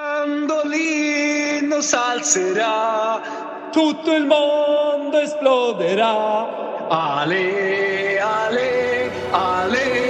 Mandolino salzerà, tutto il mondo esploderà. Ale, ale, ale,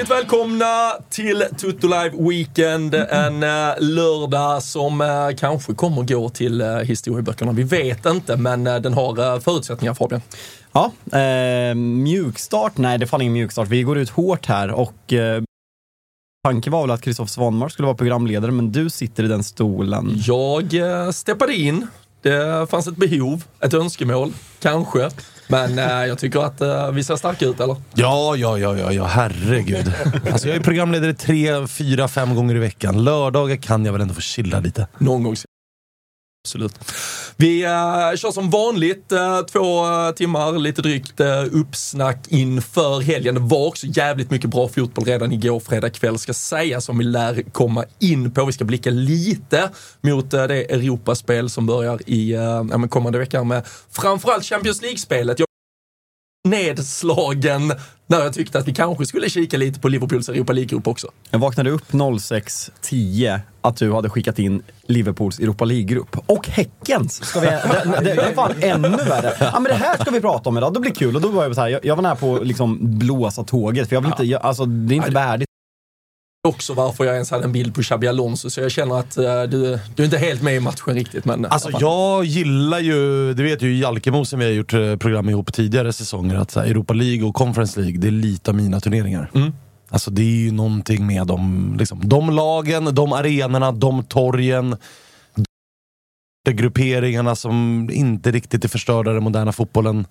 hjärtligt välkomna till Tutto Live Weekend. En eh, lördag som eh, kanske kommer gå till eh, historieböckerna. Vi vet inte, men den har förutsättningar Fabian. Ja, eh, mjukstart? Nej, det fanns ingen mjukstart. Vi går ut hårt här och tanken var väl att Kristoffer Svanmark skulle vara programledare, men du sitter i den stolen. Jag steppade in. Det fanns ett behov, ett önskemål, kanske. Men eh, jag tycker att eh, vi ser starka ut, eller? Ja, ja, ja, ja, ja, herregud. Alltså jag är programledare tre, fyra, fem gånger i veckan. Lördagar kan jag väl ändå få chilla lite. Någon gång. Absolut. Vi uh, kör som vanligt uh, två uh, timmar, lite drygt uh, uppsnack inför helgen. Det var också jävligt mycket bra fotboll redan igår fredag kväll ska sägas som vi lär komma in på. Vi ska blicka lite mot uh, det Europaspel som börjar i uh, ja, men kommande vecka med framförallt Champions League-spelet. Nedslagen när jag tyckte att vi kanske skulle kika lite på Liverpools Europa League-grupp också. Jag vaknade upp 06.10 att du hade skickat in Liverpools Europa League-grupp. Och Häckens! Ska vi, det, det, det är fan ännu värre. Ja, men det här ska vi prata om idag, det blir kul. Och då var jag så här, jag, jag var nära på att liksom blåsa tåget, för jag vill inte, jag, alltså, det är inte värdigt. Också varför jag ens hade en bild på Xabi Alonso, så jag känner att uh, du, du är inte helt med i matchen riktigt. Men, uh, Alltså jag gillar ju, det vet ju Jalkemosen, vi har gjort eh, program ihop tidigare säsonger, att här, Europa League och Conference League, det är lite av mina turneringar. Mm. Alltså det är ju någonting med dem, liksom, de lagen, de arenorna, de torgen, de grupperingarna som inte riktigt är förstörda i den moderna fotbollen.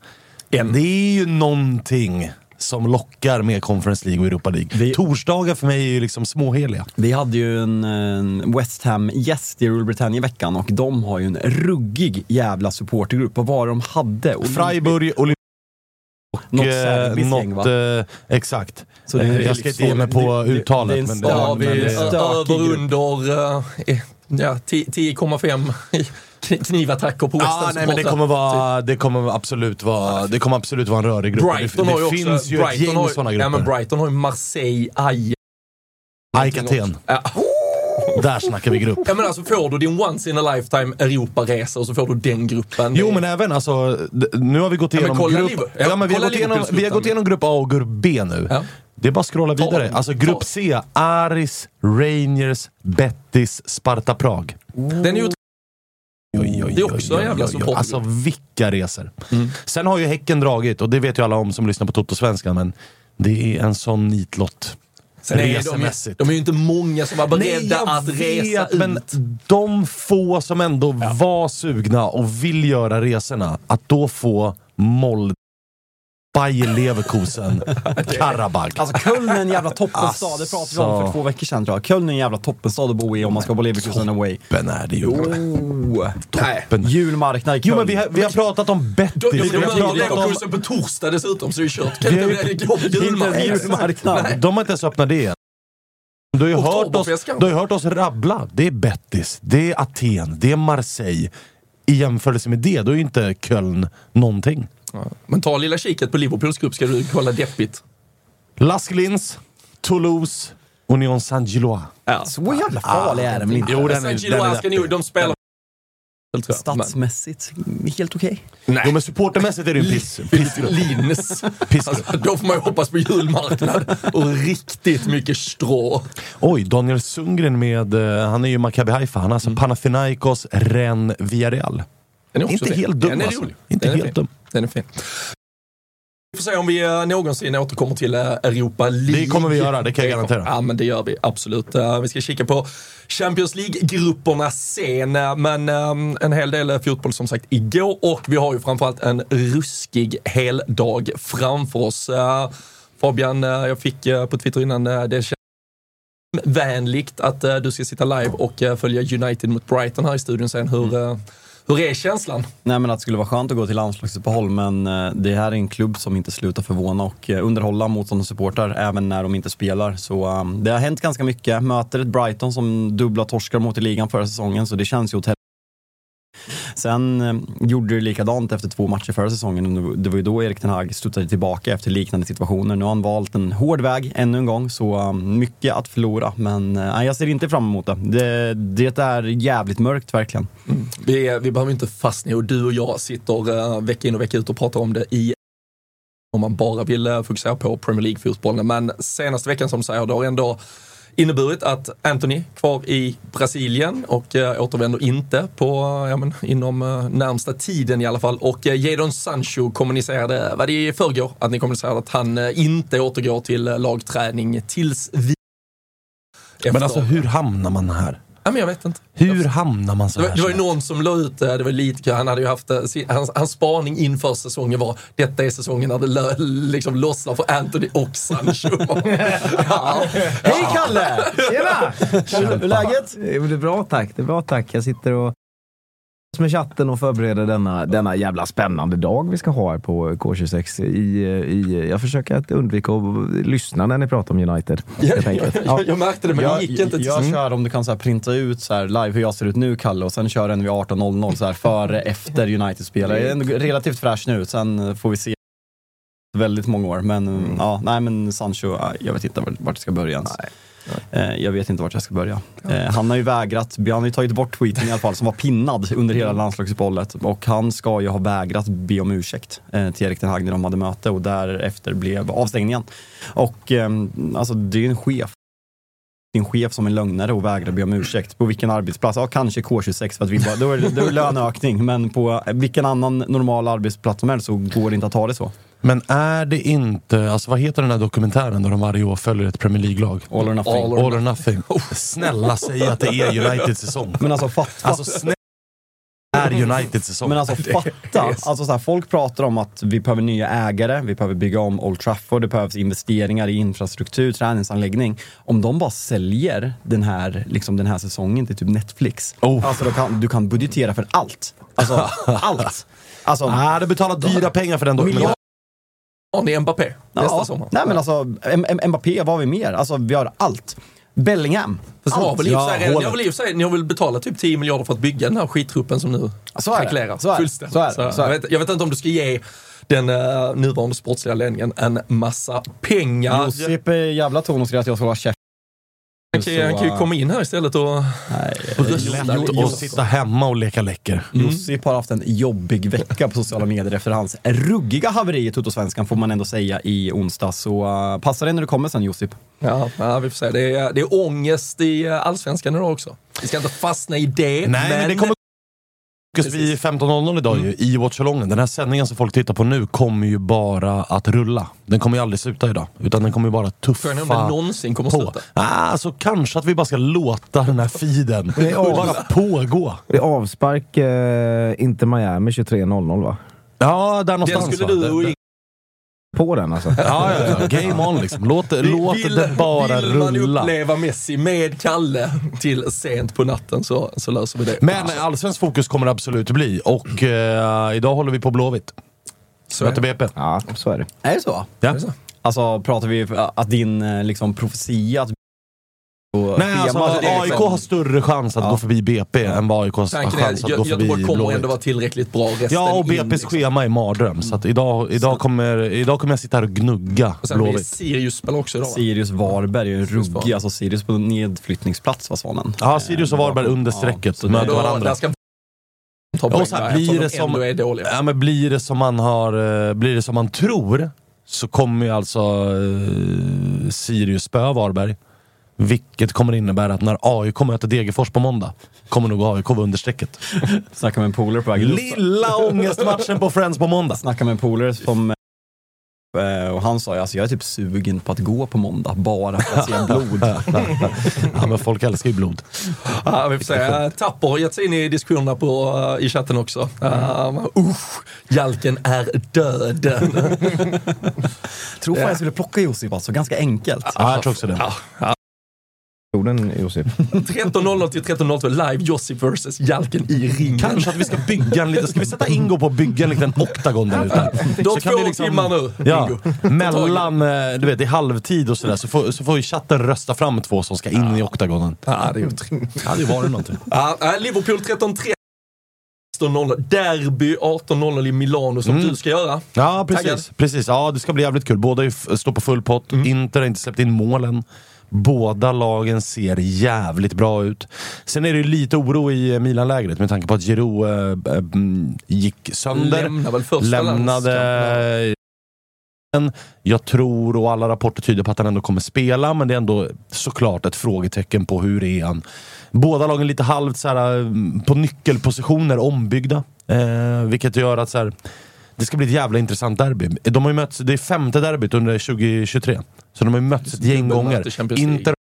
Än. Det är ju någonting som lockar med Conference League och Europa League. Vi- Torsdagar för mig är ju liksom småheliga. Vi hade ju en, en West Ham-gäst i Rule Britannia i veckan och de har ju en ruggig jävla supportergrupp. Vad var det de hade? Och Freiburg, Olymp Något eh, serbiskt gäng va? något, eh, exakt. Så det Eh, jag ska inte ge mig på det- det- uttalet. det är en men stad. Då har men vi det- stökig över grupp. under uh, ja, 10,5 kn- knivattacker på West Ja, nej, men det kommer, vara, det, kommer absolut vara, det kommer absolut vara en rörig grupp. Brighton det har det också, finns ju Brighton ett gäng har, sådana ja, grupper. men Brighton har ju Marseille, Ajax. AIK Aten, Ja. där snackar vi grupp. Ja, men alltså får du din once in a lifetime Europaresa och så får du den gruppen. Jo men även alltså, nu har vi gått igenom kolla grupp... Ja, Ja, men vi, har gått igenom, vi har gått igenom grupp A och grupp B nu. Ja. Det är bara att scrolla vidare. Alltså grupp C, Aris, Rangers, Betis, Sparta Prag. Den är ju Oj, oj, Det är också en jävla supportergrupp. Alltså vilka resor. Mm. Sen har ju Häcken dragit, och det vet ju alla om som lyssnar på Toto-svenskan, men det är en sån nitlott. Är de, resemässigt. de är ju inte många som var beredda jag att resa vet, men ut. de få som ändå var sugna och vill göra resorna, att då få Molde, Bayer Leverkusen, Karabag. Alltså Köln är en jävla toppenstad, det pratade vi om för Alltså. två veckor sedan tror jag. Köln är en jävla toppenstad att bo i om man ska på Leverkusen away. Toppen är det ju. Oh. Toppen. Julmarknad i Köln. Jo men vi har, vi har pratat om Bettis, De, de, vi de har möter pratat om... Leverkusen på torsdag dessutom, så det är kört. Kan Vi har inte julmarknad? julmarknad. De har inte ens öppnat det än. Du har ju hört oss, du har hört oss rabbla. Det är Bettis, det är Aten, det är Marseille. I jämförelse med det, då är ju inte Köln någonting. Men ta lilla kiket på Liverpools grupp ska du kolla deppigt. Las Glins, Toulouse, Union Saint-Gilloise. Ja. Så jävla farlig är den väl inte? Jo, den är, Saint den är Gilloise ska nog, de spelar Statsmässigt, helt okej. Nej. Jo men supportermässigt är det ju en piss, pissgrupp. Lins. Pissgrupp. Alltså, då får man ju hoppas på julmarknad och riktigt mycket strå. Oj, Daniel Sundgren med, eh, han är ju Maccabi Haifa, han har alltså Panathinaikos, Rennes, Villarreal. Den är också Inte fin. helt dum, Den är alltså. rolig. Inte Den är helt fin. dum. Den är fin. Vi får se om vi eh, någonsin återkommer till eh, Europa League. Det kommer vi göra, det kan jag garantera. Ja, men det gör vi absolut. Eh, Vi ska kika på Champions League-grupperna sen, men en hel del fotboll som sagt igår och vi har ju framförallt en ruskig heldag framför oss. Fabian, jag fick på Twitter innan, det känns vänligt att du ska sitta live och följa United mot Brighton här i studion sen. Hur, Mm hur är känslan? Nej men att det skulle vara skönt att gå till landslagsuppehåll men eh, det här är en klubb som inte slutar förvåna och eh, underhålla underhålla motståndarsupportrar även när de inte spelar. Så um, det har hänt ganska mycket. Möter ett Brighton som dubbla torskar mot i ligan förra säsongen så det känns ju åt helvete. Sen eh, gjorde det likadant efter två matcher förra säsongen. och Det var ju då Erik Ten Hag studsade tillbaka efter liknande situationer. Nu har han valt en hård väg ännu en gång, så eh, mycket att förlora. Men eh, jag ser inte fram emot det. det. Det är jävligt mörkt verkligen. Mm. Vi, vi behöver inte fastna och du och jag sitter uh, vecka in och vecka ut och pratar om det i om man bara vill eh, fokusera på Premier League-fotbollen. Men senaste veckan som du säger, då har ändå inneburit att Anthony kvar i Brasilien och uh, återvänder inte på, ja, men, inom uh, närmsta tiden i alla fall. Och uh, Jadon Sancho kommunicerade, var det i förrgår, att ni kommunicerade att han uh, inte återgår till uh, lagträning tills vi... Men alltså hur hamnar man här? Ja, men jag vet inte. Hur hamnar man så Det här? var, det var ju någon som la ut det, det var lite kul. han hade ju haft, eh, sin, hans, hans spaning inför säsongen var, detta är säsongen när det lö, liksom lossnar för Anthony och Sancho. ja. Hej Kalle! Tjena! Hur är läget? Det är bra tack, det är bra tack. Jag sitter och med chatten och förbereder denna, denna jävla spännande dag vi ska ha här på K26. I, i, jag försöker att undvika att lyssna när ni pratar om United. helt enkelt. Ja. jag, jag märkte det, men det Jag, gick inte. till- jag Mm. kör om du kan så här printa ut så här live hur jag ser ut nu Kalle och sen kör en vid 18.00 så här före, efter United-spelare. Jag är relativt fräsch nu, sen får vi se väldigt många år. Men Mm. ja, nej men Sancho, ja, jag vet inte vart jag ska börja ens. Eh, Jag vet inte vart jag ska börja. Eh, Han har ju vägrat, han har ju tagit bort tweeten i alla fall som var pinnad under hela landslagsuppehållet och han ska ju ha vägrat be om ursäkt eh, till Erik Ten Hag när de hade möte och därefter blev avstängningen. Och ehm, alltså det är ju en chef din chef som en lögnare och vägrar be om ursäkt. På vilken arbetsplats? Ja, kanske K26 för att vi bara, då är det, då är det löneökning. Men på vilken annan normal arbetsplats som helst så går det inte att ta det så. Men är det inte, alltså vad heter den här dokumentären där de varje år följer ett Premier League-lag? All or nothing. All All or nothing. Snälla säg att det är Uniteds säsong. Men alltså fatta. Alltså snälla är Uniteds säsong. Men alltså fatta, alltså så här, folk pratar om att vi behöver nya ägare, vi behöver bygga om Old Trafford, det behövs investeringar i infrastruktur, träningsanläggning. Om de bara säljer den här, liksom den här säsongen till typ Netflix, Oh. alltså kan, du kan budgetera för allt. Alltså allt. Alltså, Ah, det betalar dyra pengar för den Har ni Mbappé nästa ja, sommar? nej men alltså, M- M- Mbappé, vad har vi mer? Alltså vi har allt. Bellingham. Väl Ja, väl i och för sig, ni har väl betalat typ 10 miljarder för att bygga den här skittruppen som nu Så Så fullständigt. Så. Jag, vet, jag vet inte om du ska ge den uh, nuvarande sportsliga ledningen en massa pengar. Josip är jävla ton och säger att jag ska hålla käft. Han kan, ju- han kan ju komma in här istället och brösta Lätt lite. att sitta hemma och leka läcker. Josip har haft en jobbig vecka på sociala medier efter hans ruggiga haveri i Toto-svenskan får man ändå säga i onsdag. Så uh, passa dig när du kommer sen Josip. Ja, ja, vi får se. Det är, det är ångest i eh, allsvenskan idag också. Vi ska inte fastna i det. Nej, men det kommer fokus vid 15.00 idag Mm. ju, i Watchalongen. Den här sändningen som folk tittar på nu kommer ju bara att rulla. Den kommer ju aldrig sluta idag. Utan den kommer ju bara tuffa Frågan är om den någonsin kommer på. sluta. Ah, alltså kanske att vi bara ska låta den här feeden är bara pågå. Det är avspark eh, Inter Miami 23.00 va? Ja, där Den någonstans. skulle va? du och På den alltså. Ja, ja, ja. Game on liksom. Låt, låt vill, det bara vill man rulla. uppleva Messi med Kalle till sent på natten så, så löser vi det. Men allsvensk fokus kommer det absolut bli. Och eh, idag håller vi på Blåvitt. Så Möter. BP. Ja, så är det. Är det så? Ja. Är det så? Alltså pratar vi att din eh, liksom, profetia att Nej, alltså, är AIK liksom- har större chans att Ja. gå förbi BP än vad AIK har Tanken är chans att gå förbi Göteborg kommer Blåvitt. ändå vara tillräckligt bra resten Ja, och in, BP's liksom. schema är mardröm. Så att idag, idag, kommer, idag kommer jag sitta här och gnugga Och sen blir Blåvitt. Sirius spelar också idag va? Sirius Varberg är ju ruggig, alltså Sirius på nedflyttningsplats var Svanen. Ja, Sirius och Eh, Varberg under Ja, strecket. så det- möter varandra. ta Och så här, blir det de som-. Ja, men blir det som man har, eh, blir det som man tror så kommer ju alltså eh, Sirius spöa Varberg. Vilket kommer innebära att när AIK möter Degerfors på måndag kommer nog AIK vara under strecket. Snackade med en polare på vägen. Lilla ångestmatchen på Friends på måndag. Snackade med en polare som eh, och han sa ju alltså jag är typ sugen på att gå på måndag bara för att se blod. Ja, men folk älskar ju blod. Ja, vi får se. Tapper har gett sig in i diskussionerna på, uh, i chatten också. Uh, usch, Jalken är död. Tror fan jag skulle plocka Josip alltså, ganska enkelt. Ja, jag tror också det. Jorden Josef. 13.00 till 13.02 live Josip vs Jalken i ringen. Kanske att vi ska bygga en liten... Ska vi sätta Ingo på att bygga en liten oktagon där ute? Du har Så kan vi två liksom- timmar nu, Ja, Ingo. mellan, eh, du vet, i halvtid och sådär så får, så får ju chatten rösta fram två som ska in i oktagonen. Ja, det är otroligt. Det hade ju varit någonting. Ja, Liverpool 13.3. 16.00. Derby 18.00 i Milano som Mm. du ska göra. Ja, Taggad? precis. precis. Ja, det ska bli jävligt kul. Båda står på full pott. Inter har inte släppt in målen. Båda lagen ser jävligt bra ut. Sen är det lite oro i eh, Milan-lägret med tanke på att Giroud äh, äh, gick sönder. Lämnar väl första lämnade... Jag tror, och alla rapporter tyder på att han ändå kommer spela, men det är ändå såklart ett frågetecken på hur är han. Båda lagen lite halvt så här, mm, på nyckelpositioner ombyggda. Eh, vilket gör att så här, det ska bli ett jävla intressant derby. De har ju mötts, det är femte derbyt under 2023. Så de har ju mötts ett gäng gånger. Inter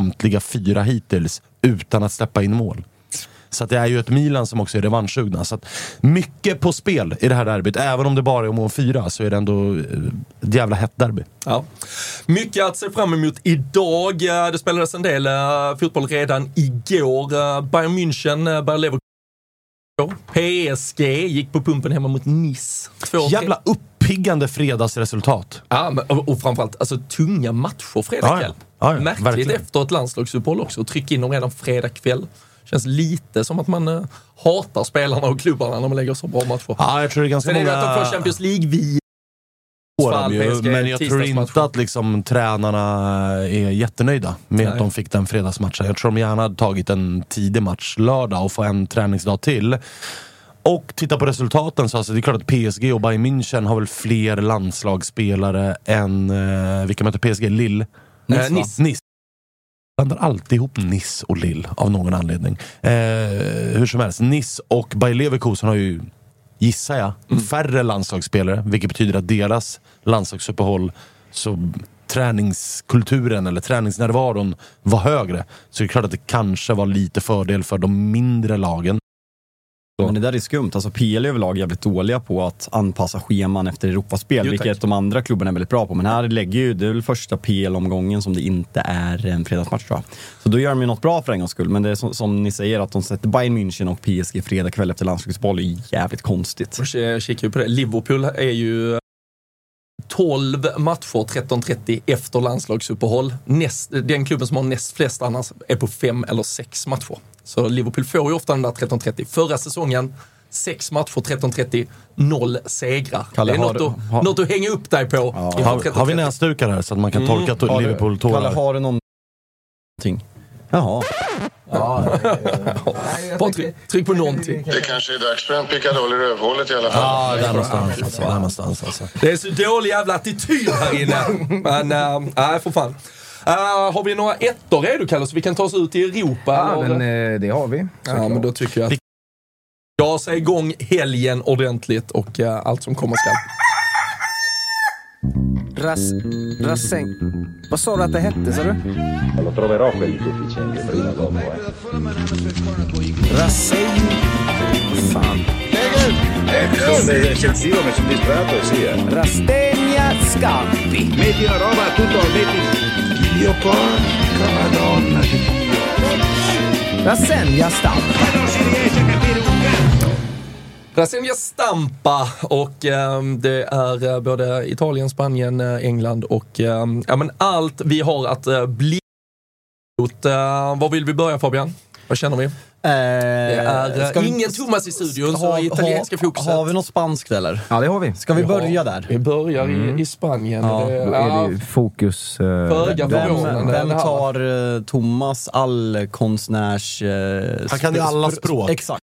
samtliga fyra hittills utan att släppa in mål. Så det är ju ett Milan som också är revanschsugna. Så mycket på spel i det här derbyt. Även om det bara är om fyra så är det ändå eh, ett jävla hett derby. Ja. Mycket att se fram emot idag. Eh, Det spelades en del eh, fotboll redan igår. Bayern München, uh, Bayer Leverkusen. PSG gick på pumpen hemma mot Nice. Jävla uppiggande fredagsresultat. Ja, men, och, och framförallt alltså, tunga matcher fredag Ja, ja. kväll. Ja, ja, Märkligt verkligen. efter ett landslagsuppehåll också. att Trycka in dem redan fredag kväll. Känns lite som att man eh, hatar spelarna och klubbarna när man lägger så bra matcher. Ja, jag tror det är ganska Sen är det många... att de får Champions league vi får de ju, men jag tror inte att liksom, tränarna är jättenöjda med att Nej. de fick den fredagsmatchen. Jag tror de gärna hade tagit en tidig match lördag och få en träningsdag till. Och titta på resultaten så alltså, det är klart att PSG och Bayern München har väl fler landslagsspelare än, eh, vilka möter PSG? Lille? Nice, Eh? Nice. Nice. Blandar alltid ihop Nice och Lille av någon anledning. Eh, hur som helst, Nice och Bayer Leverkusen har ju, gissar jag, Mm. färre landslagsspelare. Vilket betyder att deras landslagsuppehåll, så träningskulturen eller träningsnärvaron var högre. Så det är klart att det kanske var lite fördel för de mindre lagen. Men det där är skumt. Alltså PL är överlag jävligt dåliga på att anpassa scheman efter Europaspel, Jo, vilket de andra klubbarna är väldigt bra på. Men här lägger ju, det är väl första PL-omgången som det inte är en fredagsmatch tror jag. Så då gör de ju något bra för en gångs skull. Men det är som, som ni säger, att de sätter Bayern München och PSG fredag kväll efter landslagsboll är jävligt konstigt. Jag kikar ju på det. Liverpool är ju 12 matcher 13.30 efter landslagsuppehåll. Näst, den klubben som har näst flest annars är på fem eller sex matcher. Så Liverpool får ju ofta den där 13.30. Förra säsongen, sex matcher 13.30, noll segrar. Kalle, det är något, du- att, har- något att hänga upp dig på. inför Har, har vi 13.30. näsdukar här så att man kan torka du- Liverpool-tårar? Kalle, har du någonting? Jaha. Bara tryck, tryck på någonting. Det kanske är dags för en pickadoll i rövhålet i alla fall. Ja, där någonstans. Alltså, där någonstans alltså. Det är så dålig jävla attityd här inne. Men, äh, nej för fan. Äh, har vi några ettor redo Kalle så vi kan ta oss ut i Europa? Ja, men eh, det har vi. ja, men då tycker jag att Gasa igång helgen ordentligt och eh, allt som komma skall. Ras, Rasseng. Vad sa du att det hette, sa du? Lo troverò quel deficiente prima o dopo. Eh. Rasseng... Fan. Eccessivo, mi sono distratto sì. Eh. Rastegna Scampi. Metti la roba tutto, metti... Dio porca madonna di Dio. Rassegna Stampa. Ma non si riesce a capire! Rasenja Stampa och eh, det är eh, både Italien, Spanien, eh, England och eh, ja, men allt vi har att eh, bli mot. Eh, var vill vi börja Fabian? Vad känner vi? Det är eh, ingen Thomas i studion, så italienska fokuset. Har vi något spanskt eller? Ja, det har vi. Ska vi Ja. börja där? Vi börjar i, i Spanien. Ja, det, Då är det ju fokus... Föga Vem, vem tar eh, Thomas allkonstnärs... Eh, Han kan ju alla spr- språk. Exakt.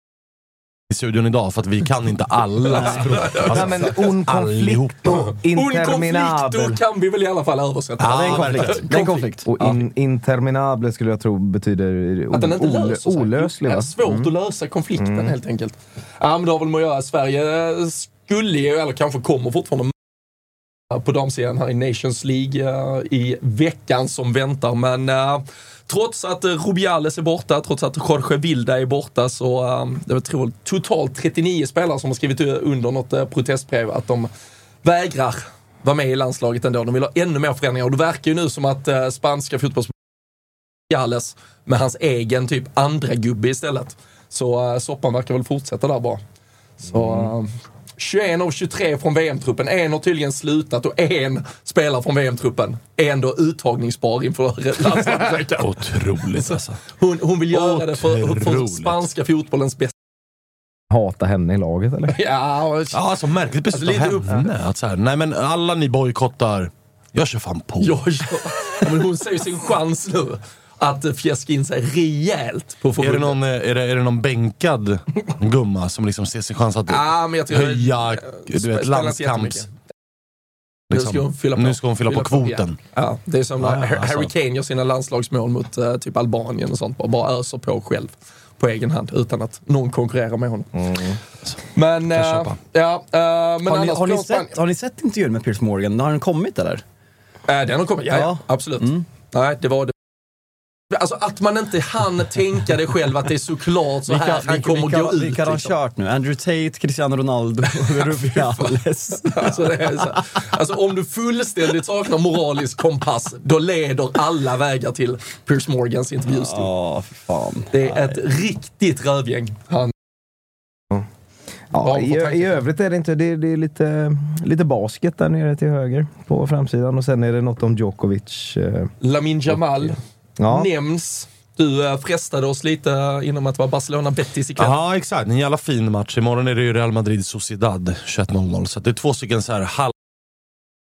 I studion idag för att vi kan inte alla språk. Alltså, Nej, men un allihopa. conflicto Un interminabel. conflicto kan vi väl i alla fall översätta. Ja, det är en konflikt. Det är en konflikt. Och in, interminable skulle jag tro betyder Att den inte löser sig. olöslig. Det är svårt att lösa konflikten helt enkelt. Ja, men det har väl med att göra. Sverige skulle ju, eller kanske kommer fortfarande på damsidan här i Nations League eh, i veckan som väntar. Men eh, trots att eh, Rubiales är borta, trots att Jorge Vilda är borta så eh, det var tror, totalt 39 spelare som har skrivit under något eh, protestbrev att de vägrar vara med i landslaget ändå. De vill ha ännu mer förändringar och det verkar ju nu som att eh, spanska fotbolls Galles med hans egen typ andra gubbe istället. Så uh, soppan verkar väl fortsätta där bara. Så eh, 21 av 23 från VM-truppen. En har tydligen slutat och en spelar från VM-truppen är ändå uttagningsbar inför landslagsveckan. Otroligt alltså. Hon, hon vill göra det för, för Otroligt. spanska fotbollens bästa. Hata henne i laget eller? Ja, och- Ja, alltså märkligt beslut Alltså, av henne. Att så här, nej men alla ni bojkottar, jag kör fan på. ja, ja. Ja, men hon ser ju sin chans nu att eh, fjäska in sig rejält på Är det, förbundet. någon, eh, är, det, är det någon bänkad gumma som liksom ser sin chans att Ja, men jag tror höja eh, du vet, landskamps... jättemycket. Nu ska hon fylla på, nu ska hon fylla på kvoten. Ja. ja, det är som när Ja, ja, Har- alltså. Harry Kane gör sina landslagsmål mot eh, typ Albanien och sånt. Bara, bara öser på själv på egen hand utan att någon konkurrerar med honom. Men, jag eh, köpa. ja, eh, men Har ni, har, sett, har ni sett intervjun med Piers Morgan? Har den kommit eller? Eh, den har kommit, ja, ja. Ja. Mm. absolut. Nej, det var det. Alltså att man inte hann tänka det själv att det är såklart så här han kommer vilka, gå ut. Vilka har han liksom. kört nu? Andrew Tate, Cristiano Ronaldo, Rubiales. Alltså, det är så, alltså om du fullständigt saknar moralisk kompass, då leder alla vägar till Piers Morgans intervjustol. Ja, för fan. Det är ett riktigt rövgäng. Han, Ja, i. I övrigt är det inte, det, det är lite, lite basket där nere till höger på framsidan och sen är det något om Djokovic. eh, Lamin Jamal Ja, nämns. Du eh, frestade oss lite inom att det var Barcelona-Betis ikväll. Ja, exakt. En jävla fin match. Imorgon är det ju Real Madrid Sociedad 21.00. Så det är två stycken så här halv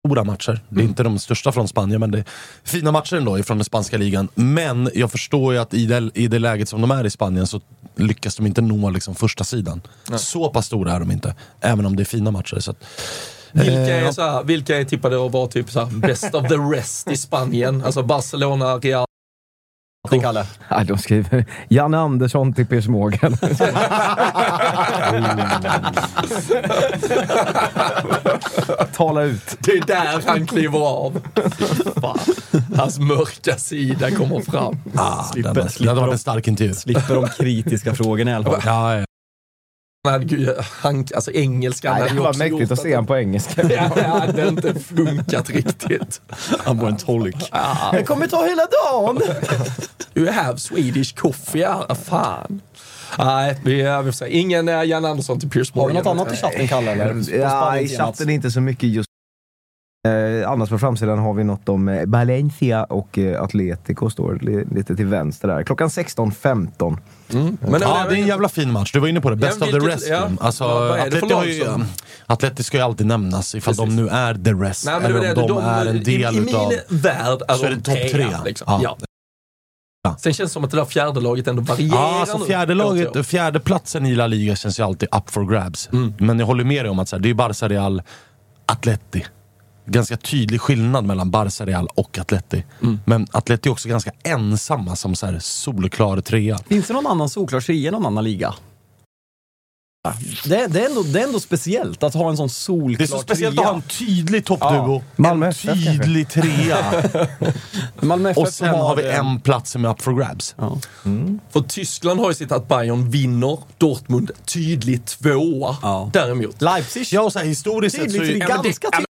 stora matcher. Det är inte de största från Spanien, men det är fina matcher ändå ifrån den spanska ligan. Men jag förstår ju att i det, i det läget som de är i Spanien så lyckas de inte nå liksom första sidan. Så pass stora är de inte, även om det är fina matcher. Så att, Vilka eh, är, så här, vilka är tippade att vara typ så här, best of the rest i Spanien? Alltså Barcelona, Real. Det Kalle. nej, de skriver Janne Andersson till Piers Morgan. Tala ut. Det är där han kliver av. Fan. Hans mörka sida kommer fram. ah, Slipper- den, slipper den var de- en stark intervju. Slipper de kritiska frågorna i alla fall. Ja, ja. Han hade, ju- han, alltså engelskan Nej, hade det ju var också mäktigt gjort att se honom på engelska. Ja, det hade inte funkat riktigt. Han var en tolk. Det kommer ta hela dagen! You have Swedish coffee, ja, fan. Nej, vi, vi får se. Ingen uh, Jan Andersson till Piers Har vi Morgan. något annat i chatten Kalle? Eller? Ja, i chatten är inte så mycket just Eh, annars på framsidan har vi något om eh, Valencia och eh, Atletico står li, lite till vänster där. Klockan 16.15. Mm. Men, ja, det är en jävla fin match. Du var inne på det. Best Ja, of the rest. ja. Alltså, Ja, Atleti, har lag ju, som- Atleti ska ju alltid nämnas ifall Precis. de nu är the rest. Nej, eller det, om de, de, är en del i, I utav... min värld är så är de det topp tre. Liksom. Ja. Ja. Ja. Sen känns det som att det där fjärde laget ändå varierar Ja, alltså fjärde, laget, fjärde platsen i La Liga känns ju alltid up for grabs. Mm. Men jag håller med dig om att så här, det är Barca, Real, Atleti. Ganska tydlig skillnad mellan Barca, Real och Atleti. Mm. Men Atleti är också ganska ensamma som så här solklar trea. Finns det någon annan solklar trea i någon annan liga? Det, det, är ändå, det är ändå speciellt att ha en sån solklar Det är så speciellt att ha en tydlig toppduo. Ja. Malmö en FF tydlig trea. Malmö FF Och sen har vi eh, en plats som är up for grabs. Ja. För Tyskland har ju sitt att Bayern vinner, Dortmund tydligt tvåa. Ja. Däremot. Leipzig. Ja, och så här, historiskt sett så Tydligt, är ju... ganska tydligt.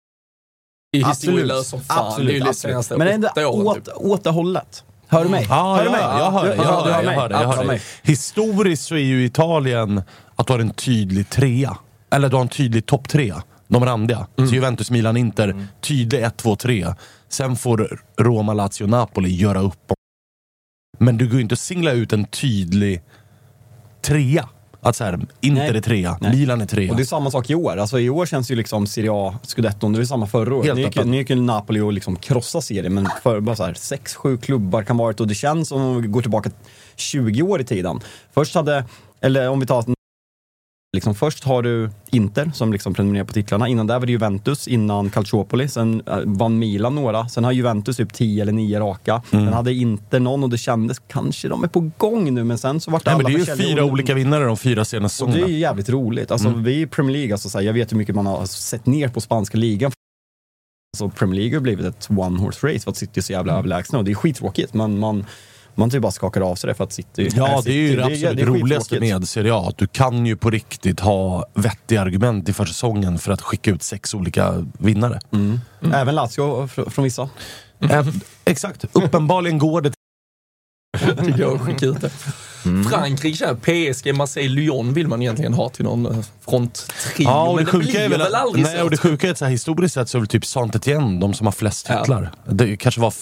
Är Absolut. historielös som fan. Absolut, det är ju senaste Men det är ändå åt, Typ. åt det hållet. Hör du mig? Ja, hör du ja, mig? jag hör det. Ja, Jag hör. Jag. Jag hör Jag hör mig. Historiskt så är ju Italien att du har en tydlig trea. Eller du har en tydlig topp trea. De randiga. Så Juventus, Milan, Inter. Tydlig 1, 2, 3. Sen får Roma, Lazio, Napoli göra upp. Men du går ju inte att singla ut en tydlig trea. Att så här, Inter Nej. är trea, Nej. Milan är trea. Och det är samma sak i år. Alltså i år känns ju liksom Serie A, scudetton, det är samma förra året. Nu gick, nu gick ju Napoli och liksom krossa serien, men för bara så här, sex, sju klubbar kan vara det. Och det känns som om vi går tillbaka 20 år i tiden. Först hade, eller om vi tar Liksom först har du Inter som liksom prenumererar på titlarna. Innan där var det Juventus, innan Calciopoli. Sen eh, vann Milan några. Sen har Juventus typ 10 eller 9 raka. Mm. Sen hade Inter någon och det kändes kanske de är på gång nu. Men sen så vart det Nej, men alla det är ju fyra och- olika vinnare de fyra senaste och det är säsongerna. ju jävligt roligt. Alltså, Vi i Premier League, alltså, så här, jag vet hur mycket man har sett ner på spanska ligan. Alltså, Premier League har blivit ett one horse race för att City är så jävla överlägsna och det är skittråkigt. Men man, man typ bara skakar av sig det för att City Ja, det är ju det absolut det är roligaste med Serie A. Att du kan ju på riktigt ha vettiga argument inför säsongen för att skicka ut sex olika vinnare. Mm. Även Lazio fr- från vissa. Eh, exakt. Uppenbarligen går det tycker jag. Skicka ut det. Mm. Frankrike, känner PSG, Marseille, Lyon vill man egentligen ha till någon eh, fronttrio. Ja, och det, men det sjuka blir är väl, väl aldrig nej, så. och det sjuka är att så här, historiskt sett så är väl typ Saint-Étienne de som har flest Ja. titlar. Det kanske var...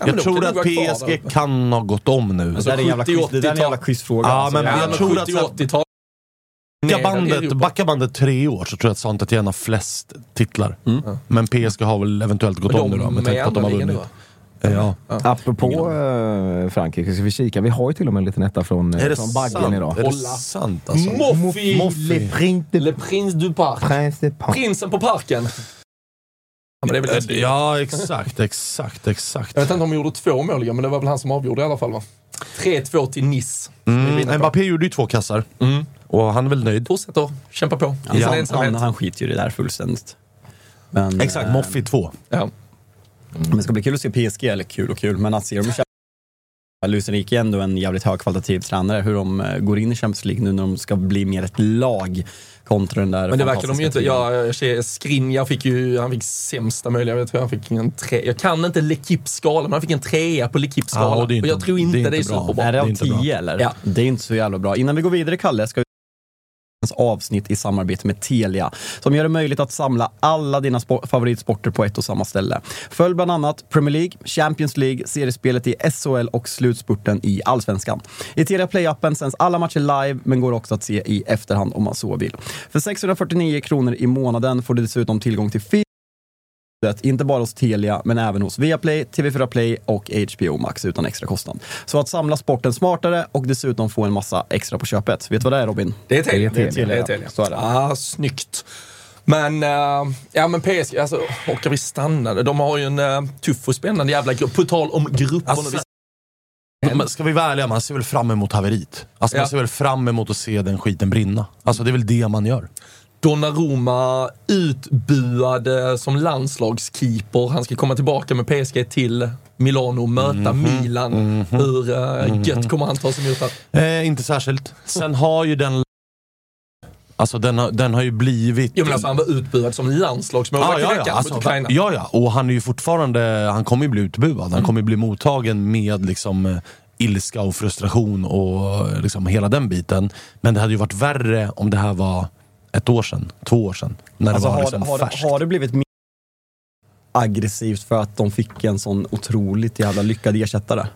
Men jag de tror att kvar PSG uppe. kan ha gått om nu. det, där är en jävla 70, quiz, det där är en jävla 80-tal. quizfråga. Ja, alltså. men Ja, jag men tror att så- 70-80-tal. Backa bandet, backa bandet tre år så tror jag att Saint-Étienne har flest titlar. Men PSG har väl eventuellt gått Men om de nu då, med tanke på att de har vunnit. Ja. Apropå eh, Frankrike ska vi kika. Vi har ju till och med en liten etta från, eh, Är från Baggen sant? idag. Är det sant alltså? Moffi! Le Prince Le Prince du Parc. Prince de. Prinsen på parken. Ja, men det är väl Ja, exakt, exakt, exakt. Jag vet inte om de gjorde två mål, men det var väl han som avgjorde i alla fall va? 3-2 till Nice. Mm. Mbappé gjorde ju två kassar. Mm. Och han är väl nöjd. Fortsätt att kämpa på Ja, han, han, han skiter ju i det där fullständigt. Men, Exakt, eh, Moffi två. Ja. Men det ska bli kul att se PSG, eller kul och kul, men att se dem Enrique är ändå en jävligt högkvalitativ tränare. Hur de eh, går in i Champions League nu när de ska bli mer ett lag kontra den där Men det verkar de ju inte. Ja, jag ser- Skriniar fick ju han fick sämsta möjliga. Jag tror han fick en tre. Jag kan inte L'Equipe-skala, men han fick en trea på L'Equipe-skala. Ja, och och inte- jag tror inte det är det är, inte bra. Är det av inte. 10 eller? Ja. Det är inte så jävla bra. Innan vi går vidare Kalle, ska vi avsnitt i samarbete med Telia som gör det möjligt att samla alla dina favoritsporter på ett och samma ställe. Följ bland annat Premier League, Champions League, seriespelet i SHL och slutspurten i Allsvenskan. I Telia Play-appen sänds alla matcher live men går också att se i efterhand om man så vill. För 649 kronor i månaden får du dessutom tillgång till film inte bara hos Telia, men även hos Viaplay, TV4 Play och HBO Max utan extra kostnad. Så att samla sporten smartare och dessutom få en massa extra på köpet. Vet du vad det är Robin? Det är Telia. Det är Telia, Det är. Telia. Så är det. Ah, snyggt. Men, eh, ja men PSG, alltså, orkar vi stanna? De har ju en uh, tuff och spännande jävla grupp. På tal om grupper. Alltså, Men Ska vi vara ärliga, man ser väl fram emot haveriet. Alltså Ja. man ser väl fram emot att se den skiten brinna. Alltså det är väl det man gör. Donnarumma utbuad eh, som landslagskeeper. Han ska komma tillbaka med PSG till Milano och möta Mhm. Milan. Hur uh, gött kommer han ta sig emot det? Eh, inte särskilt. Sen har ju den... Alltså den har, den har ju blivit... Jo men alltså han var utbuad som landslagsmålvakt Ah, ja, ja, mot alltså, Ukraina. ja, ja, och han är ju fortfarande, han kommer ju bli utbuad. Han kommer ju bli mottagen med liksom eh, ilska och frustration och liksom hela den biten. Men det hade ju varit värre om det här var ett år sedan, två år sedan. När Alltså, det var har, liksom har, färskt. har det blivit mer aggressivt för att de fick en sån otroligt jävla lyckad ersättare?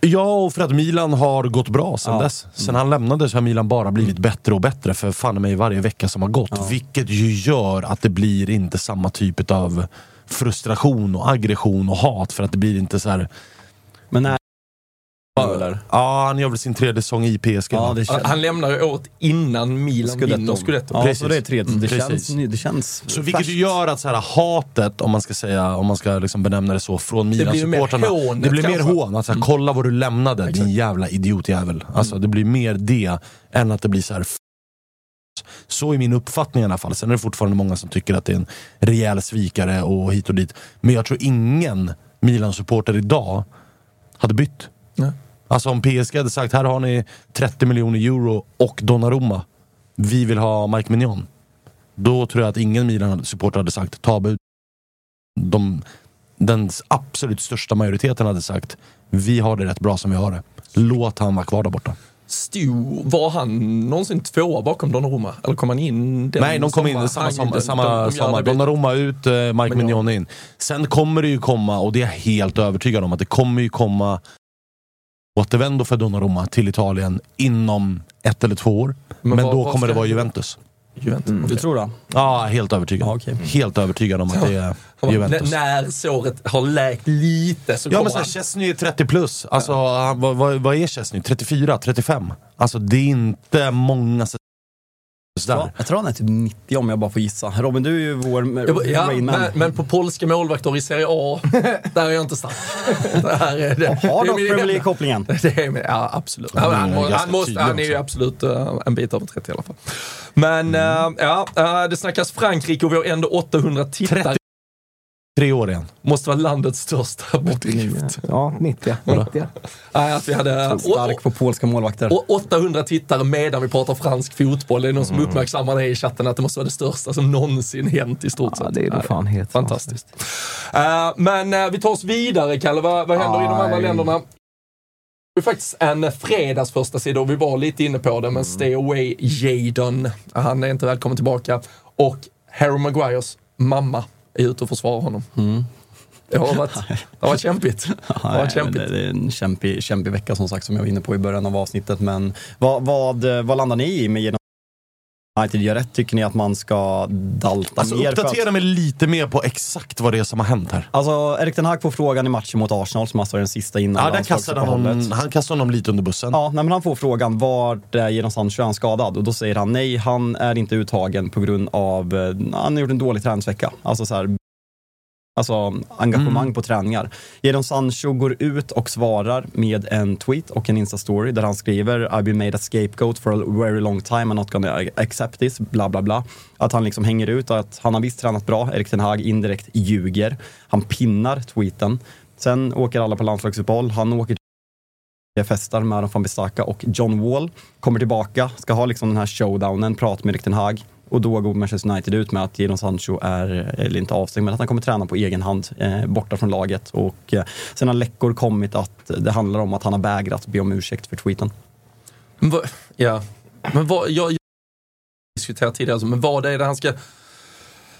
Ja, och för att Milan har gått bra sen Ja. dess. Sen han lämnade så har Milan bara blivit bättre och bättre för fan mig varje vecka som har gått. Vilket ju gör att det blir inte samma typ av frustration och aggression och hat för att det blir inte så här... Men är eller? Ja, han gör väl sin tredje säsong i PSG. Ja, va? det känns... Han lämnar året innan Milan vinner Scudetto. Ja, Precis. så det är tredje. Mm, det, känns, det känns Så vilket ju gör att så här, hatet, om man ska säga, om man ska liksom benämna det så, från Milan-supportrarna. Det blir mer hån. Att, så här, Kolla vad du lämnade, din jävla idiotjävel. Alltså, det blir mer det än att det blir så här, Så är min uppfattning i alla fall. Sen är det fortfarande många som tycker att det är en rejäl svikare och hit och dit. Men jag tror ingen Milan-supporter idag hade bytt. Nej. Alltså om PSG hade sagt här har ni 30 miljoner euro och Donnarumma. Vi vill ha Mike Mignon. Då tror jag att ingen Milan-supporter hade sagt ta bud. De, den absolut största majoriteten hade sagt vi har det rätt bra som vi har det. Låt han vara kvar där borta. Stu, var han någonsin tvåa bakom Donnarumma? Eller kom han in den Nej, de kom in samma Samma sommar. det- Donnarumma ut, eh, Mike Mignon. Mignon in. Sen kommer det ju komma, och det är jag helt övertygad om, att det kommer ju komma återvändo för Donnarumma till Italien inom ett eller två år. Men Men, vad- då vad kommer ska det vara Juventus. Juventus. Du tror det? Ja, helt övertygad. Ja, okej. Helt övertygad om att det är Juventus. N- när såret har läkt lite så Ja kommer men såhär, han. Chesney är 30 plus. Alltså, han- vad, vad, vad är Chesney? 34? 35? Alltså det är inte många Ja, där. jag tror han är typ 90 om jag bara får gissa. Robin, du är ju vår Jag Ja, men, men på polska målvakter i Serie A, där är jag inte stark. Det här är det. Har min- Premier League-kopplingen. Ja, absolut. Mm, han, han, ganska måste, han är ju absolut eh, en bit över 30 i alla fall. Men Mm. eh, ja, eh, det snackas Frankrike och vi har ändå 800 tittare. 30. Tre år igen. Måste vara landets största bedrift. Ja, 90. 90. Nej, att vi hade Stark på polska målvakter. och 800 tittare medan vi pratar fransk fotboll. Det är någon som uppmärksammar det i chatten att det måste vara det största som någonsin hänt i stort Ja, sett. det är nog fan helt Fantastiskt. Eh, men eh, vi tar oss vidare, Kalle. Vad, vad händer i de andra Aj. länderna? Det är faktiskt en fredags första sida och vi var lite inne på det, men Stay Away Jadon, han är inte välkommen tillbaka. Och Harry Maguires mamma är ute och försvarar honom. Det har varit, det har varit kämpigt. Det har Nej, varit kämpigt. det, det är en kämpig, kämpig vecka som sagt som jag var inne på i början av avsnittet. Men vad, vad, vad landar ni i med genom United gör rätt? Tycker ni att man ska dalta Alltså mer? för att- uppdatera mig lite mer på exakt vad det är som har hänt här. Alltså, Erik Ten Hag får frågan i matchen mot Arsenal som alltså är den sista innan Ja, där kastade han, han kastade honom lite under bussen. Ja, nej, men han får frågan var är Jadon Sancho är han skadad? Och då säger han nej, han är inte uttagen på grund av, eh, han har gjort en dålig träningsvecka. Alltså så här, Alltså engagemang Mm. på träningar. Jadon Sancho går ut och svarar med en tweet och en Insta-story där han skriver I've been made a scapegoat for a very long time, I'm not gonna accept this, bla bla bla. Att han liksom hänger ut att han har visst tränat bra, Erik Ten Hag indirekt ljuger. Han pinnar tweeten. Sen åker alla på landslagsuppehåll, han åker festar med Aron van Bissaka och John Wall. Kommer tillbaka, ska ha liksom den här showdownen, prat med Erik Ten Hag. Och då går Manchester United ut med att Jadon Sancho är, eller inte avstängd, men att han kommer träna på egen hand eh, borta från laget. Och eh, sen har läckor kommit att det handlar om att han har vägrat be om ursäkt för tweeten. Men vad, ja, men vad, jag, jag diskuterat tidigare, alltså, men vad är det han ska...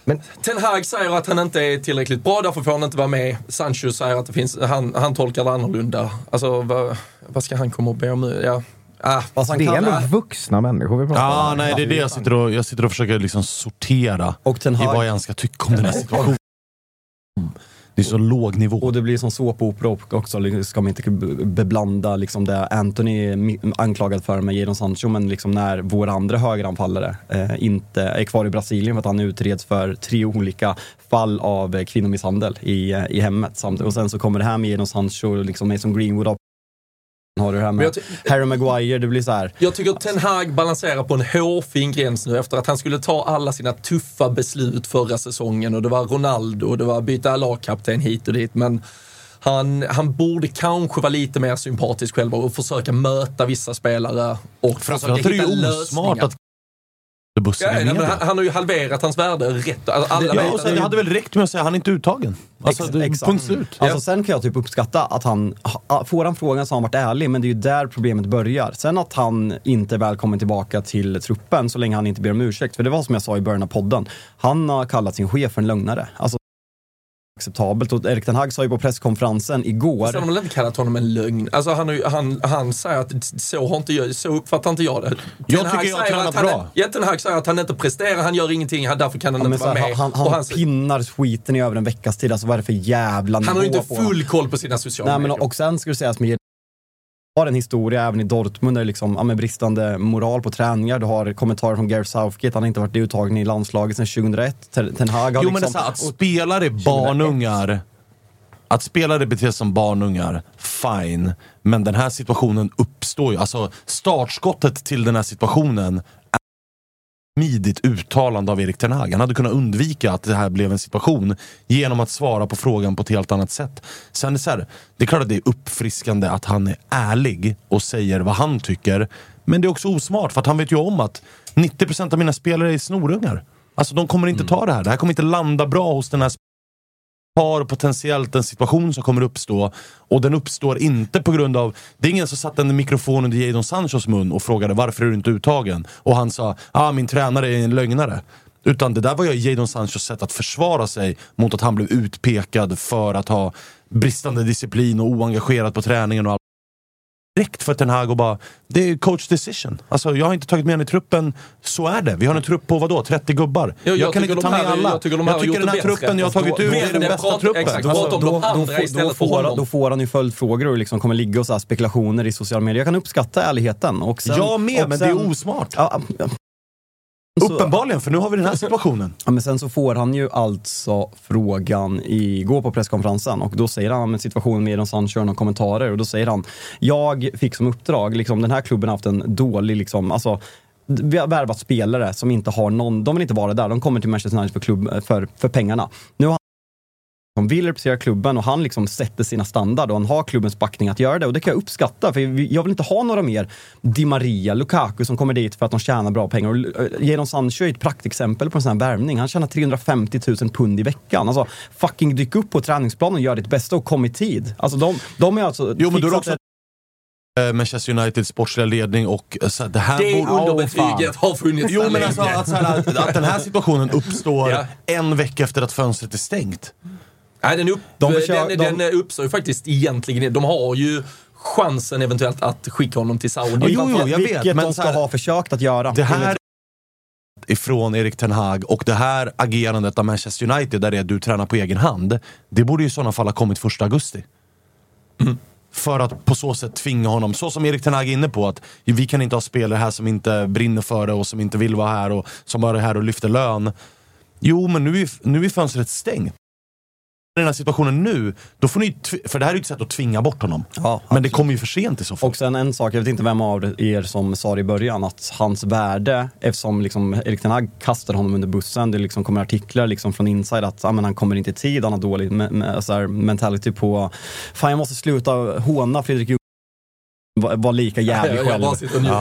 Men- Ten Hag säger att han inte är tillräckligt bra, därför får han inte vara med. Sancho säger att det finns, han, han tolkar det annorlunda. Alltså, vad, vad ska han komma och be om nu? Ja. Ah, Det är ändå vuxna människor vi pratar Ja, om. nej det är det jag sitter och, jag sitter och försöker liksom sortera Och Ten i vad jag ens ska tycka om den här situationen. Det är så låg nivå. och det blir som såpopera och också liksom ska man inte be- beblanda liksom det Anthony är anklagad för med Jadon Sancho, men liksom när vår andra högeranfallare eh, inte är kvar i Brasilien för att han utreds för tre olika fall av kvinnomisshandel i, eh, i hemmet. Samt, och sen så kommer det här med Jadon Sancho, liksom Mason Greenwood har du det här med Harry Maguire, det blir så här. Jag tycker att Ten Hag balanserar på en hårfin gräns nu efter att han skulle ta alla sina tuffa beslut förra säsongen och det var Ronaldo och det var byta lagkapten hit och dit. Men han, han borde kanske vara lite mer sympatisk själv och försöka möta vissa spelare och Framförallt försöka hitta lösningar. osmart att Ja, nej, han, han har ju halverat hans värde rätt. Alltså, alla Ja, och sen, det hade väl räckt med att säga han inte är uttagen. Alltså, Ex- det, exakt. punkt slut. Alltså, Sen kan jag typ uppskatta att han, ha- får han frågan så har han varit ärlig, men det är ju där problemet börjar. Sen att han inte är välkommen tillbaka till truppen så länge han inte ber om ursäkt. För det var som jag sa i början av podden, han har kallat sin chef för en lögnare. Alltså, acceptabelt. Och Erik Ten Hag sa ju på presskonferensen igår, Sen har man väl inte kallat honom en lögn. Alltså han, har han, han säger att så, har inte jag, så uppfattar inte jag det. Jag Hag tycker jag har tränat att bra. Ja, Ten Hag säger att han inte presterar, han gör ingenting, han, därför kan han ja, men inte vara här, med. han, han, han pinnar skiten i över en veckas tid. Alltså vad är det för jävla han har ju inte full koll på sina sociala Nej, men, medier. och sen ska det sägas med har en historia även i Dortmund där liksom, ja, med bristande moral på träningar. Du har kommentarer från Gareth Southgate, han har inte varit uttagen i landslaget sedan 2001. Ten Hag har Jo men det är liksom, så här, att spelare är barnungar, att spelare beter sig som barnungar, fine. Men den här situationen uppstår ju. Alltså startskottet till den här situationen smidigt uttalande av Erik Ten Hag. Han hade kunnat undvika att det här blev en situation genom att svara på frågan på ett helt annat sätt. Sen är det, så här, det är klart att det är uppfriskande att han är ärlig och säger vad han tycker. Men det är också osmart för att han vet ju om att 90% av mina spelare är snorungar. Alltså de kommer inte ta det här. Det här kommer inte landa bra hos den här har potentiellt en situation som kommer uppstå och den uppstår inte på grund av... Det är ingen som satte en mikrofon under Jadon Sanchos mun och frågade varför är du inte uttagen? Och han sa ah, min tränare är en lögnare. Utan det där var ju Jadon Sanchos sätt att försvara sig mot att han blev utpekad för att ha bristande disciplin och oengagerad på träningen och allt direkt för Ten Hag och bara, det är coach decision. Alltså jag har inte tagit med honom i truppen, så är det. Vi har en trupp på vadå, 30 gubbar? Jag- jag kan tycker inte ta med här- alla. jag tycker de har gjort den här truppen jag har tagit ut är den bästa truppen. exakt, Alltså, får- då får han ju följdfrågor och liksom kommer ligga och så spekulationer i sociala medier. Jag kan uppskatta ärligheten. Och sen, Jag med, och men det är osmart. Ja. Så- Uppenbarligen, för nu har vi den här situationen. Ja, men sen så får han ju alltså frågan igår på presskonferensen och då säger han om situationen med Sancho och några kommentarer och då säger han Jag fick som uppdrag, liksom, den här klubben har haft en dålig, liksom, alltså vi har värvat spelare som inte har någon, de vill inte vara där, de kommer till Manchester United för, klubb, för, för pengarna. Nu har som vill representera klubben och han liksom sätter sina standard och han har klubbens backning att göra det. Och det kan jag uppskatta, för jag vill inte ha några mer Di Maria, Lukaku som kommer dit för att de tjänar bra pengar. Och eh, Jadon Sancho är ett praktexempel på en sån här värvning. Han tjänar 350 000 pund i veckan. Alltså, fucking dyk upp på träningsplanen och gör ditt bästa och kom i tid. Alltså de, de är alltså... Jo, men fixat också eh, Manchester Uniteds sportsliga ledning och eh, så, här, det här Det borde- underbetyget har funnits Jo men alltså att, så här, att, att den här situationen uppstår Ja. en vecka efter att fönstret är stängt. Nej, den, upp, De den, försöker- den, de- uppstår ju faktiskt egentligen. De har ju chansen eventuellt att skicka honom till Saudi. Ja, jo, jo, jag vet, Vilket men de ska här- ha försökt att göra. Det här ifrån Erik Ten Hag och det här agerandet av Manchester United där det är du tränar på egen hand. Det borde ju i sådana fall ha kommit första augusti. För att på så sätt tvinga honom, så som Erik Ten Hag är inne på, att vi kan inte ha spelare här som inte brinner för det och som inte vill vara här och som bara är här och lyfter lön. Jo, men nu är, nu är fönstret stängt. Den här situationen nu, då får ni, för det här är ju ett sätt att tvinga bort honom. Ja, men det kommer ju för sent i så fall. Och sen en sak, jag vet inte vem av er som sa det i början, att hans värde, eftersom liksom Erik Ten Hag kastade honom under bussen, det liksom kommer artiklar liksom från inside att ah, men han kommer inte i tid, han har dålig me- me- så här, mentality på, fan jag måste sluta håna Fredrik var, var lika jävlig jag, jag själv. bara sitter och njuter.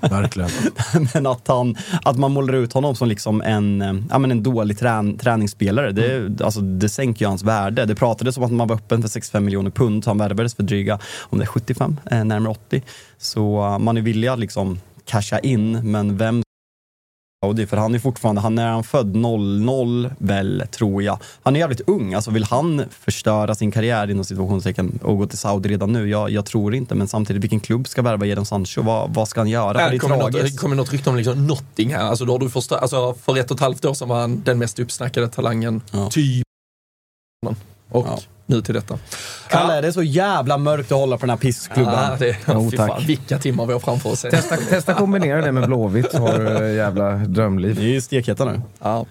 Ja, verkligen. men att, han, att man målar ut honom som liksom en, ja, men en dålig trän, träningsspelare, det, Mm. alltså, det sänker ju hans värde. Det pratades om att man var öppen för 65 miljoner pund, han värvades för dryga, om det är 75, eh, närmare 80. Så eh, man är villig att liksom casha in, men vem Saudi, för han är fortfarande, han är han född 00 väl, tror jag. Han är jävligt ung, alltså vill han förstöra sin karriär inom situationstecken och gå till Saudi redan nu? Jag, jag tror inte, men samtidigt, vilken klubb ska värva Jadon Sancho? Vad, vad ska han göra? För det är kommer något, tragiskt. kommer något rykte om liksom Notting här. Alltså, då har du förstå, alltså, för ett och ett halvt år sedan var han den mest uppsnackade talangen. Ja. Typ. Och Ja. Nu till detta. Kalle, det är så jävla mörkt att hålla på den här pissklubben. Ja, det, Jo, fy tack. fan, vilka timmar vi har framför oss. Testa, testa kombinera det med Blåvitt så har du ett jävla drömliv. Det är ju stekheta nu. Ja.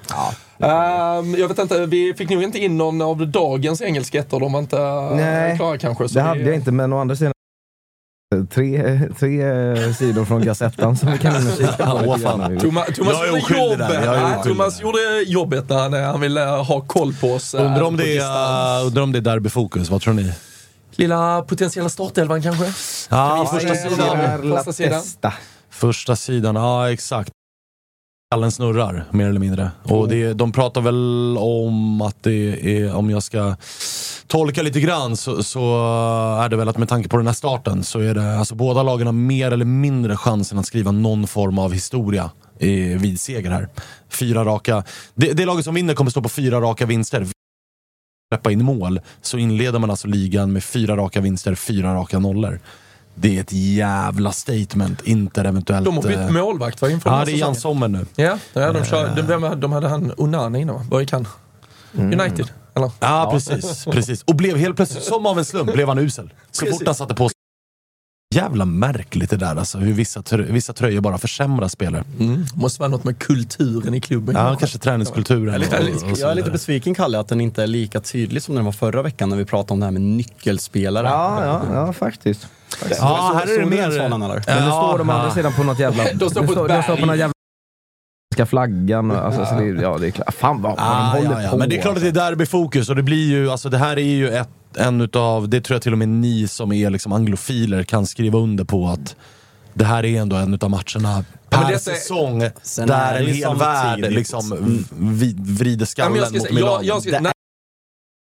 Ehm, jag vet inte, vi fick nog inte in någon av dagens engelskettor. De var inte eh, Nej, klara kanske. så Det vi- hade jag inte, men å andra sidan tre, tre sidor från Gazettan som vi kan kika på. Thomas, gjorde jobbet. där, Thomas där. gjorde jobbet när han, ville ha koll på oss. eh, Undrar om, det är, undrar om det är derbyfokus, vad tror ni? Lilla potentiella startelvan kanske? Ja, första sidan. Första sidan. Första sidan, ja exakt. Skallen snurrar, mer eller mindre. Och det, de pratar väl om att det är, om jag ska tolka lite grann, så, så är det väl att med tanke på den här starten så är det, alltså båda lagen har mer eller mindre chansen att skriva någon form av historia i, vid seger här. Fyra raka, det, det laget som vinner kommer stå på fyra raka vinster. Släppa in mål, så inleder man alltså ligan med fyra raka vinster, fyra raka nollor. Det är ett jävla statement, Inter eventuellt... De har bytt eh, målvakt va, inför Ja, det är Jan. Sommer nu. Ja, ja de, kör, de, vem- de hade han Onana innan va? Vad gick han? United? Eller? Ja, precis, precis. Och blev helt plötsligt, som av en slump, blev han usel. Så fort han satte på sig. Jävla märkligt det där alltså, hur vissa, trö- vissa tröjor bara försämrar spelare. Mm. Måste vara något med kulturen i klubben. Ja, kanske träningskulturen. Jag är, lite, och- och så jag är lite besviken Kalle att den inte är lika tydlig som den var förra veckan när vi pratade om det här med nyckelspelare. Ja, ja, ja faktiskt. Ja, här är det mer... sån, eller? Men Ja, står de andra ja. sidan på något jävla... De står på ett det står på berg. något jävla Ska flaggan, alltså, så det, ja det är klart. Fan vad, vad Ah, de håller ja, ja. på. Men det är klart att det är derbyfokus och det blir ju, alltså det här är ju ett, en utav, det tror jag till och med ni som är liksom anglofiler kan skriva under på att det här är ändå en utav matcherna per men det är- säsong Sen där är det en hel samtidigt. värld liksom v- vrider Ja, skallen ska mot säga, jag, jag Det-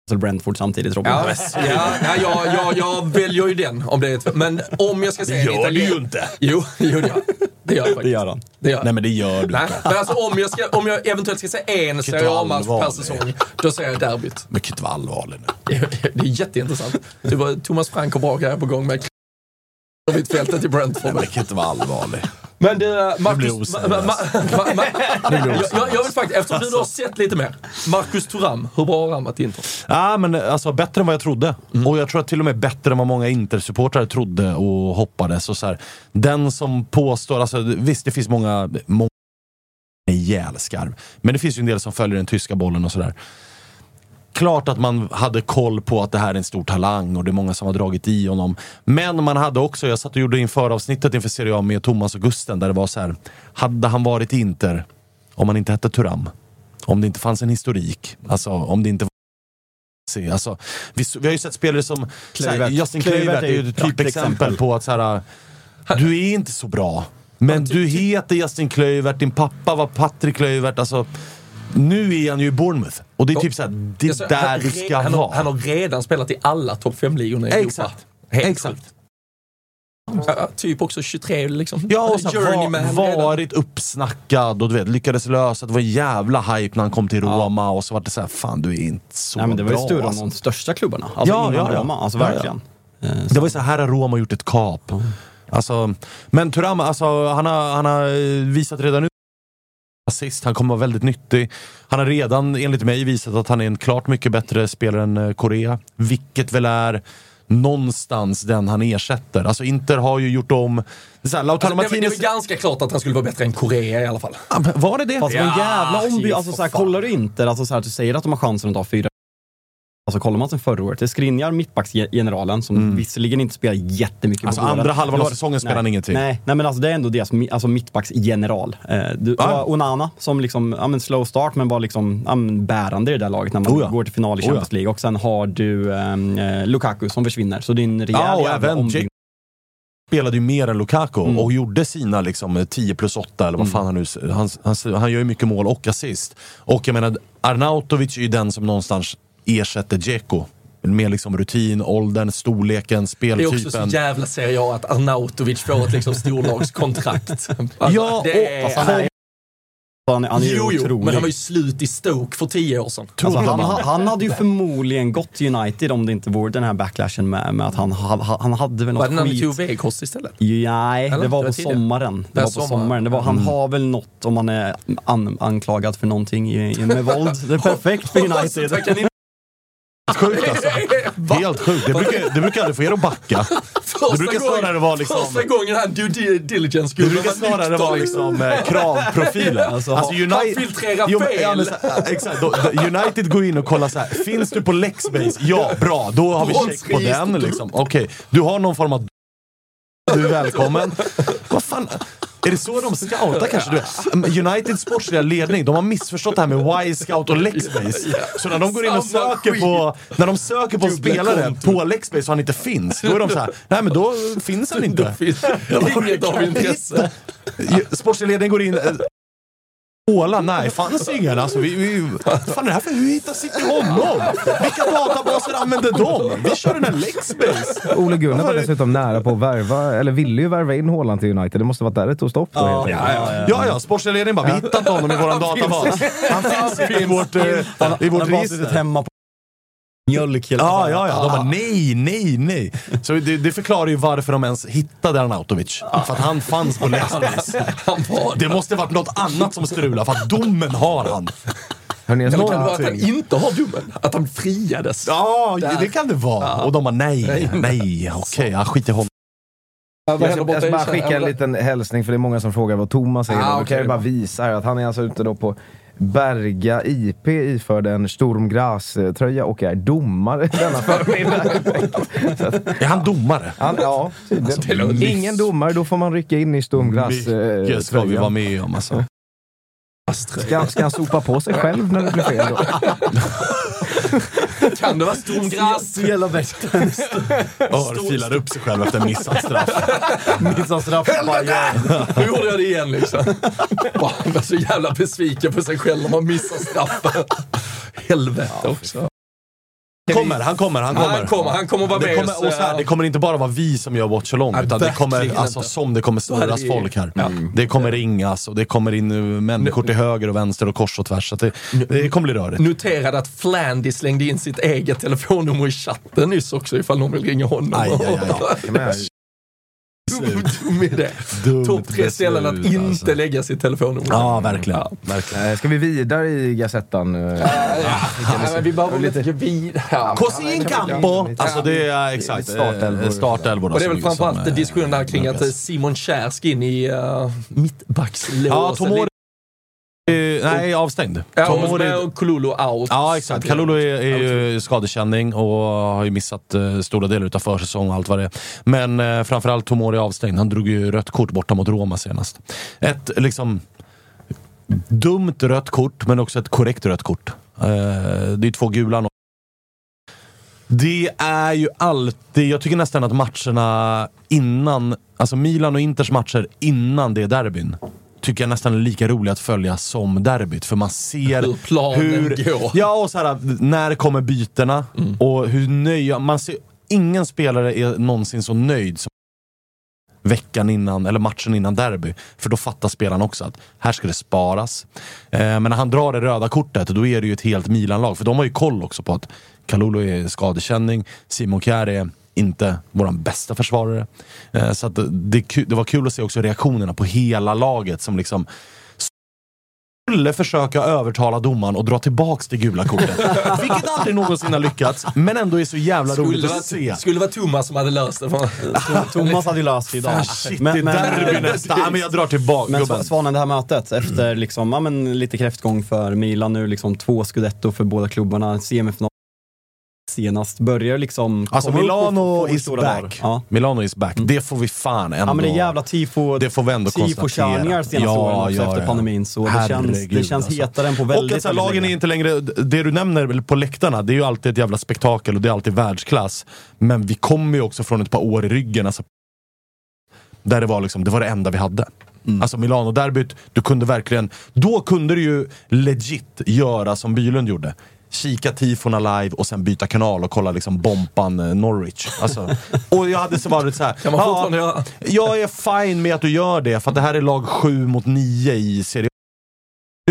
Till Brentford samtidigt Robin. ja, ja, ja, jag, jag, jag väljer ju den om det är ett, Men om jag ska säga en gör du ju inte. Jo, det gör jag. Det gör jag faktiskt. Det gör han. Det gör. Nej men det gör du Nej, inte. men alltså om jag, ska, om jag eventuellt ska säga en Serie A-match per säsong, då säger jag derbyt. Men kan inte vara allvarlig nu. Det är jätteintressant. Det var Thomas Frank och Braga här på gång med mittfältet i Brentford. Men kan inte vara allvarlig. Men du, Marcus... blir Ma, ma, ma, jag, jag, vill faktiskt, eftersom du har sett lite mer. Marcus Thuram, hur bra har han varit i Inter? Ja, men alltså bättre än vad jag trodde. Och jag tror att till och med bättre än vad många Inter-supportrar trodde och hoppades. Och så här. Den som påstår, alltså visst det finns många, många ihjälskarv. Men det finns ju en del som följer den tyska bollen och sådär. Klart att man hade koll på att det här är en stor talang och det är många som har dragit i honom. Men man hade också, jag satt och gjorde inför avsnittet inför Serie A med Thomas och Gusten där det var så här. Hade han varit i Inter om han inte hette Turam? Om det inte fanns en historik? Alltså om det inte se. Alltså, vi, vi har ju sett spelare som så här, Kluivert. Justin Kluivert är ju ett typexempel på att så här, du är inte så bra. Men du heter Justin Kluivert, din pappa var Patrik Kluivert. Alltså, nu är han ju i Bournemouth. Och det är typ såhär, det är där han- du ska han, vara. Har, han har redan spelat i alla topp 5-ligorna i Europa. Exakt. Helt Exakt. sjukt. Ja, typ också 23 liksom. Ja, och så var, redan. varit uppsnackad och du vet, lyckades lösa. Det var en jävla hype när han kom till Roma och så var det så här, fan du är inte så Nej, men det var ju bra. större än alltså. de största klubbarna. Alltså Ja, ja, ja. Roma. Alltså Ja, ja. verkligen. Eh, Det var ju så här, har Roma gjort ett kap. Alltså, men Thuram, alltså, han, har, han har eh, visat redan nu assist, han kommer vara väldigt nyttig. Han har redan, enligt mig, visat att han är en klart mycket bättre spelare än eh, Korea. Vilket väl är någonstans den han ersätter. Alltså Inter har ju gjort om... Så här, Lautaro Alltså, det, det är Martinez... väl ganska klart att han skulle vara bättre än Korea i alla fall. Ja, men Var det det? Fast var en jävla omby... Alltså, så här, kollar du inte, alltså, så här, du säger att de har chansen att ta fyra Alltså kollar man sen förra året, det är Skriniar, mittbacksgeneralen, som visserligen inte spelar jättemycket Alltså, på andra halvan av har- säsongen spelar han ingenting. Nej, nej, men alltså det är ändå deras alltså, mittbacksgeneral. Eh, du Ah. Onana som liksom, ja men slow start men var liksom, ja, men bärande i det där laget när man Oh ja. går till final i Oh. Champions League. Och sen har du ehm, eh, Lukaku som försvinner, så det är en rejäl och jävla ombyggnad. Spelade ju mer än Lukaku Mm. och gjorde sina liksom, 10 plus 8 eller vad fan han nu... Han, han, han gör ju mycket mål och assist. Och jag menar, Arnautovic är ju den som någonstans ersätter Dzeko. Med liksom rutin, åldern, storleken, Det är också så speltypen. jävla Serie A att Arnautovic får ett liksom storlagskontrakt. Alltså, Ja, det är, och- Han han är, han jo, jo, otrolig. men han var ju slut i Stoke för tio år sedan. Alltså, han, ha- han hade ju förmodligen gått till United om det inte vore den här backlashen med, med att han, ha- han hade väl Var något det när vi skit. tog Weghorst istället? Nej, Eller? det var Det var på sommaren. Det Det var var på sommaren. Det var, han har väl något, om han är an, anklagad för någonting i, i, med våld. Det är perfekt för Hoppas United. Sjukt alltså. Helt sjukt. Det brukar, det brukar aldrig få er att backa. Det brukar snarare vara liksom- Första gången han due di- diligence Det brukar snarare vara liksom eh, kravprofilen. Alltså, Alltså, United, filtrerar Jo, fel. Ja, men, så, exakt, då, United går in och kollar så här. finns du på Lexbase? Ja, bra. Då har vi check på den. Liksom. Okej, du har någon form av... Du är välkommen. Vad fan? Är det så de scoutar kanske? Du, Uniteds sportsliga ledning, de har missförstått det här med Y-scout och Lexbase. Så när de går in och söker på, när de söker på en spelare på Lexbase och han inte finns, då är de så här, nej men då finns han inte. Inget av intresse. Sportsliga ledningen går in... eh, Åla, nej, fanns ingen. Alltså, vi, vi, vad fan är det här för... Hur hittar City honom? Vilka databaser använder de? Vi kör den här Lexbase. Ole Gunnar var dessutom nära på att värva, eller ville ju värva in Haaland till United. Det måste varit där det tog stopp då helt enkelt. Ja, ja, sportsliga ledningen bara, vi hittar inte honom i våran databas. Han finns inte i vårt, eh, i Han vårt register. suttit hemma på mjölk hela Ja, tiden. ja, ja. De bara nej, nej, nej. Så det, det förklarar ju varför de ens hittade Arnautovic. För att han fanns på var Det måste varit något annat som strulade, för att domen har han. Hörrni, jag kan det vara att han inte har domen? Att han friades? Ja, det kan det vara. Och de bara nej, nej, okej, ja, skit i honom. Jag ska, jag ska bara skicka en liten hälsning för det är många som frågar vad Thomas säger. Ah, Då kan okej. jag bara visa här att han är alltså ute då på Berga IP iförd en Sturm Graz-tröja och är domare denna förmiddag. Är han domare? han, ja, tydligen. Ingen domare, då får man rycka in i Sturm Graz Mycket ska vi vara med om alltså. Ska, ska han sopa på sig själv när det blir fel då? Kan det vara Sturmgras? Hela västen. Ör filar upp sig själv efter missat straff. Missar straff. Bayern. Nu gjorde jag det igen liksom. Han var så jävla besviken på sig själv när man missar straffen. Helvete också. Kommer, han kommer, han kommer. Han kommer, han kommer vara det med kommer, oss. och så här, det kommer inte bara vara vi som gör Watch Along, Nej, utan det kommer, alltså, som det kommer snurras folk här. Ja. Det kommer ringas och det kommer in människor till höger och vänster och kors och tvärs. Så det, det kommer bli rörigt. Noterade att Flandy slängde in sitt eget telefonnummer i chatten nyss också ifall någon vill ringa honom. Aj, aj, aj. Dumt Topp tre ställen att inte alltså. lägga sitt telefonnummer. Ja, verkligen. Ja. verkligen. eh, ska vi vidare i Gazettan? eh? Ja, men vi behöver lite vid. Ja. Cosin Campo! Alltså det är exakt, Startelvor. eh, startelvor. Och det är väl framförallt som, eh, diskussionen där kring att. Simon Kjär ska in i uh, mittbackslåset. Eh, Nej, avstängd. Ja, och, Tomori... och Kululu out. Ja, exakt. Kalulu är, är ju skadekänning och har ju missat eh, stora delar av försäsong och allt vad det är. Men eh, framförallt Tomori är avstängd. Han drog ju rött kort borta mot Roma senast. Ett liksom dumt rött kort, men också ett korrekt rött kort. Eh, det är två gula. nå- Det är ju alltid, jag tycker nästan att matcherna innan, alltså Milan och Inters matcher innan det derbyn, tycker jag nästan är lika roliga att följa som derbyt. För man ser Hur planen går. Ja, och så här, när kommer bytena och hur nöjd... Man ser, ingen spelare är någonsin så nöjd som veckan innan, eller matchen innan derby. För då fattar spelaren också att här ska det sparas. Eh, men när han drar det röda kortet, då är det ju ett helt Milan-lag. För de har ju koll också på att Kalulu är skadekänning, Simon Kjär är inte vår bästa försvarare. Eh, så att det, det var kul att se också reaktionerna på hela laget som liksom skulle försöka övertala domaren och dra tillbaks det gula kortet. Vilket aldrig någonsin har lyckats, men ändå är så jävla roligt Skulle att se. skulle vara Thomas som hade löst det. Thomas hade löst det idag. Shit, Men- det är derby nästa. Ja, men jag drar tillbaka Men gubben. Sva- Svanen, det här mötet efter liksom, ja, men lite kräftgång för Milan nu, liksom två scudetto för båda klubbarna, semifinal senast, börjar liksom Alltså komma Milano is back. Ja. Milano is back. Det får vi fan ändå... ja men det är jävla tifo, Det får vi ändå konstatera. senaste åren också efter pandemin så det känns, det känns alltså. hetare än på väldigt, Och att här, lagen är länge. inte längre... Det du nämner på läktarna, det är ju alltid ett jävla spektakel och det är alltid världsklass. Men vi kommer ju också från ett par år i ryggen. Alltså, där det var liksom, det var det enda vi hade. Mm. Alltså Milano-derbyt, du kunde verkligen... Då kunde du ju legit göra som Bylund gjorde. Kika tifona live och sen byta kanal och kolla liksom Bompan eh, Norwich. Alltså, och jag hade så varit så här. Kan man fortfarande göra? Jag är fine med att du gör det, för att det här är lag 7 mot 9 i Serie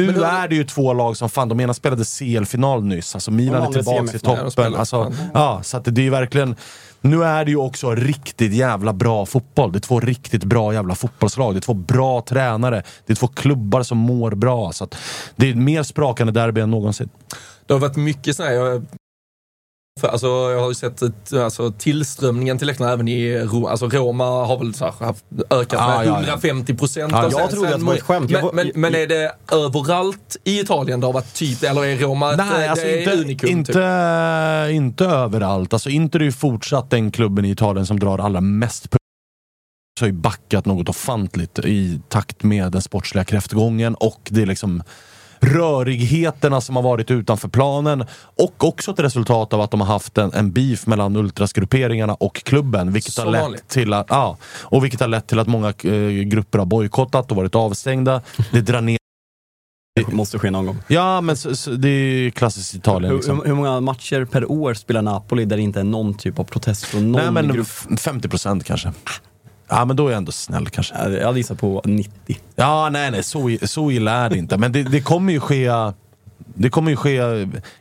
nu då- är det ju två lag som fan, de ena spelade CL-final nyss, alltså Milan De är andra tillbaka i. Ja, toppen. spelar. Alltså, ja, så att det är ju verkligen... Nu är det ju också riktigt jävla bra fotboll. Det är två riktigt bra jävla fotbollslag. Det är två bra tränare. Det är två klubbar som mår bra. Så att det är mer sprakande derby än någonsin. Det har varit mycket sådär, jag, för, alltså, jag har ju sett ett, alltså, tillströmningen till läktarna även i Roma. Alltså, Roma har väl så här, haft, ökat Ja, med ja, ja. 150 procent. Ja, jag trodde att det var ett skämt. Men, men, men är det överallt i Italien det har varit typ, eller är Roma Nej, alltså det inte, unikum? inte, typ? inte överallt. Alltså Inter är ju fortsatt den klubben i Italien som drar allra mest har ju backat något ofantligt i takt med den sportsliga kräftgången och det är liksom rörigheterna som har varit utanför planen och också ett resultat av att de har haft en, en beef mellan ultrasgrupperingarna och klubben. Vilket har, lett vanligt. till att, ja, och vilket har lett till att många eh, grupper har bojkottat och varit avstängda. Det drar ner Det måste ske någon gång. Ja, men så, så, det är ju klassiskt Italien. Hur, Liksom. hur, hur många matcher per år spelar Napoli där det inte är någon typ av protest från någon Nej men grupp? f- 50 procent kanske. Ja men då är jag ändå snäll kanske. Ja, Jag hade gissat på 90. Ja nej nej, så, så illa är det inte. Men det, det kommer ju ske... Det kommer ju ske...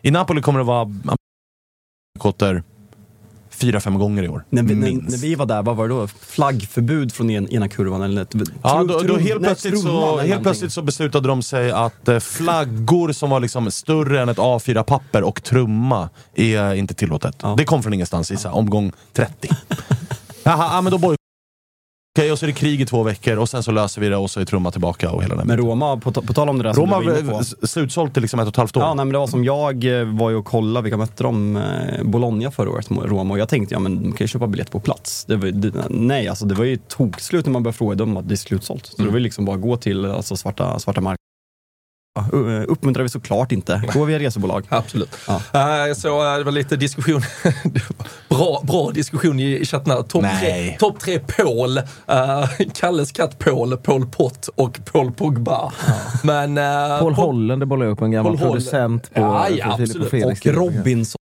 I Napoli kommer det vara bojkotter fyra, fem gånger i år. När vi, när, när vi var där, vad var det då? Flaggförbud från en, ena kurvan? Eller, ett- Ja, då, då helt, nej, plötsligt trumman så, helt någonting. plötsligt så beslutade de sig att eh, flaggor som var liksom större än ett A4-papper och trumma är inte tillåtet. Ja. Det kom från ingenstans i så här, omgång 30. Jaha, ja, men då boj- Okej, och så är det krig i två veckor och sen så löser vi det och så är trumma tillbaka och hela den Men Roma, på, på tal om det där som Roma du var inne på. slutsålt till liksom ett och ett halvt år. Ja, nej, men det var som jag eh, var ju och kollade, vilka mötte de? Eh, Bologna förra året, Roma. Och jag tänkte, ja men de kan ju köpa biljett på plats. Det var, det, nej, alltså det var ju tokslut när man började fråga dem att det är slutsålt. Så det var ju liksom bara gå till alltså, svarta, svarta mark Uh, uppmuntrar vi såklart inte. Gå via resebolag. Absolut. Ja. Eh, Jag såg eh, det var lite diskussion, bra, bra diskussion i, chatten här. Topp tre, top tre Paul, uh, Kalles katt Paul, Paul Pott och Paul Pogba. Men... eh, Paul Holland bollar upp en gammal Paul producent på, Ja, ja, på, Filip absolut. och Felix. Och Robinson.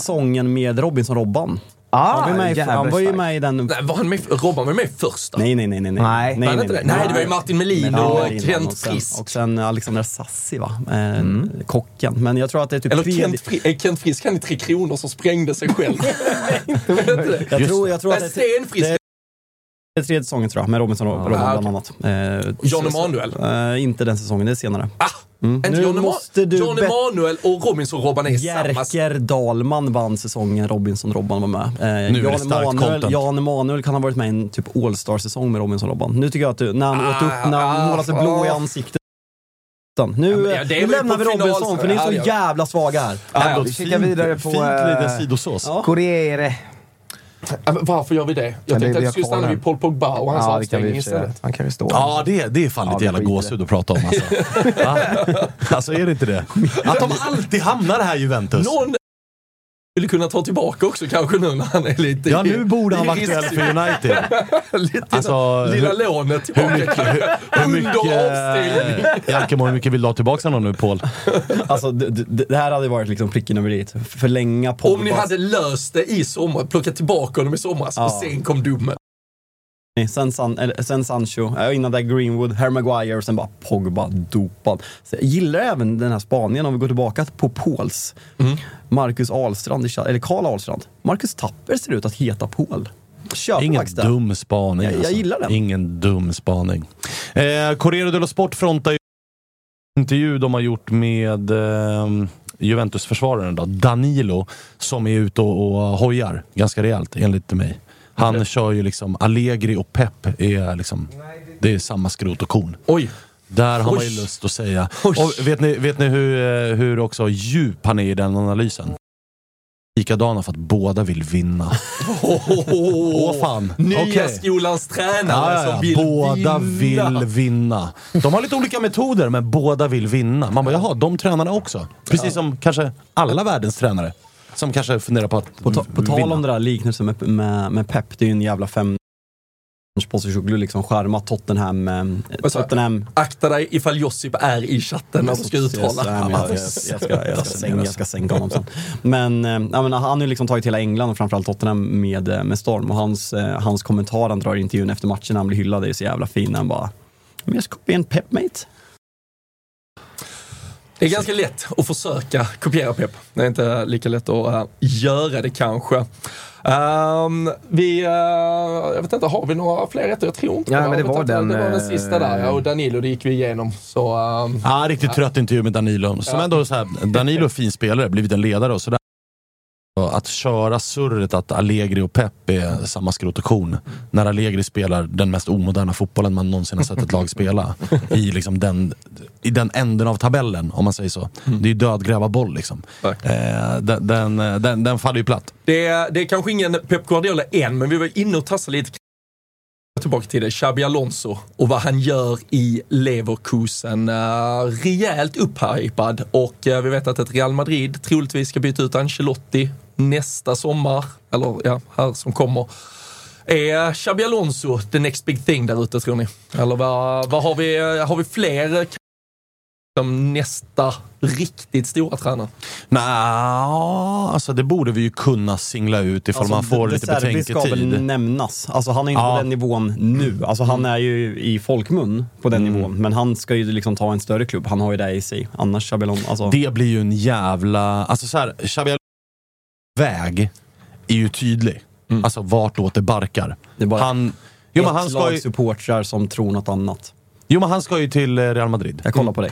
Säsongen med Robinson-Robban. Ah, Han var, med, i- han var ju med i den... Nej, var han med, Robban var med första. Nej, nej, nej. Nej, nej. Nej. Han inte det? Nej, det var ju Martin Melin och Kent Frisk. Och sen Alexander Sassi, va? Eh, Kocken. Men jag tror att det är typ Eller Kent, Fri, eh, Kent Frisk, han i Tre Kronor som sprängde sig själv. Jag tror, jag tror att det är det är tredje säsongen tror jag, med Robinson och Robban Ah, bland annat. Eh, så- Emanuel. Eh, inte den säsongen, det är senare. ah, inte Nu Jan, måste du Jan bet- Emanuel och Robinson-Robban är samma... Jerker Dahlman vann säsongen Robinson-Robban var med. Eh, är det Jan, starkt Emanuel, content. Jan Emanuel kan ha varit med i en typ All-Star-säsong med Robinson-Robban. Nu tycker jag att du, när han åt upp, när han målade sig blå i ansiktet. Nu, Ja, nu lämnar vi Robinson för ni är så jävla svaga här. Ja, Vi kikar vidare på... Fint liten eh, sidosås. Ja. Corriere. Ja, men Varför gör vi det? Jag tänkte vi att vi skulle stanna vid Paul Pogba och hans Ja, avstängning vi istället. Han kan ju stå. Ja, det, det är fan lite vi jävla gåshud att prata om alltså. Alltså är det inte det? Att de alltid hamnar här Juventus. Någon skulle kunna ta tillbaka också kanske nu när han är lite Ja, nu borde han i vara aktuell för United. lite Alltså, lilla hur- lånet tillbaka. Hur mycket, hur, hur Under mycket, avstängning. Jalkemo, hur mycket vill du ha tillbaka honom nu Paul? Alltså, det, det, det här hade varit liksom pricken över i. Förlänga Pogbas... Om ni hade löst det i sommar, plockat tillbaka honom i somras Ja. och sen kom domen. Sen, San, eller, sen Sancho, innan det Greenwood, Harry Maguire och sen bara Pogba dopad. Så jag gillar även den här spaningen om vi går tillbaka på Pauls. Mm. Marcus Ahlstrand, eller Karl Ahlstrand. Marcus Tapper ser ut att heta Paul. Köper Ingen faktiskt dum spaning. Jag- jag alltså. gillar den. Ingen dum spaning. Eh, Corriere dello Sport frontar ju intervju de har gjort med eh, Juventus-försvararen Danilo, som är ute och, och hojar ganska rejält enligt mig. Han kör ju liksom Allegri och Pep är liksom, det är samma skrot och korn. Oj. Där har man Oj. ju lust att säga. Vet ni, vet ni hur, eh, hur också djup han är i den analysen? Likadana för att båda vill vinna. Åh fan. Nya Okej. skolans tränare Ja, ja, som vill båda vinna. vill vinna. De har lite olika metoder, men båda vill vinna. Man bara, jaha, de tränarna också. Precis som kanske alla världens tränare. Som kanske funderar på att På, ta, på tal om det där liknelsen med, med, med Pep, det är ju en jävla fem Postecoglou liksom skärmat Tottenham. Eh, jag? Tottenham Akta dig ifall Josip är i chatten när du ska uttala. Men jag, jag, jag, ska, jag, ska sänka, jag ska sänka honom sen. Men, eh, jag menar, han har ju liksom tagit hela England och framförallt Tottenham med, eh, med storm. Och hans, hans kommentar han drar i intervjun efter matchen när han blir hyllad är så jävla fin. Han bara “Men jag ska bli en pep mate”. Det är ganska lätt att försöka kopiera Pep. Det är inte lika lätt att äh, göra det kanske. Ehm, vi, äh, jag vet inte, har vi några fler rätter? Jag tror inte Ja, Jag men det var den, Det var den eh, sista där, ja, och Danilo, det gick vi igenom. Så, ehm, Ja, riktigt trött intervju med Danilo. Som Ja. ändå så här, Danilo är fin spelare, blivit en ledare och sådär. Att köra surret att Allegri och Pep är samma skrot och korn. När Allegri spelar den mest omoderna fotbollen man någonsin har sett ett lag spela. I, liksom den, I den änden av tabellen, om man säger så. Det är ju dödgräva boll liksom. Eh, den, den, den, den faller ju platt. det, det är kanske ingen Pep Guardiola än, men vi var inne och tassade lite tillbaka till det. Xabi Alonso och vad han gör i Leverkusen. Uh, rejält upphypad och eh, vi vet att ett Real Madrid troligtvis ska byta ut Ancelotti nästa sommar, eller ja, här som kommer. Är Xabi Alonso the next big thing där ute tror ni? Eller vad, vad har vi, eh, har vi fler som nästa riktigt stora tränare? Nja, alltså det borde vi ju kunna singla ut ifall man får det lite Serbi ska väl betänketid. nämnas. Alltså han är inte Ja. på den nivån nu. Alltså han är ju i folkmun på den Mm. nivån. Men han ska ju liksom ta en större klubb. Han har ju det i sig. Annars Xabi Alonso, alltså. Det blir ju en jävla... Alltså så här, Xabi väg är ju tydlig. Alltså vartåt det barkar. Det är bara Han, jo, men han ett ska lag ju, supportrar som tror något annat. Jo men han ska ju till eh, Real Madrid. Jag kollar på dig.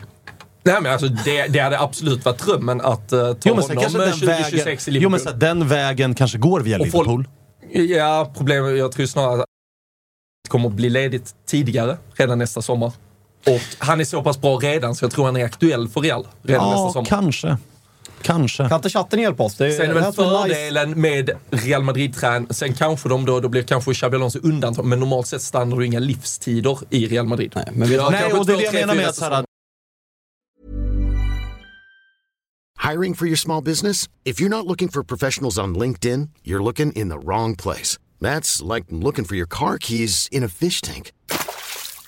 Nej men alltså det, det hade absolut varit drömmen att uh, ta Jo men honom kanske eh, den 2026 vägen, i Liverpool. jo, men så den vägen kanske går via Och folk- Liverpool. Ja, problemet, jag tror snarare att det kommer att bli ledigt tidigare, redan nästa sommar. Och han är så pass bra redan så jag tror han är aktuell för Real redan nästa Ja, sommar. kanske. Kanske. Kan inte chatten hjälpa oss? Det är, Sen är väl fördelen nice. med Real Madrid-trän. Sen kanske de då, då blir kanske Xabi Alonso undantag, men normalt sett stannar du inga livstider i Real Madrid. Nej, men vi har Nej och det är det jag menar med att Hiring for your small business? If you're not looking for professionals on LinkedIn, you're looking in the wrong place. That's like looking for your car keys in a fish tank.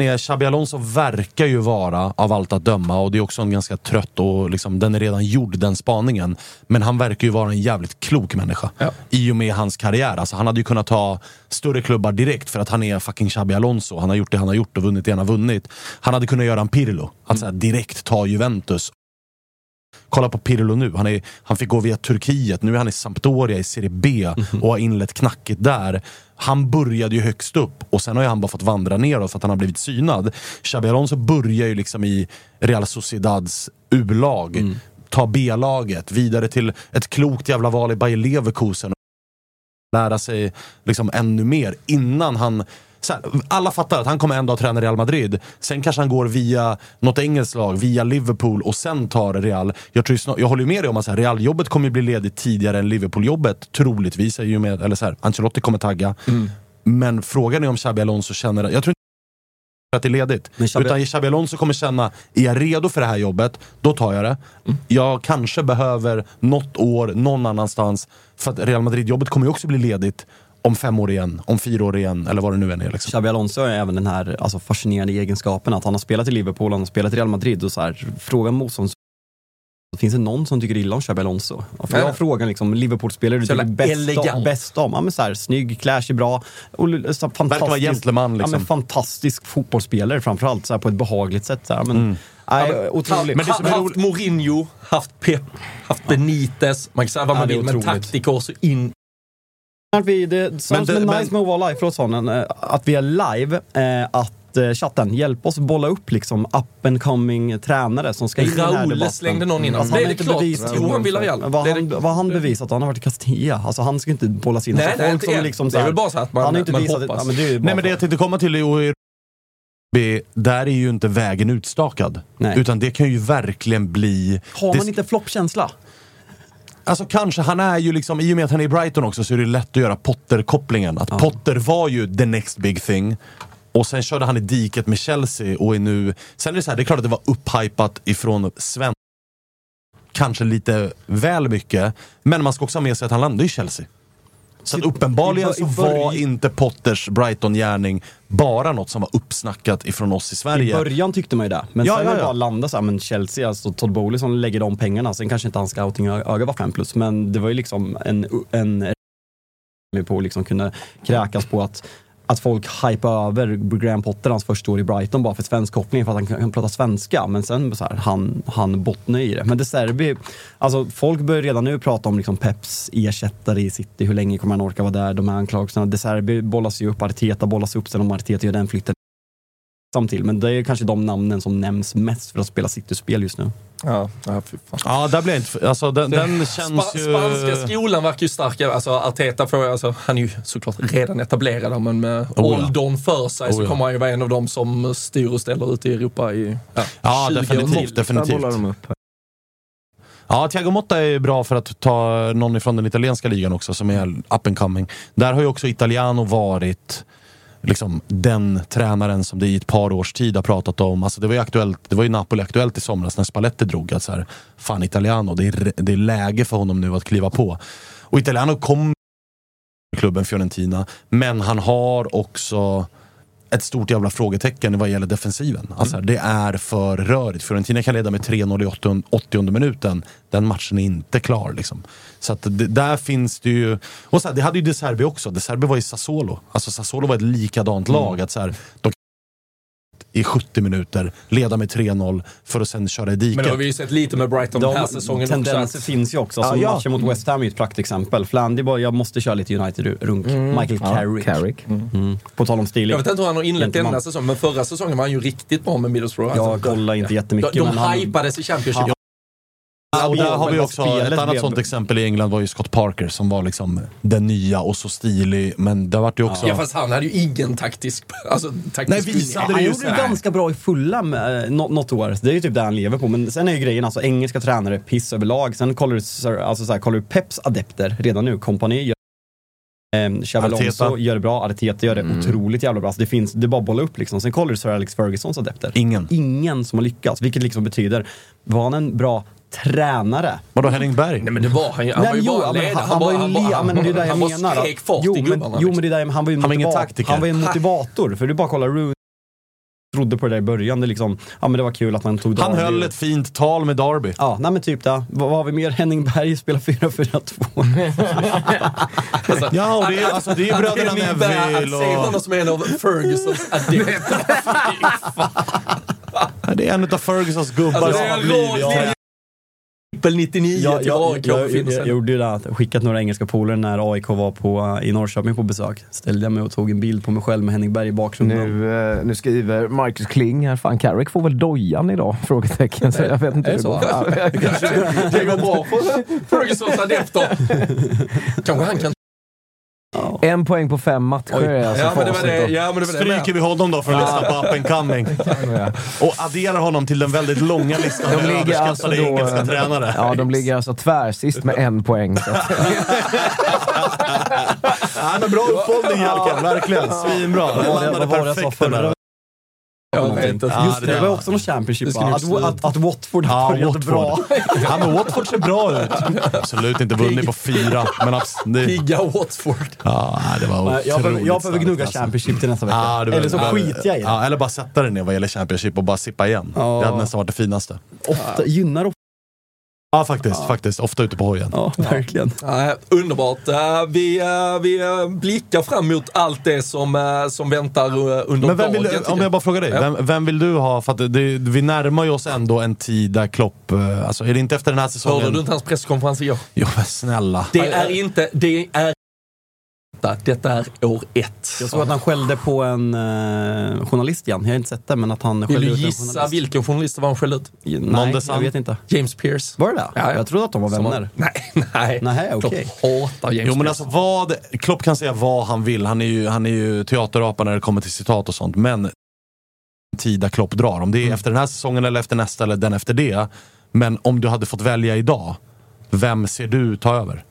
Är Xabi Alonso verkar ju vara, av allt att döma, och det är också en ganska trött och liksom, den är redan gjord den spaningen. Men han verkar ju vara en jävligt klok människa. Ja. I och med hans karriär. Alltså, han hade ju kunnat ta större klubbar direkt för att han är fucking Xabi Alonso. Han har gjort det han har gjort och vunnit det han har vunnit. Han hade kunnat göra en Pirlo. Att här, direkt ta Juventus Kolla på Pirlo nu. Han, är, han fick gå via Turkiet, nu är han i Sampdoria i Serie B och har inlett knackigt där. Han började ju högst upp och sen har ju han bara fått vandra neråt för att han har blivit synad. Xabi Alonso börjar ju liksom i Real Sociedads U-lag, ta B-laget, vidare till ett klokt jävla val i Bayer Leverkusen. Lära sig liksom ännu mer innan han... Här, alla fattar att han kommer en dag träna Real Madrid. Sen kanske han går via något engelskt lag, via Liverpool och sen tar Real. Jag, tror ju snar, jag håller ju med dig om att Real-jobbet kommer ju bli ledigt tidigare än Liverpool-jobbet. Troligtvis. och med, eller så här, Ancelotti kommer tagga. Men frågan är om Xabi Alonso känner... Jag tror inte att det är ledigt. Men Xabi- Utan Xabi Alonso kommer känna, är jag redo för det här jobbet, då tar jag det. Jag kanske behöver något år någon annanstans. För att Real Madrid-jobbet kommer ju också bli ledigt om fem år igen, om fyra år igen, eller vad det nu än är. Liksom. Xabi Alonso har även den här alltså, fascinerande egenskapen att han har spelat i Liverpool, han har spelat i Real Madrid och så här, frågan motstånds Finns det någon som tycker illa om Xabi Alonso? För jag har frågan liksom, Liverpool-spelare du tycker bäst om, bäst om? Ja, men så här, snygg, klär sig bra. Och, så, fantastisk, vara gentleman, liksom. ja, men fantastisk fotbollsspelare framförallt, så här, på ett behagligt sätt. Så här. Men, nej, otroligt. Men det som är haft Mourinho, haft Pep, haft Benitez. Man kan säga vad man Ja, vill, men taktiker så in... Att vi, det som Men som det- är men- nice med att vara live, förlåt sonen, eh, att vi är live, eh, att eh, chatten, hjälp oss bolla upp liksom up and coming tränare som ska in i den här debatten. slängde någon in. Alltså, har det inte klart? bevisat- Jo, han Villarreal. Vad han, det- vad har han bevisat? Han har varit i Castilla. Alltså han ska inte bollas in. Nej, alltså, nej, inte än. liksom Det är väl bara så att man- han har inte man visat, hoppas. Ja, men det är Nej men det jag tänkte komma till är ju i där är ju inte vägen utstakad. Nej. Utan det kan ju verkligen bli... Har det, man inte floppkänsla? Alltså kanske, han är ju liksom, i och med att han är i Brighton också så är det lätt att göra Potter-kopplingen. Att Potter var ju the next big thing. Och sen körde han i diket med Chelsea och är nu... Sen är det så här, det är klart att det var upphypat ifrån svensk Kanske lite väl mycket. Men man ska också ha med sig att han landade i Chelsea. Så att uppenbarligen i så var inte Potters Brighton-gärning bara något som var uppsnackat ifrån oss i I Sverige. början tyckte man ju det. Men Ja, sen ja, när det ja. bara landade så här, men Chelsea, alltså Todd Bowley som lägger de pengarna. Sen kanske inte hans scouting-öga var 5 plus, men det var ju liksom en, en på liksom kunna kräkas på att att folk hypar över Graham Potter hans första år i Brighton bara för svensk koppling för att han kan, prata svenska. Men sen så här, han, han bottnar i det. Men De Serbi, alltså folk börjar redan nu prata om liksom Peps ersättare i City. Hur länge kommer han orka vara där? De här anklagelserna. De Serbi bollas ju upp, Arteta bollas upp sen om Arteta gör den flytten till. Men det är kanske de namnen som nämns mest för att spela City-spel just nu. Ja, ja, fy fan. Ja, där blir jag inte... Alltså den, den känns Spa- ju... Spanska skolan verkar ju starkare. Alltså Arteta får, alltså, han är ju såklart redan etablerad men med Oh ja. åldern för sig så Oh ja. kommer han ju vara en av dem som styr och ställer ute i Europa i ja, Ja, 20 år definitivt. till. definitivt. de upp. Ja, Thiago Motta är bra för att ta någon ifrån den italienska ligan också som är up and coming. Där har ju också Italiano varit liksom, den tränaren som det i ett par års tid har pratat om. Alltså, det, var ju aktuellt, det var ju Napoli aktuellt i somras när Spalletti drog. Att så här, fan Italiano, det är, det är läge för honom nu att kliva på. Och Italiano kom klubben Fiorentina, men han har också ett stort jävla frågetecken vad gäller defensiven. Alltså, Det är för rörigt. Fiorentina kan leda med 3-0 i 80, 80 minuten. Den matchen är inte klar. Liksom. Så att det, där finns det ju... Och så här, det hade ju De Serbi också. De Serbi var i Sassuolo. Alltså Sassuolo var ett likadant lag. Att så här, de i 70 minuter, leda med 3-0 för att sen köra i diket. Men det har vi ju sett lite med Brighton den här säsongen tendenser också. finns ju också. Ja, Som ja. matchen mot West Ham är ju ett praktexempel. Flandy bara, jag måste köra lite United-runk. Michael Carrick. Carrick. Mm. På tal om stilig. Jag vet inte hur han har inlett denna säsong, men förra säsongen var han ju riktigt bra med Middlesbrough. Jag Alltså, kollar inte jättemycket. de de men han- hypades i Championship. Ja. Ja, och där har vi också, ett annat blev- sånt exempel i England var ju Scott Parker som var liksom den nya och så stilig. Men det vart ju också... Ja, fast han hade ju ingen taktisk... Alltså, taktisk Nej, visade det Han gjorde det ganska bra i fulla med nå- något år. Det är ju typ det han lever på. Men sen är ju grejen, alltså engelska tränare, piss överlag. Sen kollar du, alltså, så här, kollar du Peps adepter redan nu. Kompani gör eh, Xabi Alonso Arteta. gör det bra, Arteta gör det otroligt jävla bra. Alltså, det, finns, det är bara att bolla upp liksom. Sen kollar du Sir Alex Fergusons adepter. Ingen. Ingen som har lyckats, vilket liksom betyder, var han en bra tränare? Vadå Henning Berg? Nej men det var han ju. Han Nej, var ju jo, bara ledare. han, han var ju han le- ja, men det är där jag han menar. skrek fart jo, i men, gubbarna. jo, men det är där, han var ju Han var ingen taktiker. Han var ju en motivator. för du bara kollar Rooney trodde på det där i början. Det, liksom, ja, men det var kul att man tog Han Derby. höll ett fint tal med Derby. Ja, nej men typ det. Vad, vad har vi mer? Henning Berg spelar 4-4-2. Ja, och det är, alltså, det är bröderna Henning Berg, Att Neville se honom och... som en av Fergusons adepter. Det är en av Fergusons gubbar Alltså, som det är har blivit... Trippel 99 jag, till jag, AIK. jag, jag, jag gjorde ju det, att skickat några engelska polare när AIK var på, i Norrköping på besök. Ställde jag mig och tog en bild på mig själv med Henning Berg i bakgrunden. Nu, eh, nu skriver Marcus Kling här, fan Carrick får väl dojan idag? Frågetecken. Så jag vet inte Är hur det går. så? Ja, Det går bra för Fergusons adepter. Kanske han kan... En poäng på fem matcher är alltså Ja men det var det. då. Ja, men det, var det. Stryker vi honom då för att lyssna på up and coming. Ja. Och adderar honom till den väldigt långa listan De ligger alltså då, engelska tränare. Ja, de ligger alltså tvärsist med en poäng. Ja, men bra uppehållning Jalken, verkligen. Svinbra. Det- landade perfekt. Jag vet inte. Ja, Just det, det var också någon Championship va? Att, att, att Watford Ja, började Watford. bra. Ja, men Watford ser bra ut. Absolut inte vunnit på fyra, men abs- det, Pigga Watford. ja, det var Jag behöver, jag behöver gnugga alltså. Championship till nästa vecka. Ja, Eller så ja, skiter jag i det. Ja, eller bara sätta dig ner vad gäller Championship och bara sippa igen. Ja. Det hade nästan varit det finaste. Ofta, gynnar ofta. Ja, faktiskt. faktiskt. Ofta ute på hojen. Ja, verkligen. Nej, underbart. Eh, Vi, eh, vi eh, blickar fram mot allt det som, som väntar under Men vem vill, dagen. om jag bara frågar dig, Ja. vem, vem vill du ha? För det, vi närmar ju oss ändå en tid där Klopp, alltså är det inte efter den här säsongen? Hörde du inte hans presskonferens igår? Jo men snälla. Det är inte... Det är... Detta är år ett. Jag såg att han skällde på en eh, journalist igen. Jag har inte sett det, men att han Vill skällde du ut en gissa journalist. vilken journalist det var han skällde ut? Nej, jag vet inte. James Pierce. Var det det? Ja, ja. Jag trodde att de var Som vänner. Nej, nej. Nej, okej. Klopp hatar James Jo men Pierce. alltså vad, Klopp kan säga vad han vill. Han är ju, han är ju teaterapa när det kommer till citat och sånt. Men tid där Klopp drar. Om det är Mm. efter den här säsongen eller efter nästa eller den efter det. Men om du hade fått välja idag, vem ser du ta över?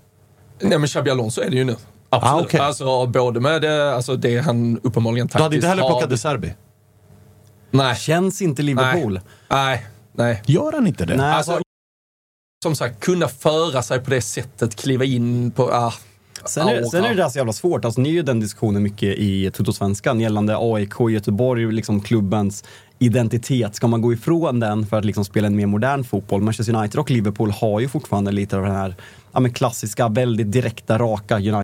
Nej men Xabi Alonso är det ju nu. Absolut. Ah, okej. Alltså både med det, alltså det han uppenbarligen Du taktiskt hade inte heller har- plockat De Serbi? Nej. Känns inte Liverpool. Nej. Nej. Gör han inte det? Nej, Alltså, som sagt, kunna föra sig på det sättet, kliva in på... Ah, Sen är, aura. sen är det där så jävla svårt. Alltså, ni är ju den diskussionen mycket i Tuttosvenskan gällande AIK, Göteborg, liksom klubbens identitet. Ska man gå ifrån den för att liksom spela en mer modern fotboll? Manchester United och Liverpool har ju fortfarande lite av den här ja, men klassiska, väldigt direkta, raka United.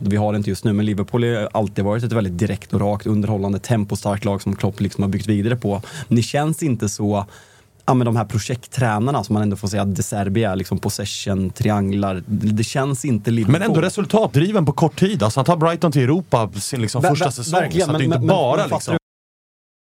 Vi har det inte just nu, men Liverpool har alltid varit ett väldigt direkt och rakt, underhållande, tempostarkt lag som Klopp liksom har byggt vidare på. Men det känns inte så ja, men de här projekttränarna som man ändå får säga att De Serbi är, liksom possession, trianglar. Det, känns inte Liverpool. Men ändå resultatdriven på kort tid. Alltså han tar Brighton till Europa sin liksom Ver- första säsong. verkligen, så att det är men- inte men- bara men liksom,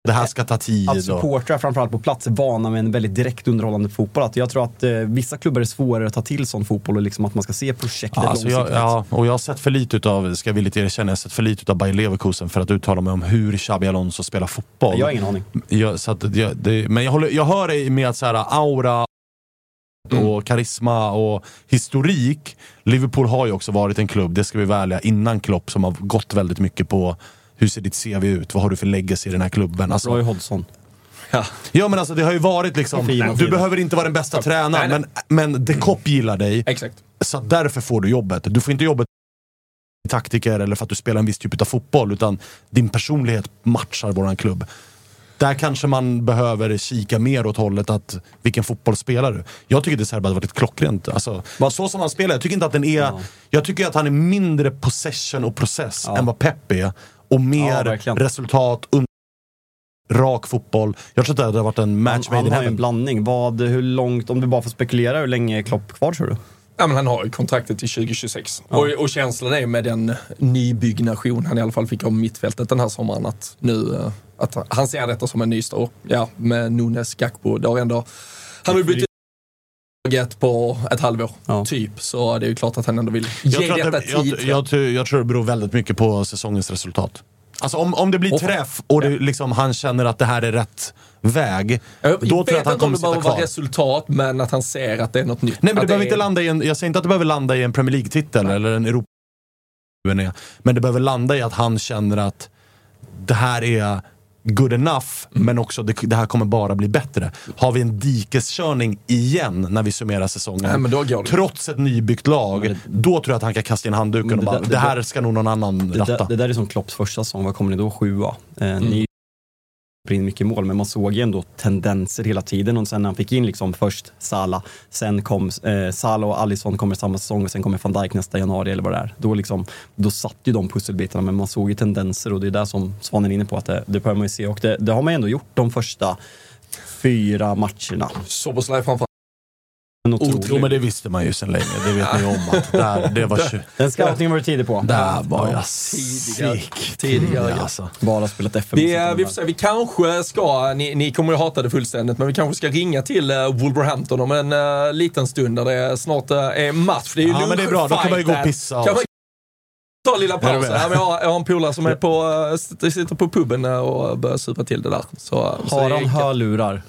det här ska ta tid. att supportrar framförallt på plats är vana med en väldigt direkt underhållande fotboll. Att jag tror att eh, vissa klubbar är svårare att ta till sån fotboll och liksom att man ska se projektet Ja, alltså jag, långsiktigt. ja, och jag har sett för lite utav, ska jag villigt erkänna, jag har sett för lite utav Bayer Leverkusen för att uttala mig om hur Xabi Alonso spelar fotboll. Jag har ingen aning. Jag, så att, jag, det, men jag, håller, jag hör dig med att så här, aura och karisma och historik. Liverpool har ju också varit en klubb, det ska vi välja, innan Klopp som har gått väldigt mycket på hur ser ditt CV ut? Vad har du för legacy i den här klubben? Alltså, Roy Hodgson. ja men alltså det har ju varit liksom, Fina du tider. behöver inte vara den bästa tränaren, Nej, nej. men, men The Cop gillar dig. exakt. Så därför får du jobbet. Du får inte jobbet taktiker eller för att du spelar en viss typ av fotboll, utan din personlighet matchar våran klubb. Där kanske man behöver kika mer åt hållet att vilken fotboll spelar du? Jag tycker att Serba hade varit ett klockrent. Alltså, så som han spelar, jag tycker inte att den är... Jag tycker att han är mindre possession och process än vad Pep är. Och Ja, mer verkligen. resultat, rak fotboll. Jag tror att det hade varit en match Han, made in han har ju en heaven. blandning. Vad, hur långt, om du bara får spekulera, hur länge är Klopp kvar tror du? Ja, men han har ju kontraktet till 2026. Och, och känslan är med den nybyggnation han i alla fall fick av mittfältet den här sommaren att nu, eh, att han ser detta som en ny start. Ja, med Nunes, Gakpo. Det har ändå, han har ju bytt ut på ett halvår, typ. Så det är ju klart att han ändå vill ge Jag tror, detta att det, jag, tid. jag, tror- jag tror det beror väldigt mycket på säsongens resultat. Alltså om, om det blir träff och det, liksom, han känner att det här är rätt väg, jag då tror jag vet att han inte om kommer det sitta behöver vara kvar. resultat, men att han ser att det är något nytt. Nej men det behöver är- inte landa i en, jag säger inte att det behöver landa i en Premier League-titel eller en Europa men det behöver landa i att han känner att det här är good enough, Mm. men också det, det här kommer bara bli bättre. Har vi en dikeskörning igen när vi summerar säsongen, Nej, det. trots ett nybyggt lag, då tror jag att han kan kasta in handduken och det bara, det, det här ska nog någon annan Det ratta. det där är som Klopps första säsong, vad kommer ni då? Sjua? Eh, Mm. In mycket mål, men man såg ju ändå tendenser hela tiden och sen när han fick in liksom först Salah, sen kom eh, Salah och Alisson kommer samma säsong och sen kommer van Dijk nästa januari eller vad det är. Då, liksom, då satt ju de pusselbitarna, men man såg ju tendenser och det är där som Svanen är inne på att det, det behöver man ju se och det, det har man ju ändå gjort de första fyra matcherna. Soboslaj framför en Jo, otrolig. men det visste man ju sedan länge. Det vet ni om. Att där, det var tju- Den scoutingen var du tidig på. där var Ja. jag Tidigare. sick. Tidigare, alltså. Bara spelat FM. Vi, eh, vi får se, vi kanske ska, ni, ni kommer ju hata det fullständigt, men vi kanske ska ringa till uh, Wolverhampton om en eh, liten stund där det snart eh, är match. Det är ju Ja, men det är bra. Då kan man ju gå och pissa. Kan man ta lilla pausen? med? Ja, men jag, har, jag har en polare som är på, eh, sitter på puben eh, och börjar supa till det där. Så, så Har det är han hörlurar?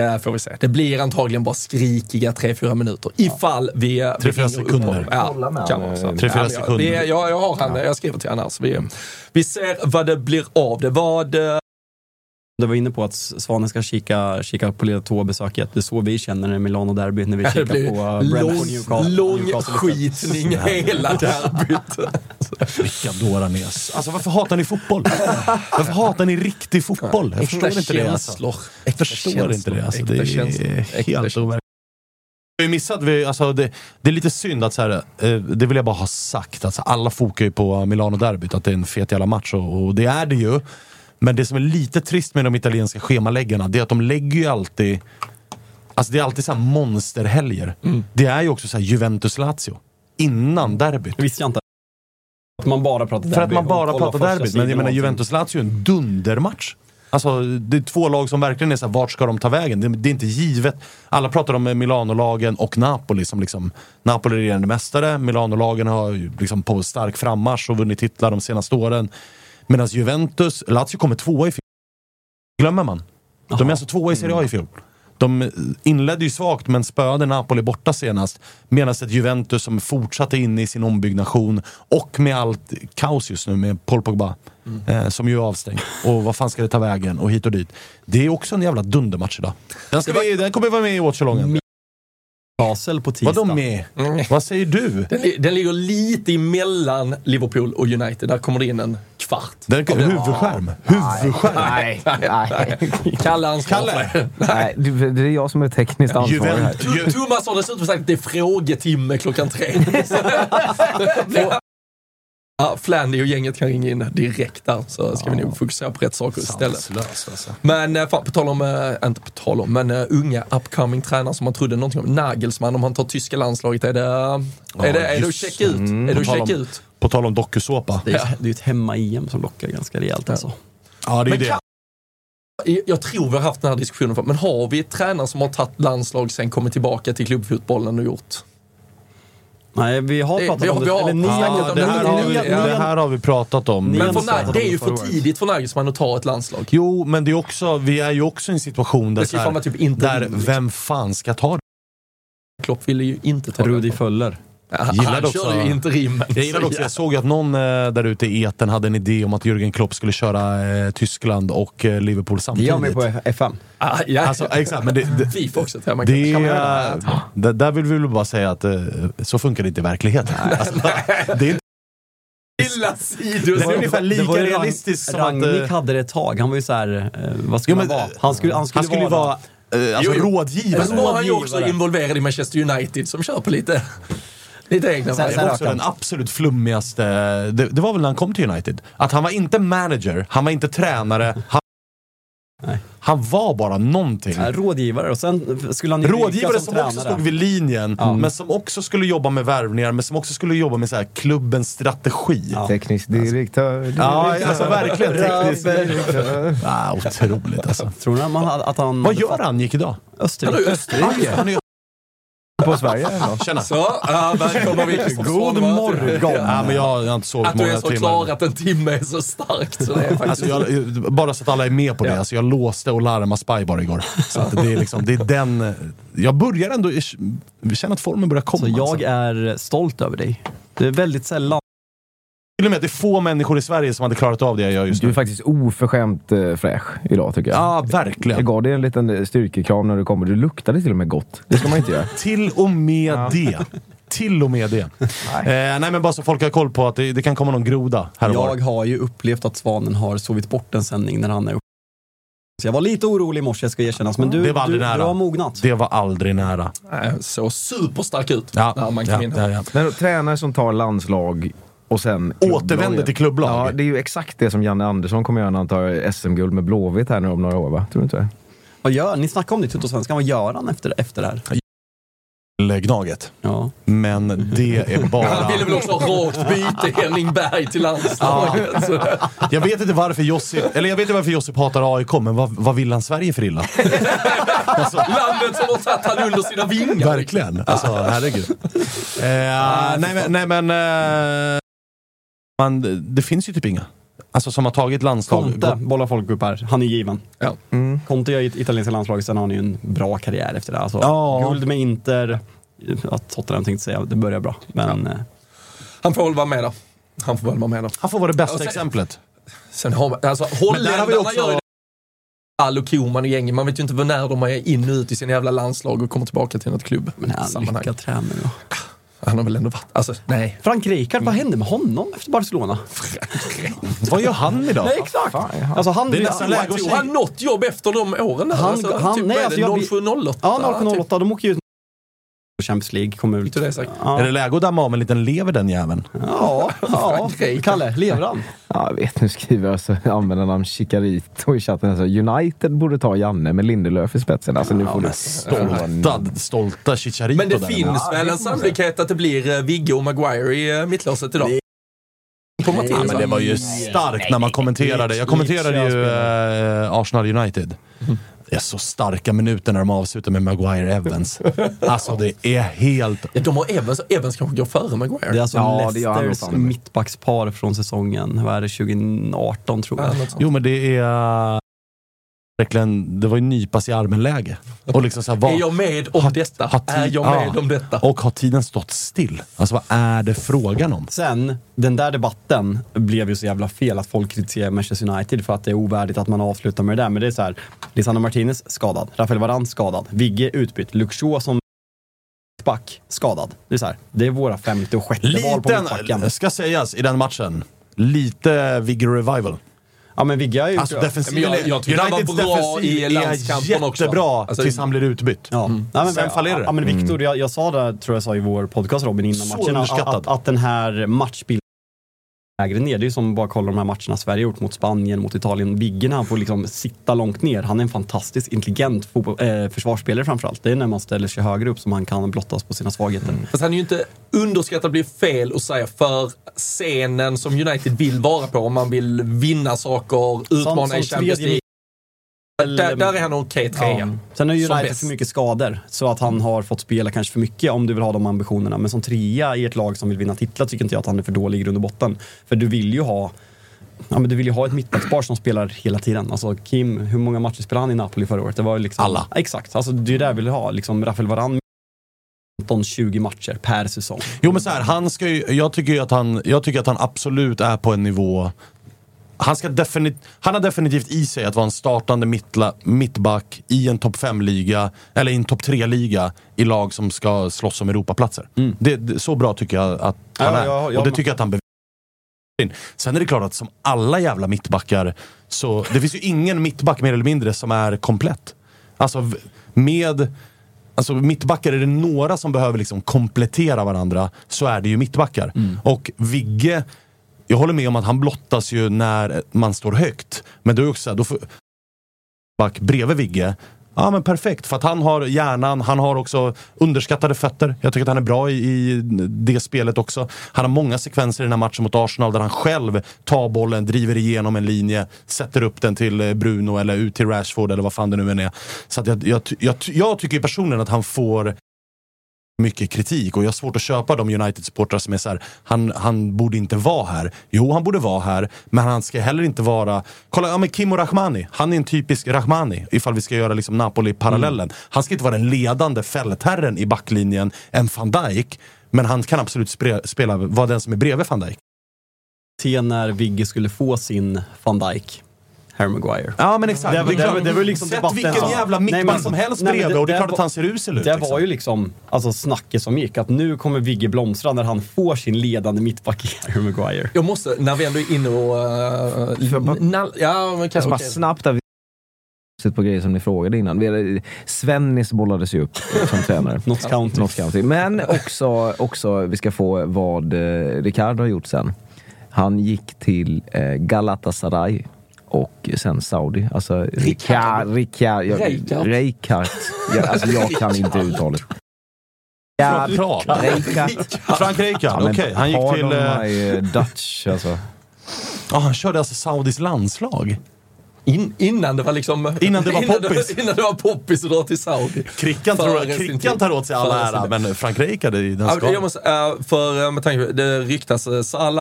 Det får vi se. Det blir antagligen bara skrikiga 3-4 minuter. Ifall vi... eh, vi 3-4 ringer upp sekunder. Ja, kan han, vara så. eh, 3-4 Ja, men jag- sekunder. vi- Jag, jag har han, jag skriver till honom här. Så vi, vi ser vad det blir av det. Vad... eh, Du var inne på att Svanen ska kika, kika på lilla tåbesöket. Det är så vi känner när Milano-derby, när vi kikar på lång, Brentford Newcastle. lång Newcastle. skitning hela derbyt. Vilka dårar ni är. Alltså varför hatar ni fotboll? Varför hatar ni riktig fotboll? Jag Äkta förstår inte det. Alltså. känslor. Jag Äkta förstår inte det. Alltså, Äkta det är Äkta helt overkligt. Vi har ju missat, vi, alltså det, det är lite synd att så här, eh, det vill jag bara ha sagt, alltså alla fokar ju på Milano-derbyt, att det är en fet jävla match och, och det är det ju. Men det som är lite trist med de italienska schemaläggarna, det är att de lägger ju alltid Alltså det är alltid så här monsterhelger. Mm. Det är ju också så här Juventus-Lazio. Innan derbyt. Visste jag inte. Att man bara pratar För att man bara pratar derbyt. Men jag menar. Juventus-Lazio är en dundermatch. Alltså, det är två lag som verkligen är såhär, vart ska de ta vägen? Det, det är inte givet. Alla pratar om Milano-lagen och Napoli som liksom, Napoli är regerande mästare, Milano-lagen har ju liksom på stark frammarsch och vunnit titlar de senaste åren. Medan Juventus, Lazio kommer tvåa i fjol. glömmer man. De är alltså tvåa i Serie A i fjol. De inledde ju svagt men spöade Napoli borta senast. Medan ett Juventus som fortsatte in i sin ombyggnation och med allt kaos just nu med Paul Pogba. Eh, som ju är avstängd. Och vad fan ska det ta vägen? Och hit och dit. Det är också en jävla dundermatch idag. Den, ska vi, den kommer vara med i watchalongen. Basel på tisdag. Vadå med? Mm. Vad säger du? Den, den ligger lite emellan Liverpool och United. Där kommer det in en kvart. Den, den- huvudskärm. Huvudskärm. Nej, nej. Kalle ansvarar för det. nej. Det det är jag som är tekniskt ansvarig här. Thomas har dessutom sagt att det är frågetimme klockan tre. ja, Flandy och gänget kan ringa in direkt där, så ska vi nog fokusera på rätt saker istället. Sanslöst alltså. Men eh, fan, på tal om, äh, inte på tal om, men uh, unga upcoming tränare som man trodde någonting om. Nagelsmann, om han tar tyska landslaget, är det, är det, är det att just checka ut? Är det att checka ut? På tal om dokusåpa. Det är, det är ju ett hemma-EM som lockar ganska rejält alltså. Ja, det är Men det. kan- Jag tror vi har haft den här diskussionen förut, men har vi ett tränare som har tagit landslag sen kommit tillbaka till klubbfotbollen och gjort? Nej, vi har Det- pratat vi har- om vi det. har Eller ni har, Ja, det, det. här har vi, det här har vi pratat om. Men för, att det är ju för tidigt för Nagelsmann att ta ett landslag. Jo, men det är också, vi är ju också i en situation där, Det så här, typ interim, där vem fan ska ta det? Klopp ville ju inte ta Rudi det. Föller. Han också- kör ju interim. Jag gillade också, jag såg ju att någon eh, där ute i eten hade en idé om att Jürgen Klopp skulle köra eh, Tyskland och eh, Liverpool Det samtidigt. gör mig på FM. Ah, ja. Alltså, exakt, men det, det, Fifa också. det, man göra är, där, vill vi väl bara säga att eh, så funkar det inte i verkligheten. Alltså, det är inte Lilla. Det är ungefär lika det var realistiskt som att... Rangnick hade det ett tag. Han var ju såhär, vad skulle Jo, han vara? Han skulle, han skulle, han skulle vara eh, alltså, Jo, jo. rådgivare. Men så var han ju också involverad i Manchester United som kör på lite, lite egna Sen- var också den absolut flummigaste, det, det var väl när han kom till United. Att han var inte manager, han var inte tränare, han, Nej. han var bara någonting. Ja, rådgivare och sen skulle han Rådgivare som, också tränare. stod vid linjen, Ja. men som också skulle jobba med värvningar, men som också skulle jobba med så här, klubbens strategi. Ja. Teknisk direktör. Ja, direktör. alltså verkligen teknisk. direktör. Ah, otroligt alltså. Tror ni man, att han... Vad gör han gick idag? Österrike. Österrike. Är, På Sverige tjena. Så, ja, välkomna Viking. God morgon. Ja, men jag, jag har inte sovit Att du ens har timmar. klarat en timme är så starkt. Så det är faktiskt... Alltså jag, bara så att alla är med på det, Ja. alltså jag låste och larmade Spy bara igår. Så att det, är liksom, det är den... Jag börjar ändå känna att formen börjar komma. Så jag alltså. är stolt över dig. Det är väldigt sällan. Till och med att det är få människor i Sverige som hade klarat av det jag gör just Du är nu. faktiskt oförskämt eh, fräsch idag tycker jag. Ja, Jag verkligen. gav dig en liten styrkekram när du kommer. Du luktade till och med gott. Det ska man inte göra. Till och med det. Till och med det. Nej. Eh, nej men bara så folk har koll på att det, det kan komma någon groda här och Jag var. har ju upplevt att Svanen har sovit bort en sändning när han är uppe. Så jag var lite orolig i morse, ska erkännas. Men du, Det var aldrig du, nära. du har mognat. Det var aldrig nära. Nej, Så superstark ut Ja, när man ja, kom in här. ja, ja. Men tränare som tar landslag och sen... Återvänder till klubblag. Ja, det är ju exakt det som Janne Andersson kommer göra när han tar SM-guld med Blåvitt här nu om några år va? Tror du inte det? Vad gör Ni snackade om det i Tuttosvenskan. Vad gör han efter, efter det här? Gnaget. Ja. Men det är Han bara... ville väl också ha rakt byte Henning Berg till landslaget. Så- Jag vet inte varför Josip, eller jag vet inte varför Josip hatar AIK, men vad, vad vill han Sverige för illa? Landet som har tagit han under sina vingar. Verkligen. Alltså, herregud. Eh, nej men, nej, men eh, man, det finns ju typ inga. Alltså som har tagit landslag. Conte bollar folk upp här. Han är given. Ja. Conte gör it- italienska landslaget, sen har han ju en bra karriär efter det. Alltså, Ja. Guld med Inter, ja, Tottenham tänkte säga, det börjar bra. Men eh, Han får väl vara med då. Han får väl vara med då. Han får vara det bästa sen- exemplet. Sen har man, alltså holländarna också- gör ju det. All och Koman och gänget. Man vet ju inte när de är in och ut i sina jävla landslag och kommer tillbaka till något klubb. men han lyckad tränare då? Han har väl ändå varit, alltså nej. Frank Rijkaard, vad hände med honom efter Barcelona? Vad gör han idag? Nej, exakt! Alltså, han, Det är nästan läge att han något jobb efter de åren? Han- alltså, han- typ, nej, alltså, det, jag blir- 0708? Ja, 0,08. Typ. De åker ju ut Champions League, kommer ut. Det. Ja, Är det läge att damma av en liten lever den jäveln? ja, ja. Kalle, lever han? Ja, jag vet, nu skriver jag så användarnamn Chicarito i chatten. Alltså, United borde ta Janne med Lindelöf i spetsen. Alltså, nu får du... Stolta, stolta Chicharito Men det där. finns väl en sannolikhet att det blir eh, Vigge och Maguire i eh, mittlåset idag? Mattias, Ja, men det var ju starkt när man kommenterade. Jag kommenterade ju eh, Arsenal United. Det är så starka minuter när de avslutar med Maguire Evans. Alltså det är helt... Ja, de har Evans, Evans kanske går före Maguire. Det är alltså Ja, Leicesters mittbackspar från säsongen, vad är det, 2018 tror jag. Ja. Jo men det är... Verkligen, det var ju nypas i armen-läge. Och liksom så här, vad, Är jag med om har- detta? har Är jag med ja. om detta? Och har tiden stått still? Alltså vad är det frågan om? Sen, den där debatten blev ju så jävla fel att folk kritiserar Manchester United för att det är ovärdigt att man avslutar med det där. Men det är så här, Lisandro Martinez skadad, Rafael Varane skadad, Vigge utbytt, Shaw som back skadad. Det är så här, det är våra femte och sjätte val på mittbacken. Liten, ska sägas i den matchen, lite Vigor Revival. Ja men Vigge har ju Alltså gjort... defensiven, Men jag- jag tycker han var bra i landskampen är också. jättebra Alltså- tills han blir utbytt. Ja. Nej, men, Sen fallerar det. Ja, men Viktor, jag, jag sa det, tror jag sa i vår podcast Robin, innan Så matchen, att, att den här matchbilden lägre ner. Det är ju som bara kolla de här matcherna Sverige gjort mot Spanien, mot Italien. Viggen han får liksom sitta långt ner. Han är en fantastiskt intelligent fotboll, eh, försvarsspelare framförallt. Det är när man ställer sig högre upp som han kan blottas på sina svagheter. Fast han är ju inte underskattad, blir fel att säga, för scenen som United vill vara på. Om man vill vinna saker, utmana som i Champions League. Där, där är han okej trea. Ja. Sen har United för mycket skador, så att han har fått spela kanske för mycket om du vill ha de ambitionerna. Men som trea i ett lag som vill vinna titlar tycker inte jag att han är för dålig i grund och botten. För du vill ju ha Ja, men du vill ju ha ett mittbackspar som spelar hela tiden. Alltså Kim, hur många matcher spelade han i Napoli förra året? Det var ju liksom, Alla. Exakt, alltså, det är det jag vill ha. Liksom Rafael Varane 15-20 matcher per säsong. Jo men så här, han ska ju, jag, tycker ju att han, jag tycker att han absolut är på en nivå han, ska definit, han har definitivt i sig att vara en startande mittla, mittback i en topp 5-liga, eller i en topp 3-liga i lag som ska slåss om Europaplatser. Det, det, så bra tycker jag att han Ja, är. ja, ja, och det tycker jag att han bevisar. Sen är det klart att som alla jävla mittbackar, så det finns ju ingen mittback mer eller mindre som är komplett. Alltså med... Alltså mittbackar, är det några som behöver liksom komplettera varandra så är det ju mittbackar. Och Vigge, jag håller med om att han blottas ju när man står högt. Men då är också då får, back bredvid Vigge. Ja men perfekt, för att han har hjärnan, han har också underskattade fötter. Jag tycker att han är bra i, i det spelet också. Han har många sekvenser i den här matchen mot Arsenal där han själv tar bollen, driver igenom en linje, sätter upp den till eh, Bruno eller ut till Rashford eller vad fan det nu än är. Så att jag, jag, jag, jag tycker personligen att han får mycket kritik och jag har svårt att köpa de United-supportrar som är så här, han, han borde inte vara här. Jo, han borde vara här, men han ska heller inte vara... Kolla, ja, men Kimmo Rahmani, han är en typisk Rahmani, ifall vi ska göra liksom Napoli-parallellen. Han ska inte vara den ledande fältherren i backlinjen, en van Dijk, men han kan absolut spre, spela, vara den som är bredvid van Dijk. Se när Vigge skulle få sin van Dijk. Harry Maguire. Ja men exakt. Det var- Det det var- det var liksom Sätt debatten. vilken jävla mittback som helst nej, bredvid och det är klart var- att han ser usel ut. Det liksom. var ju liksom alltså, snacket som gick, att nu kommer Vigge blomstra när han får sin ledande mittback i Harry Maguire. Jag måste, när vi ändå är inne och... Uh, bara- nall, ja, men kanske... bara okej. snabbt där, vi- på grejer som ni frågade innan. Svennis bollades ju upp som tränare. Notts County. Notts County. Men också, också, vi ska få vad eh, Ricardo har gjort sen. Han gick till eh, Galatasaray och sen Saudi. Alltså Ricard, Ricard, jag, Rijkaard. Rijkaard. Jag, alltså jag kan inte uttalet. Ja. Rijkaard. Frank men okej. Han gick till... my, eh, Dutch alltså. Ja, han körde alltså Saudis landslag. In, innan det var liksom... Innan det var innan poppis. Det, innan det var poppis att dra till Saudi. Krickan, tror, sin Krickan tar åt sig all ära, men Frank Rijkaard är ju den Ja, ska. jag måste, eh, för med tanke på, det ryktas uh, Salah,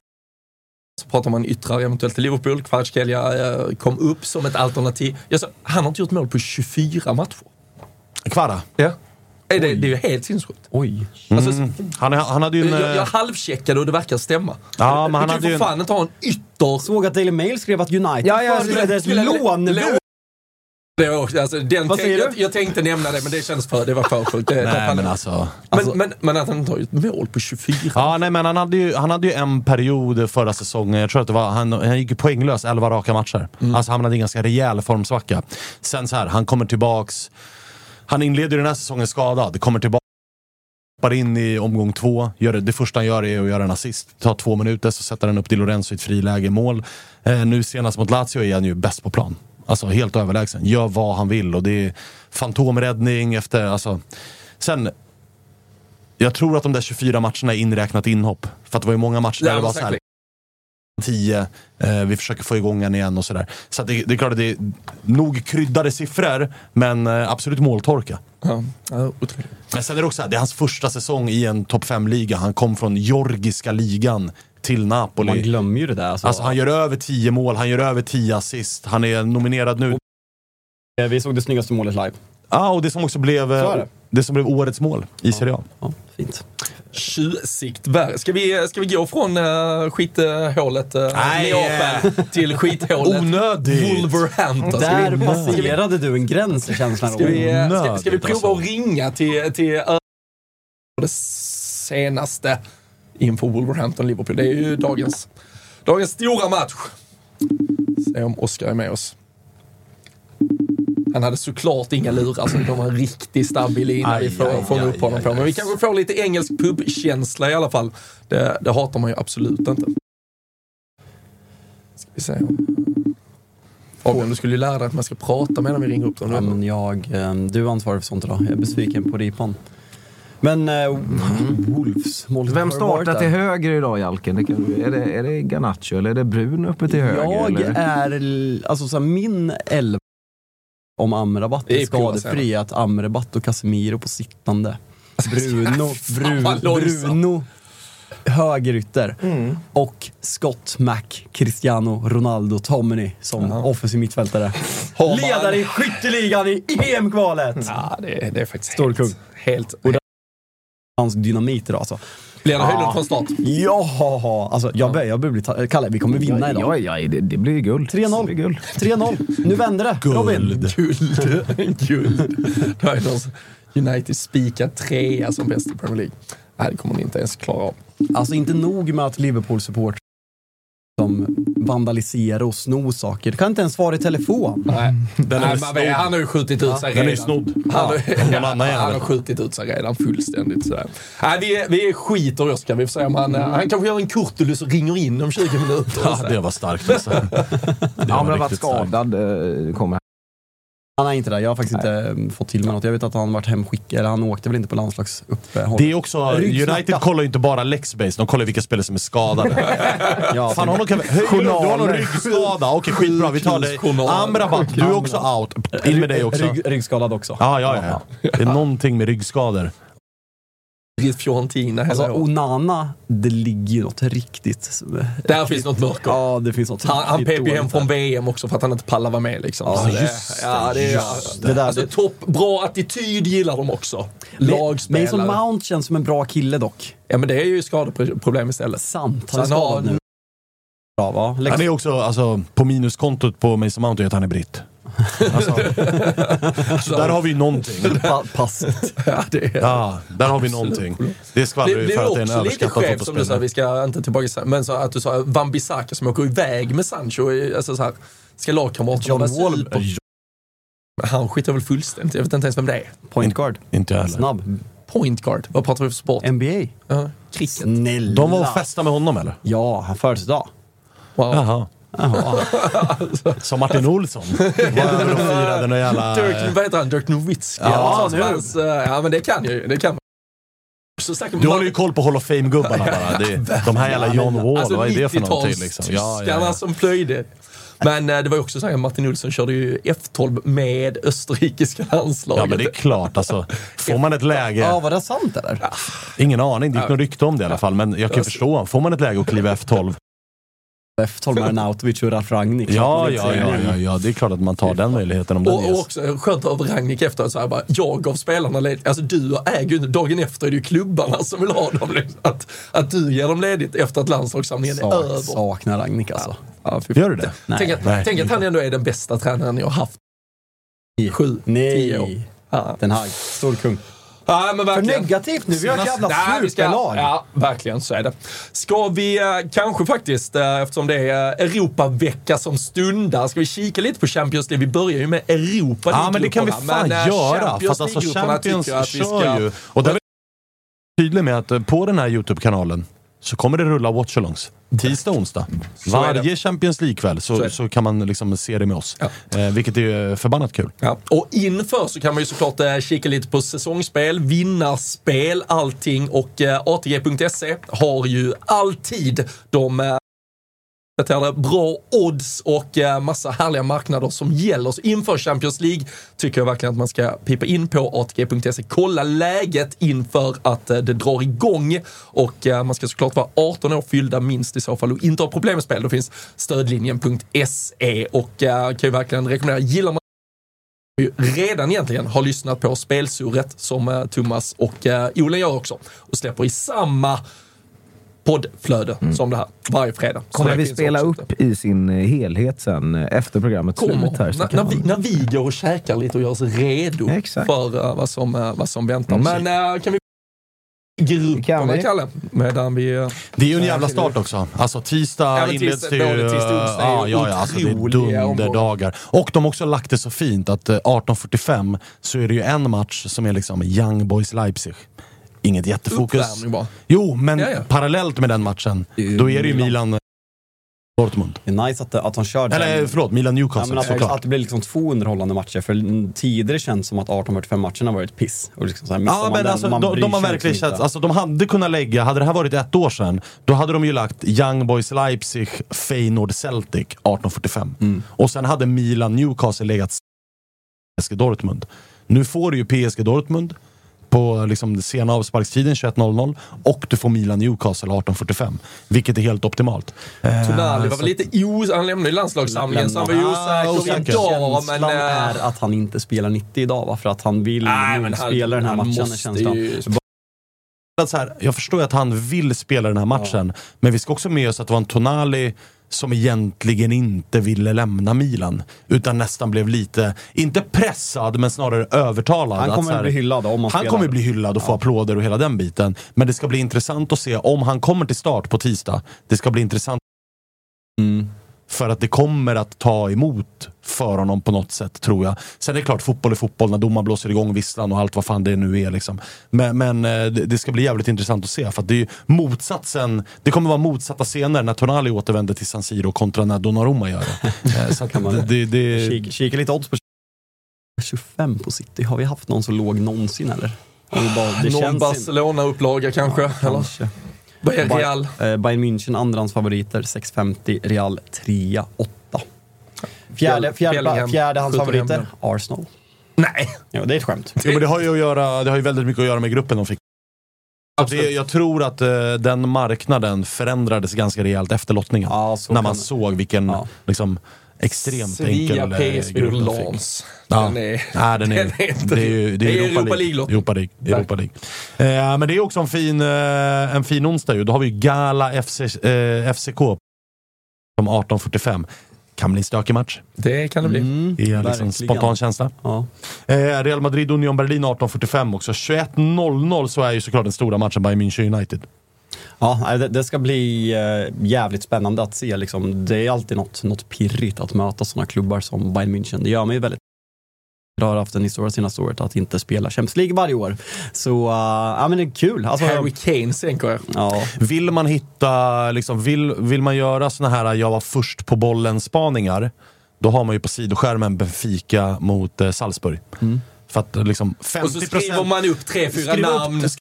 så pratar man yttrar eventuellt till Liverpool. Kvaratskhelia eh, kom upp som ett alternativ. Jag sa, han har inte gjort mål på 24 matcher. Kvara. Ja. Det, det är ju helt sinnessjukt. Oj. Alltså, Han, är- han hade ju en... jag, jag eh, halvcheckade och det verkar stämma. Ja, men han du hade kan ju en- för fan inte ha en ytter... Såg att Daily Mail skrev att United Ja, ja, förberedde ett skulle- lån. lån- Det var också, alltså, den Vad säger jag, du? jag tänkte nämna det, men det känns för, det var för sjukt. Det, Nej, men alltså... men, men, men att han har gjort mål på 24. Ja, nej, men han hade, ju, han hade ju en period förra säsongen, jag tror att det var, han, han gick poänglös 11 raka matcher. Alltså han hade en ganska rejäl formsvacka. Sen så här, han kommer tillbaks, han inleder den här säsongen skadad, kommer tillbaka hoppar in i omgång två. Gör det, det första han gör är att göra en assist. Tar två minuter, så sätter han upp Di Lorenzo i ett friläge mål. Eh, nu senast mot Lazio är han ju bäst på plan. Alltså helt överlägsen. Gör vad han vill och det är fantomräddning efter... Alltså. Sen, jag tror att de där 24 matcherna är inräknat inhopp. För att det var ju många matcher där Ja, det var men så här, säkert. 10, eh, vi försöker få igång den igen och sådär. Så att det, det är klart att det är nog kryddade siffror, men eh, absolut måltorka. Ja, ja. Men sen är det också så här, det är hans första säsong i en topp 5-liga. Han kom från georgiska ligan till Napoli. Man glömmer ju det där. Alltså. Alltså han gör över 10 mål, han gör över 10 assist. Han är nominerad nu. Eh, Vi såg det snyggaste målet live. Ja, och det som också blev, eh, det. det som blev årets mål i Serie A. Ja, fint. Tjusigt värre. Ska vi, ska vi gå från uh, skithålet uh, Nej. Neapel till skithålet Onödigt. Wolverhampton? Där vi, passerade du en gräns i känslan. ska vi, ska, ska vi prova alltså. att ringa till, till det senaste inför Wolverhampton-Liverpool? Det är ju dagens, dagens stora match. Se om Oskar är med oss. Han hade såklart inga lurar, så det kommer en riktigt stabil lina vi får aj, upp honom på. Men vi kanske får lite engelsk pubkänsla i alla fall. Det, det hatar man ju absolut inte. Ska vi se. Fabian, du skulle ju lära dig att man ska prata medan vi ringer upp dem. Ja, men jag, eh, du är ansvarig för sånt idag. Jag är besviken på ripan. Men eh, Wolves målet Vem startar till höger idag Jalken? Det kan, är, det, är det Garnacho eller är det Brun uppe till höger? Jag eller? är, alltså så här, min elva om Amrabat är skadefri att Amrabat och Casemiro på sittande. Bruno, Fan, vad Bru, långsamt. Bruno högerytter Mm. och Scott Mac, Cristiano Ronaldo, Tommy som Ja. offensiv mittfältare. Ledare i skytteligan i EM-kvalet! Ja, det, är- det är faktiskt Storkung. helt... helt Hans dynamit idag alltså. Blir det Höjlund från start? Ja, alltså jag börjar, jag börjar bli Kalle, vi kommer vinna idag. Ja, ja, det, det blir ju guld. 3-0. Det blir guld. 3-0. Nu vänder det. Robin. Guld. Guld. Som- United spikar trea som bäst i Premier League. Nej, det kommer ni inte ens klara av. Alltså inte nog med att Liverpool-support liksom vandalisera och sno saker. Du kan inte ens svara i telefon. Nej, Den är Nej vet, han har ju skjutit ut sig Den är redan. ju snodd. Han, har- Ja, annan han har skjutit ut sig redan fullständigt. Så. Nej, vi, vi skiter i Oskar. Vi får se om han, han kanske gör en Kurtulus och ringer in om 20 minuter. Ja, det var starkt alltså. Det Ja, men var har varit skadad. eh, Kommer. Han är inte där. Jag har faktiskt inte eh, fått till mig något. Jag vet att han varit hemskickad, eller han åkte väl inte på landslagsuppehåll. Det är också, Ryggsmärta. United kollar ju inte bara Lexbase, de kollar vilka spelare som är skadade. Ja, Fan, har någon, höj, du har någon ryggskada? Okej, skitbra. Vi tar dig. Amrabat, du är också out. In med dig också. Rygg, ryggskadad också. Ja, ja, ja. Det är någonting med ryggskador. Fiorentina hela Alltså. Onana, det ligger ju något riktigt... Där finns något mörker. Ja, det finns något Han, han riktigt pep ju hem från. VM också för att han inte pallar vara med. Liksom. Ja, just det, ja, det, är, just det. Det där- alltså, topp, bra attityd gillar de också. Men Lagspelare. som Mount känns som en bra kille dock. ja, men det är ju skadeproblem istället. Sant. Så Han är skadad nu. Bra va? Lex- Han är också, alltså, på minuskontot på Mason Mount är att han är britt. Alltså, så där har vi någonting. Pa- passet. Ja, det är, Ja, där har vi någonting. Det skvallrar Det ju blir för att det är en också lite överskattad skevt som du sa, fotbollsspelare. vi ska inte tillbaka till men så att du sa Wan-Bissaka som åker iväg med Sancho. Alltså så här, ska lagkamraterna vara super? Han skiter väl fullständigt, jag vet inte ens vem det är. Point guard. Inte jag heller. Snabb. Point guard, vad pratar vi för sport? NBA. Ja, cricket. Snälla. De var och festade med honom eller? Ja, han födelsedag. Wow. Jaha. Som Martin Olsson. Firade någon jävla... Dirk, vad heter han? Dirk Nowitzki? Ja, nu. sånt. Ja, men det kan ju. Det kan. Du håller ju koll på Hall of Fame-gubbarna bara. Det, de här jävla John Wall, Alltså vad är det för någonting liksom? Ja, ja, ja. som plöjde. Men eh, det var ju också så här, Martin Olsson körde ju F12 med österrikiska landslaget. ja men det är klart alltså. Får man ett läge, Ja, var det sant eller? ingen aning, det gick något rykte om det i alla fall. Men jag kan ju förstå, får man ett läge att kliva F12, F12 med Arnautovic och Ralf Rangnick. ja, ja, ja, ja, ja, det är klart att man tar den möjligheten om den Och, och ges. också skönt av Rangnick efter så här bara, jag gav spelarna ledigt. Alltså du äger ju dagen efter är det ju klubbarna som vill ha dem. Liksom. Att, att du ger dem ledigt efter att landslagssamlingen är Sak, över. saknar Rangnick alltså. Ja, fan. Gör du det? Nej. Tänk, att, Nej. tänk att han ändå är den bästa tränaren jag har haft. Sju, tio år. Nej. Ja. Den här, stor kung. Ja, men För negativt nu, vi har ett jävla superlag. Ja, verkligen så är det. Ska vi eh, kanske faktiskt, eh, eftersom det är eh, Europavecka som stundar, ska vi kika lite på Champions League? Vi börjar ju med Europa Ja men det kan vi fan men, göra. Champions alltså Champions kör ju. Och där är jag tydlig med att på den här YouTube-kanalen så kommer det rulla watchalongs. Tisdag och onsdag. Varje Champions League-kväll Så så, så kan man liksom se det med oss. Ja. Eh, vilket är förbannat kul. Ja. Och inför så kan man ju såklart eh, kika lite på säsongsspel, vinnarspel, allting och eh, ATG.se har ju alltid de eh, uppdaterade bra odds och eh, massa härliga marknader som gäller. Så inför Champions League tycker jag verkligen att man ska pipa in på ATG.se, kolla läget inför att eh, det drar igång och eh, man ska såklart vara 18 år fyllda minst i så fall och inte ha problem med spel. Då finns stödlinjen.se och kan ju verkligen rekommendera, gillar man ju redan egentligen har lyssnat på spelsurret som Thomas och Olen gör också och släpper i samma poddflöde som det här varje fredag. Så Kommer vi spela upp i sin eh, helhet sen eh, efter programmet Kommer. här? så När, vi, när vi går och käkar lite och gör oss redo Exakt. för eh, vad, som, eh, vad som väntar. Mm. Men eh, kan vi grupperna, vi. Kalle? Medan vi... Det är ju en jävla start också. Alltså tisdag Ja, inleds tisdag- det ju... både tisdag och onsdag är ja, ja, ja, alltså det är dunderdagar. Och de har också lagt det så fint att eh, 18.45 så är det ju en match som är liksom Young Boys Leipzig. Inget jättefokus. Jo, men Ja, ja. parallellt med den matchen, då är det ju Milan. Milan Dortmund. Det är nice att, att de kör Eller den- förlåt, Milan Ja, Newcastle men att, såklart. att det blir liksom två underhållande matcher. För tidigare känns som att 1845 matcherna varit piss. Och liksom så här, Ja men den, alltså, man de, de har verkligen liksom känt, inte. alltså de hade kunnat lägga, hade det här varit ett år sedan, då hade de ju lagt Young Boys Leipzig, Feyenoord Celtic 1845. Mm. Och sen hade Milan Newcastle legat PSG Dortmund. Nu får du ju PSG Dortmund på liksom sena avsparkstiden 21.00 och du får Milan Newcastle 18.45. Vilket är helt optimalt. Eh, Tonali var så väl lite os... Han lämnade ju landslagssamlingen så han var ju Ah, osäker idag. Men, Känslan eh, är att han inte spelar 90 idag va? För att han vill Nej, men han- spela den här han matchen. känslan. ju- att så här, jag förstår ju att han vill spela den här matchen, men vi ska också med oss att det var en Tonali som egentligen inte ville lämna Milan. Utan nästan blev lite, inte pressad, men snarare övertalad. Han att kommer så här- bli hyllad om han Han kommer bli hyllad och få applåder och hela den biten. Men det ska bli intressant att se om han kommer till start på tisdag. Det ska bli intressant Mm. För att det kommer att ta emot för honom på något sätt, tror jag. Sen är det klart, fotboll är fotboll när domaren blåser igång visslan och allt vad fan det nu är. Liksom. Men, men eh, det, ska bli jävligt intressant att se, för att det är ju motsatsen. Det kommer vara motsatta scener när Tonali återvänder till San Siro kontra när Donnarumma gör det. Så man- det, det, det Kika, kika lite odds på 25 på City. Har vi haft någon så låg någonsin eller? Bara, det Någon Barcelona-upplaga kanske? eller? Kanske. Vad är Real? Eh, Bayern München, andrahandsfavoriter, 6,50. Real, 3, 8. Fjärde, fjärde, Bellingham, fjärdehandsfavoriter, 75. Arsenal. Nej! Ja, det är ett skämt. Jo, men det, har ju att göra, det har ju väldigt mycket att göra med gruppen de fick. Det, jag tror att eh, den marknaden förändrades ganska rejält efter lottningen. Ja, så när man såg vilken Ja. liksom, extremt Sevilla, enkel eh, PSV grupp de fick. Ja. Den är... Nej, den är, den är inte- det är ju det är Europa, Europa League. Europa League. Europa League. Eh, men det är också en fin, eh, en fin onsdag ju. Då har vi Gala FC, eh, FCK som 18.45. Kan bli en stökig match. Det kan det bli. Mm, Det är liksom spontan känsla. Ja. Eh, Real Madrid Union Berlin 18.45 också. 21.00 så är ju såklart den stora matchen Bayern München United. Ja, det, det ska bli eh, jävligt spännande att se. Liksom. Det är alltid något, något pirrigt att möta sådana klubbar som Bayern München. Det gör mig väldigt jag har haft en historia senaste året att inte spela Champions League varje år. Så, uh, ja men det är kul. Alltså, Harry Kane sänker jag. ja, Vill man hitta, liksom, vill, vill man göra såna här jag var först på bollen spaningar, då har man ju på sidoskärmen Benfica mot eh, Salzburg. För att liksom 50%... Och så skriver man upp tre, fyra Skriv upp-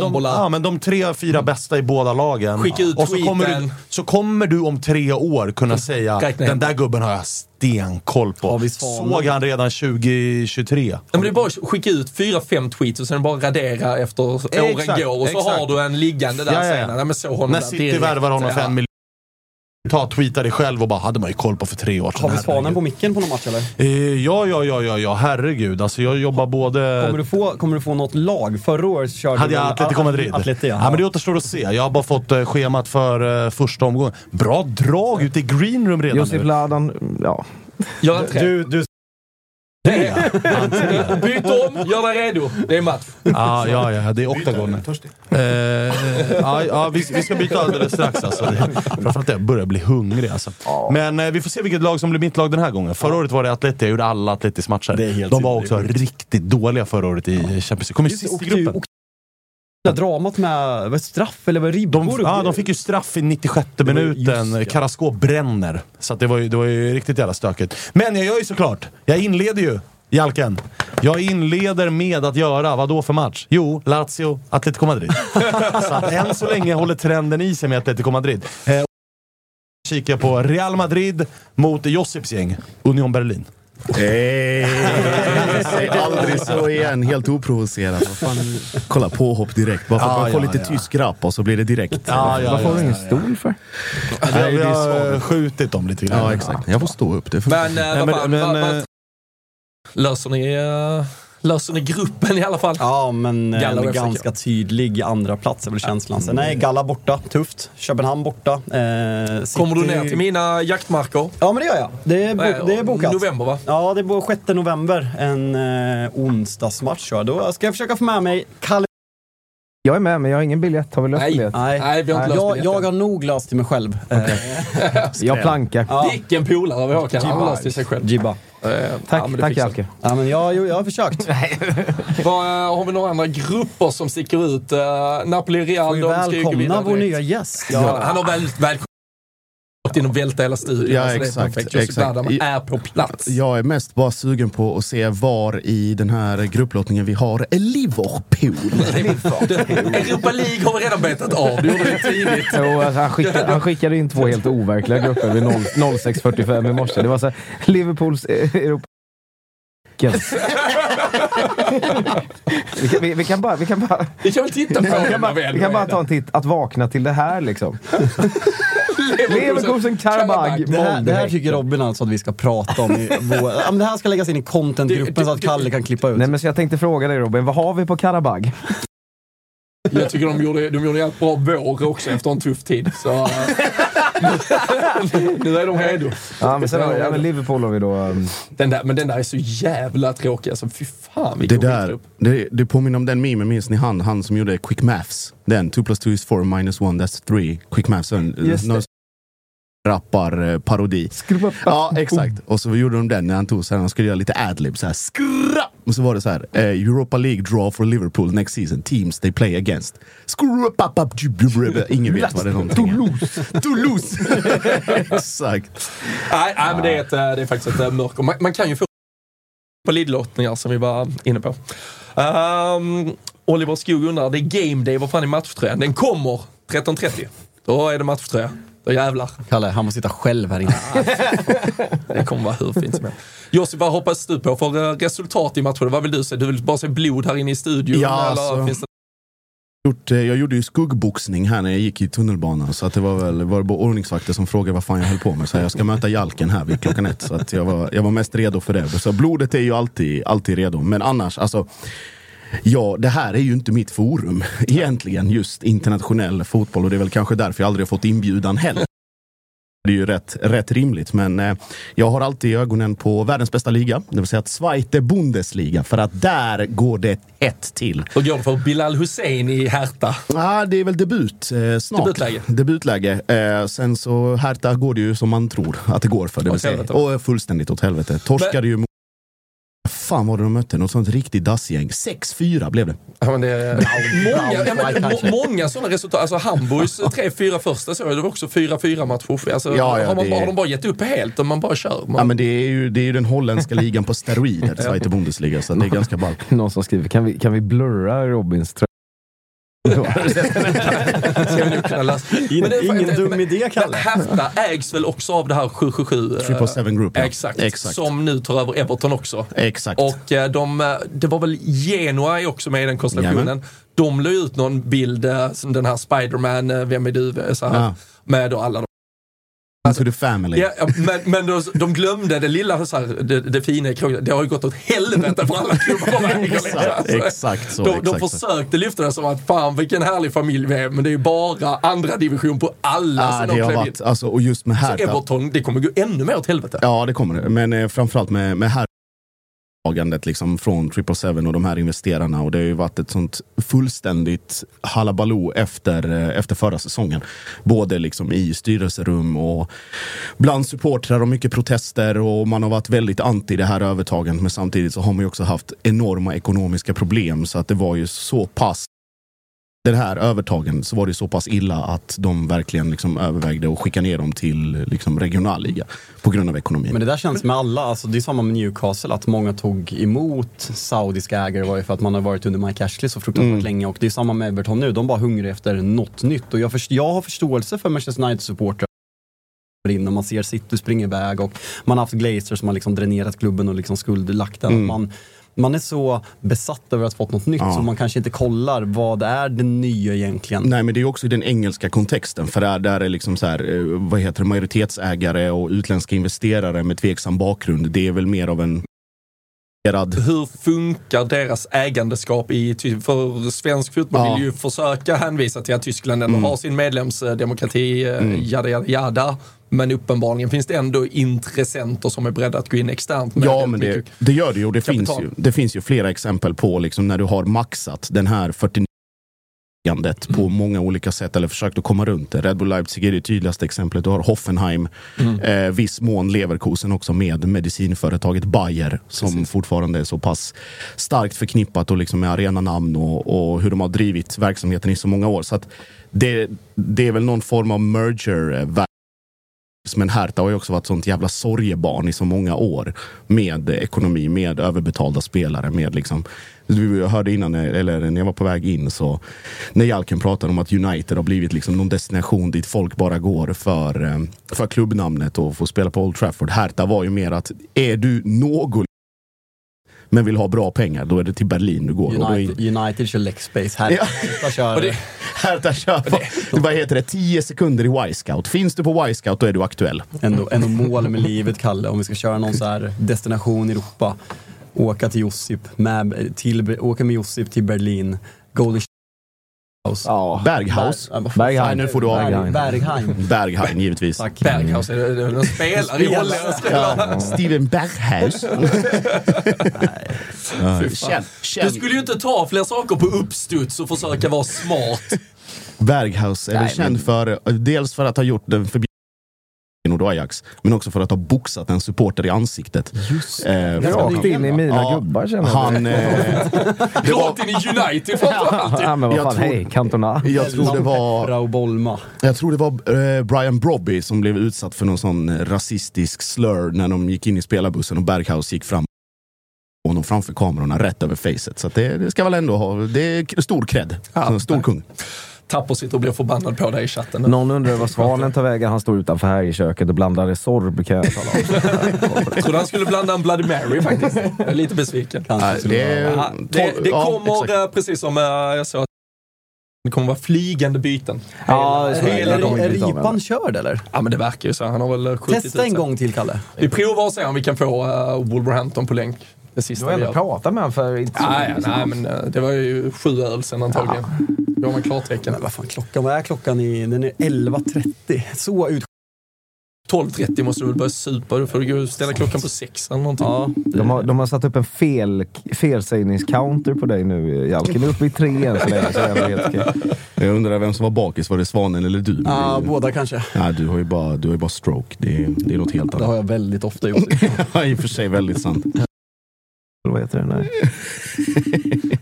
namn. de, Tombola. ja, men de tre, fyra bästa i båda lagen. Skicka ut och så kommer, du, så kommer du om tre år kunna säga den där gubben har jag stenkoll på. Svanen? Såg han redan 2023? Ja, men det är bara att skicka ut fyra, fem tweets och sen bara radera efter åren Exakt, går. Och så exakt. har du en liggande där Ja, ja, ja. senare. Nej, men så honom När City värvar honom Ja. för en miljon. Ta, tweeta dig själv och bara, hade man ju koll på för tre år sedan. har vi. Svanen på micken på någon match eller? Eh, ja, ja, ja, ja, ja, herregud. Alltså jag jobbar både... Kommer du få, kommer du få något lag? Förra året körde Hade jag väl- Atletico Madrid? Atleti, ja. men det återstår att se. Jag har bara fått eh, schemat för eh, första omgången. Bra drag ute i greenroom redan nu. Ladan, ja. Tre. Du, du, Byt om, gör dig redo. Det är match. Ja, ja, ja, det är oktagon. Eh, ja, ja, vi, vi ska byta alldeles strax alltså. Det- Framförallt jag börjar bli hungrig alltså. Men eh, vi får se vilket lag som blir mitt lag den här gången. Förra året var det Atleti, jag gjorde alla Atletis matcher. De var också riktigt dåliga förra året i Champions League. Kom ju sist i gruppen. det där dramat med vad, straff eller vad, ribbor? De, ja, de fick ju straff i 96 var ju- minuten. just det. Carrasco bränner. Så att det, var ju, det var ju riktigt jävla stökigt. Men jag gör ju såklart, jag inleder ju Jalken. Jag inleder med att göra, vad då för match? Jo, Lazio, Atletico Madrid. så att än så länge håller trenden i sig med Atletico Madrid. Eh, kikar på Real Madrid mot Josips gäng, Union Berlin. Hey, säg aldrig så igen, helt oprovocerat. Vad fan, kolla påhopp direkt, bara för att Ja, man får ja, lite ja. tysk rap och så blir det direkt. Ja, ja, Varför har du ingen ja, stol för? ja. Vi har, Nej, svagt. skjutit dem lite grann. Ja, exakt. Jag får stå upp. Det Men, eh, vad men- men, eh, löser, ni, eh, löser ni gruppen i alla fall? Ja, men Galla och en FCK. ganska tydlig andra plats är väl känslan. Sen är Galla borta, tufft. Köpenhamn borta. Eh. Kommer du ner till mina jaktmarker? Ja, men det gör jag. Det är, bo- det är bokat. November va? Ja, det är på 6 november. En eh, onsdagsmatch. Så då ska jag försöka få med mig Kalle. Jag är med, men jag har ingen biljett. Har vi löst biljett? Nej, Nej, vi har inte jag, jag har nog löst det mig själv. Eh, Jag plankar. ja. Vilken polare vi har kan han löst till sig själv. Jibba. Eh, Tack, ja, tack fixar Jalke. Ja, men jag, jag har försökt. Vad, eh, har vi några andra grupper som sticker ut? Uh, Napoli, Real, Får ju de ska ju gå välkomna vår nya gäst. Ja, han har väl välkomnat in och välta hela studion. Ja, alltså, det är exakt, perfekt. Josip exakt. Är på plats. Jag är mest bara sugen på att se var i den här grupplottningen vi har Liverpool. Europa League har vi redan betat av. Det gjorde vi tidigt. Jo, alltså, han, skickade, han skickade in två helt overkliga grupper vid 0 06.45 i morse. Det var så här, Liverpools eh, Europa... vi, kan, vi, vi kan bara... Vi kan bara Vi kan väl titta på vi kan bara, vi kan bara ta en titt, att vakna till det här liksom. Leverkusen, Karabag, Det här, det här tycker Robin alltså att vi ska prata om i vår... Ja, men det här ska läggas in i contentgruppen så att Kalle kan klippa ut. Nej men så jag tänkte fråga dig Robin, vad har vi på Karabag? Jag tycker de gjorde, de gjorde jävligt bra vår också efter en tuff tid. Så, nu är de redo. Ja, men, sen, ja, men Liverpool har vi då... um, Den där, men den där är så jävla tråkig. Alltså, fy fan Det vilken där, skitgrupp. det, det påminner om den memen, minns ni han, han som gjorde Quick Maths? Den, 2 plus 2 is 4 minus 1 that's 3. Quick Maths. Det. någon rappar-parodi. Ja, exakt. Och så gjorde de den när han tog så här, han skulle göra lite adlib så här. Skrra! Och så var det så här. eh, Europa League draw for Liverpool next season. Teams they play against. Ingen vet vad det är någonting. Toulouse. Toulouse! exakt. Nej, nej, men det är, ett, eh, det är faktiskt ett eh, mörker. Man, man kan ju få på Lidlottningar som vi var inne på. Um, Oliver Skog undrar, det är game day, vad fan är matchtröjan? Den kommer 13.30. Då är det matchtröja. Då jävlar. Kalle, han måste sitta själv här inne. Det kommer vara hur fint som helst. Josip, vad hoppas du på för eh, resultat i matchen? Vad vill du se? Du vill bara se blod här inne i studion? Ja, eller alltså. finns det... Gjort, eh, jag gjorde ju skuggboxning här när jag gick i tunnelbanan. Så att det var väl var det bara ordningsvakter som frågade vad fan jag höll på med. Så jag ska möta Jalken här vid klockan ett. Så att jag, var, jag var mest redo för det. Så blodet är ju alltid, alltid redo. Men annars, alltså. Ja, det här är ju inte mitt forum egentligen, just internationell fotboll. Och det är väl kanske därför jag aldrig har fått inbjudan heller. Det är ju rätt, rätt rimligt, men eh, jag har alltid ögonen på världens bästa liga, det vill säga Zweite Bundesliga, för att där går det ett till. Hur går det för Bilal Hussein i Hertha? Ah, det är väl debut eh, snart. Debutläge. Debutläge. Eh, sen så Hertha går det ju som man tror att det går för. Det vill Åt säga. helvete. Och fullständigt åt helvete. Torskade ju mot... fan var det de mötte? Något sånt riktigt dassgäng. 6-4 blev det. Ja, men det många, ja, men, må, många sådana resultat. Alltså Hamburgs tre, fyra första så är det var också 4-4 matcher. Alltså, Ja, ja, har, man, det- bara- har de bara gett upp helt och man bara kör? Man, Ja, men det, är ju, det är ju den holländska ligan på steroider, Zweite Bundesliga, så det är ganska ballt. Någon som skriver, kan vi, kan vi blurra Robins tröja? Det Ingen dum idé, Kalle. Hertha ägs väl också av det här 777? eh, Triple Seven Group, ja. Exakt, Exakt. Som nu tar över Everton också. Exakt. Och eh, de, eh, det var väl Genoa också med i den konstellationen. Jajamän. De la ut någon bild, eh, som den här Spiderman, eh, vem är du? eh, Så här, Ja. Med då alla de to the family. Ja, men men de, de glömde det lilla, så här, det, det fina i krogen. Det har ju gått åt helvete för alla klubbar. de äger, liksom. Exakt, Alltså, exakt så, De, de exakt så. försökte lyfta det som att fan vilken härlig familj vi är, men det är ju bara andra division på alla Ah, det de har varit, alltså, och just med Så Hertha. Everton, det kommer gå ännu mer åt helvete. Ja, det kommer det. Men eh, framförallt med, med här tagandet liksom från Triple Seven och de här investerarna. Och det har ju varit ett sånt fullständigt halabaloo efter, eh, efter förra säsongen. Både liksom i styrelserum och bland supportrar och mycket protester. Och man har varit väldigt anti det här övertagandet. Men samtidigt så har man ju också haft enorma ekonomiska problem. Så att det var ju så pass den här övertagen så var det så pass illa att de verkligen liksom övervägde att skicka ner dem till liksom regionalliga på grund av ekonomin. Men det där känns med alla, alltså det är samma med Newcastle, att många tog emot saudiska ägare var ju för att man har varit under Mike Ashley så fruktansvärt Mm. länge och det är samma med Everton nu, de bara hungrar efter något nytt och jag, först, jag har förståelse för Manchester United-supportrar in och man ser City springa iväg och man har haft Glazer som har liksom dränerat klubben och liksom skuldlagt den. Mm. Man, man är så besatt över att ha fått något nytt Ja. så man kanske inte kollar vad är det nya egentligen. Nej men det är också i den engelska kontexten för där, där är liksom så här, eh, vad heter det, majoritetsägare och utländska investerare med tveksam bakgrund. Det är väl mer av en Hur funkar deras ägandeskap i För svensk fotboll Ja. vill ju försöka hänvisa till att Tyskland ändå Mm. har sin medlemsdemokrati, eh, Mm. jada, jada, jada. Men uppenbarligen finns det ändå intressenter som är beredda att gå in externt med Ja, men det, det gör det ju. Och det finns ju, det finns ju flera exempel på liksom när du har maxat den här 49 ägandet på Mm. många olika sätt eller försökt att komma runt det. Red Bull Leipzig är det tydligaste exemplet. Du har Hoffenheim, Mm. eh, viss mån Leverkusen också med medicinföretaget Bayer som fortfarande är så pass starkt förknippat och liksom med arenanamn och, och hur de har drivit verksamheten i så många år. Så det, det är väl någon form av merger eh, men Hertha har ju också varit sånt jävla sorgebarn i så många år. Med ekonomi, med överbetalda spelare, med liksom... Jag hörde innan, eller när jag var på väg in, så när Jalken pratade om att United har blivit liksom någon destination dit folk bara går för, eh, för klubbnamnet och får spela på Old Trafford. Hertha var ju mer att, är du någon men vill ha bra pengar, då är det till Berlin du går. Och då är, United, United kör Lexbase, Ja. Hertha kör... Det- Hertha kör på, vad heter det, 10 sekunder i Y-scout. Finns du på Y-scout, då är du aktuell. ändå, ändå mål med livet, Kalle. Om vi ska köra någon så här destination i Europa. Åka till Josip, med, till, åka med Josip till Berlin. Golden House. Ja. Berghaus. Ber- vad fan- Berghain. Nej, nu får du av. Berg- Berghain. Berghain, givetvis. Tack. Berghaus, är det, en spelare i? Ja, Steven Berghaus. Fy fan. Känn, Du känn. skulle ju inte ta fler saker på uppstuds och försöka vara smart. Berghaus är väl Nej, känd men- för, dels för att ha gjort den förbjudna Feyenoord och Ajax. Men också för att ha boxat en supporter i ansiktet. Just eh, Rakt in i mina Ja, gubbar känner jag. Han... Eh, det var, Rakt in i United framförallt. Ja, men vad Jag fan, tror- hej, Cantona. jag tror det var... Bolma. Jag tror det var eh, Brian Brobby som blev utsatt för någon sån eh, rasistisk slur när de gick in i spelarbussen och Berghaus gick fram och honom framför kamerorna rätt över facet. Så att det, det ska väl ändå ha, det är stor cred. Så, stor kung. Tapper sitter och blir förbannad på dig i chatten. Någon undrar var Svanen tar vägen. Han står utanför här i köket och blandar Resorb kan jag tala om. Jag trodde han skulle blanda en Bloody Mary faktiskt. Jag är lite besviken. Nej, det, Ja, det, det ja, kommer, exakt. eh, precis som eh, jag sa, det kommer vara flygande byten. Ja, Hela- hela har Är ripan körd eller? Ja men det verkar ju så. Han har väl skjutit Testa en gång till Kalle. Vi provar och ser om vi kan få uh, Wolverhampton på länk. Det Du sista har vi ändå pratat med honom för inte så Nej, nej, men eh, det var ju sju öl sen antagligen. Då har man klartecken. Men vad fan, klockan, vad är klockan? I, den är 11.30. Så ut... 12.30 måste du väl börja supa. Då får du gå och ställa klockan på sex eller någonting. Ja, De har, de har satt upp en fel, felsägningscounter på dig nu, Jalken. Du är uppe i tre än så länge. Det. Jag undrar vem som var bakis, var det Svanen eller du? ah, Det- båda kanske. Nej, du har ju bara, du har ju bara stroke. Det är, det är något helt Det annat. har jag väldigt ofta gjort. Ja, I och för sig väldigt sant. Heter det? Nej.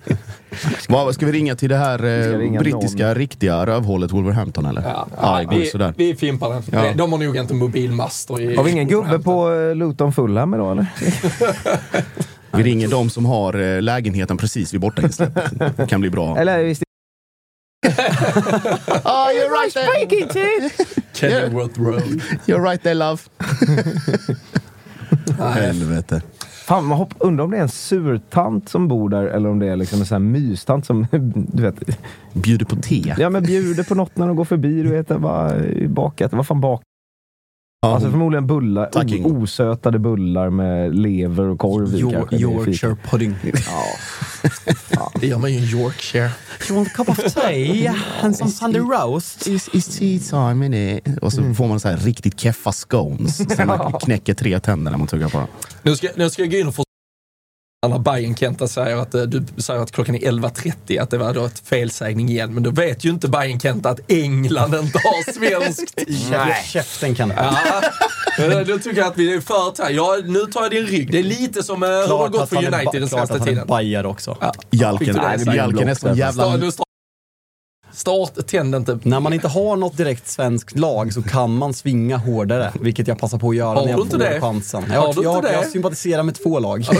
Vad, ska vi ringa till det här eh, brittiska någon? riktiga rövhålet Wolverhampton eller? Ja, Ja, det går vi, sådär. vi fimpar den. Ja. De har nog inte mobilmaster i... Har vi ingen gubbe på eh, Luton Fulham idag eller? Vi ringer de som har eh, lägenheten precis vid bortainsläppet. Det kan bli bra. Eller visst Ah, you're right there. Kenilworth Road. You're right there love. Helvete. Fan, man hopp, undrar om det är en surtant som bor där eller om det är liksom en sån här mystant som du vet, Bjuder på te. ja, men bjuder på något när de går förbi. Du vet, bara i baket. Vad fan bak? Ja, Alltså förmodligen bullar, Tack, Ingo. osötade bullar med lever och korv i kanske. Yorkshire pudding. Det gör man ju i Yorkshire. You want a cup of tea and some Sunday roast? It's, it's tea time innit? Och så får man så här riktigt keffa scones. Så man knäcker tre tänder när man tuggar på dem. Nu ska, nu ska jag gå in och få när Bayern Kenta säger att eh, du säger att klockan är 11.30, att det var då ett felsägning igen. Men då vet ju inte Bayern Kenta att England inte har svensk tid. Nej. Käften kan Ja, eh, då tycker jag att vi är för tajt. Ja, nu tar jag din rygg. Det är lite som eh, hur det har gått för United den senaste tiden. Bajar också. Ja. Jalken, Nej, det blir Jalken är som jävla... Start, nu start, start, tänd inte. När man inte har något direkt svenskt lag så kan man svinga hårdare, vilket jag passar på att göra Har när jag inte får det? chansen. Har Jag, du jag, inte jag, det? sympatiserar med två lag.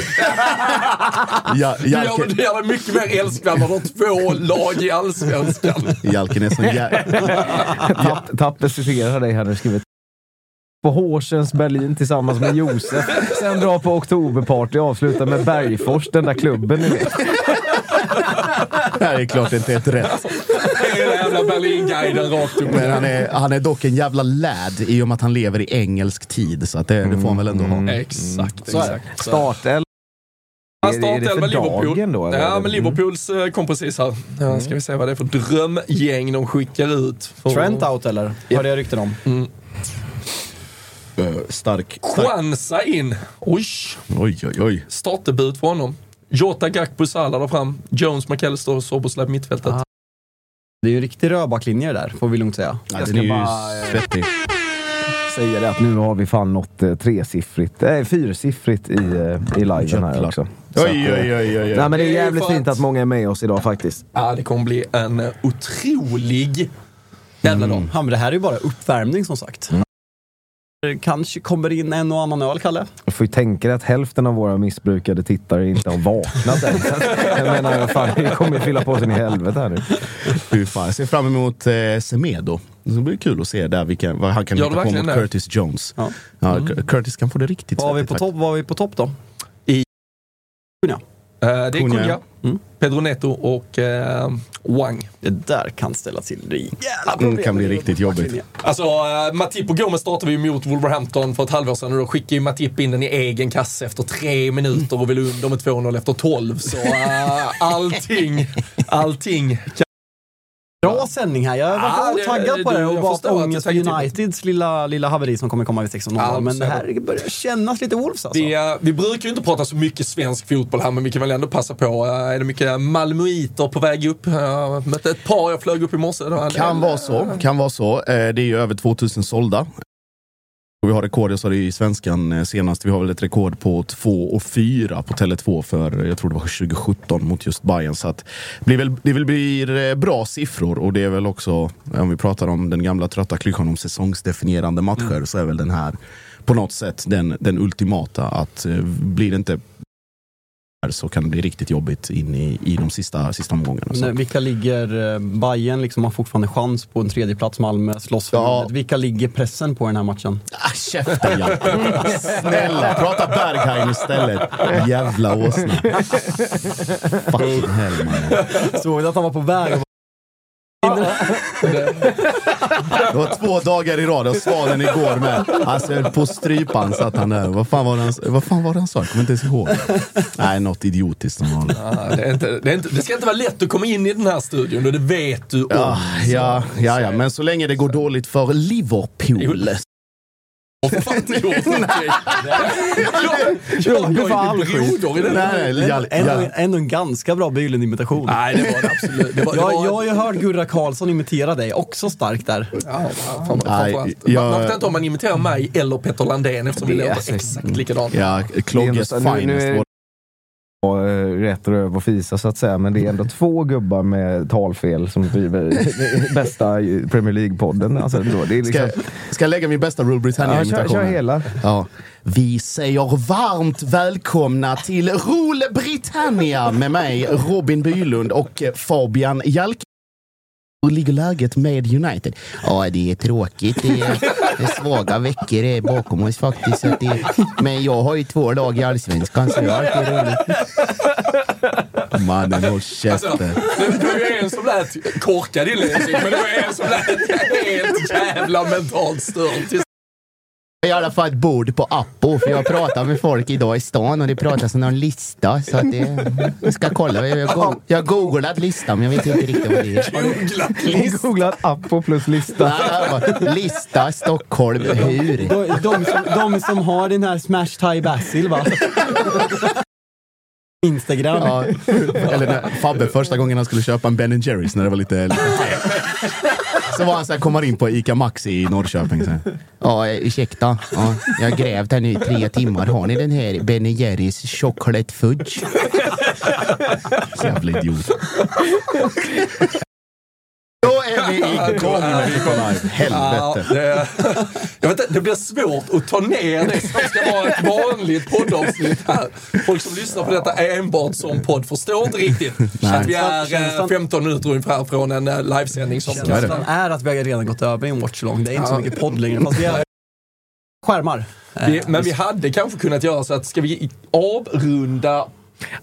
Ja, Du gör, Jalken, du gör dig mycket mer älskvärd när du har två lag i Allsvenskan. Jalken är som jä... Tapp, Tappe citerar dig här nu skrivit på Horsens Berlin tillsammans med Josef. Sen dra på oktoberparty och avsluta med Bergfors, den där klubben ni vet. Det här är klart inte ett rätt. Jävla Berlin-guiden rakt upp. Men han är, han är dock en jävla lad i och med att han lever i engelsk tid. Så att det, det får han väl ändå ha. Exakt, Så är det. exakt. Startelva. Han startelva för Liverpool. då, ja, men Liverpools eh, kom precis här. Ja, ska vi se vad det är för drömgäng de skickar ut. För- Trent out eller? Hörde jag rykten om. Eh, Stark. stark. Kwanza in. Oj, Oj, oj, oj. startdebut för honom. Jota, Gakpo, Salah där fram. Jones, McAllister och Soboslaj på mittfältet. Ah. Det är ju en riktig rödbacklinje där, får vi lugnt säga. Ja, den är ju bara, svettig. Säger det att nu har vi fan nått eh, tresiffrigt, eh, fyrsiffrigt i, eh, i liven här Jävlar. också. Så Oj, eh, oj, oj, oj. Nej men det är jävligt fint att- att många är med oss idag faktiskt. Ja, det kommer bli en eh, otrolig jävla dag. Ja, men det här är ju bara uppvärmning som sagt. Det kanske kommer in en och annan öl, Kalle. Jag får ju tänka dig att hälften av våra missbrukade tittare inte har vaknat än. Jag menar, fan, vi kommer ju fylla på sin i helvete här nu. Fy fan, jag ser fram emot eh, Semedo. Det blir kul att se där vilka, vad han kan du hitta på mot det? Curtis Jones. Ja. Ja, Cur- Curtis kan få det riktigt Vad har vi svettigt på topp, vad har vi på topp då? Eh, det är Cunha. Mm. Pedro Neto och eh, Wang. Det där kan ställa till rejäla Mm, problem. kan bli riktigt jobbigt. Alltså, uh, Matip och Gomes startade vi mot Wolverhampton för ett halvår sedan och då skickade ju Matip in den i egen kasse efter tre minuter och ville under med 2-0 efter 12. Så uh, allting, allting. Bra sändning här. Jag Ja, var det- taggad på det och förstår att ångest det för. Uniteds lilla, lilla haveri som kommer komma vid 16.00. Ja, men det är här börjar kännas lite Wolves alltså. Vi, eh, vi brukar ju inte prata så mycket svensk fotboll här, men vi kan väl ändå passa på. Uh, är det mycket malmöiter på väg upp? Jag mötte ett par, jag flög upp i morse. Det var Kan vara så. Kan vara så. Eh, det är ju över 2000 sålda. Och vi har rekord, jag sa det i svenskan eh, senast, vi har väl ett rekord på 2 och 4 på Tele2 för, jag tror det var 2017 mot just Bayern. Så att det blir väl, det blir eh, bra siffror och det är väl också, om vi pratar om den gamla trötta klyschan om säsongsdefinierande matcher, så är väl den här på något sätt den, den ultimata. Att eh, blir det inte så kan det bli riktigt jobbigt in i, i de sista, sista omgångarna. Så. Nej, vilka ligger, eh, Bayern liksom har fortfarande chans på en tredje plats Malmö slåss för Ja. Vilka ligger pressen på den här matchen? Ah, käften Hjalte! Snälla, prata Berghain istället. Jävla åsna. Fucking hell man. Såg du att han var på väg? Och- Det var två dagar i rad, och svanen igår med. Alltså jag höll på att strypa han satt han där. Vad fan var det han, vad fan var det han sa? Jag kommer inte ens ihåg. Nej, något idiotiskt som vanligt. Ja, det, är inte, det, är inte, det ska inte vara lätt att komma in i den här studion och det vet du om. Ja, ja, ja, ja, men så länge det går dåligt för Liverpool. Och för fan inte gjort någonting. Jag, all ju broder i den Nej, Ändå, en ganska bra Bylund-imitation. Nej, det var det absolut. Det var, det Jag, var, jag har ju hört Gurra Karlsson imitera dig, också starkt där. Ja, fan, Nej, jag- Man, man vet inte om man imiterar mig eller Petter Landén eftersom vi låter exakt likadant. Ja, Klogges finest. är- var- och, eh, rätt röv och fisa så att säga. Men det är ändå två gubbar med talfel som driver bästa Premier League-podden. Alltså, är Ska, liksom, ska jag lägga min bästa Rule ja, kör, Britannia-imitation? kör här? hela. Ja. Vi säger varmt välkomna till Rule Britannia med mig Robin Bylund och Fabian Jalk. Hur ligger läget med United? Ja, det är tråkigt. Det är, det är svaga veckor är bakom oss faktiskt. Att det, men jag har ju två lag i Allsvenskan så det är alltid roligt. Mannen, håll käften. Alltså, det det var ju en som lät korkad inledningsvis, men det var en som lät helt jävla mentalt störd till i alla fall ett bord på Appo, för jag pratar med folk idag i stan och det pratas om någon lista. Så att det, jag ska kolla. Jag har go- jag har googlat listan, men jag vet inte riktigt vad det är. Googlat googlat Appo plus lista. Lista Stockholm, hur? De, de, som, de som har den här Smash Thai Basil va? Instagram. Ja, eller när Fabbe första gången han skulle köpa en Ben Jerrys när det var lite... Så var han så här, kommer in på Ica Maxi i Norrköping. Så här. Ja, ursäkta. Ja, jag har grävt här nu i tre timmar. Har ni den här Ben Jerrys chocolate fudge? Jävla idiot. Då är vi igång med Nikolaj. Ja, Helvete. det, jag vet inte, det blir svårt att ta ner det som ska vara ett vanligt poddavsnitt här. Folk som lyssnar på detta enbart som podd förstår inte riktigt att vi är eh, 15 minuter ungefär från en eh, livesändning som Känslan är att vi har redan gått över i en watchlong. Det är inte så mycket podd längre. Fast vi är skärmar. Vi, men vi hade kanske kunnat göra så att ska vi avrunda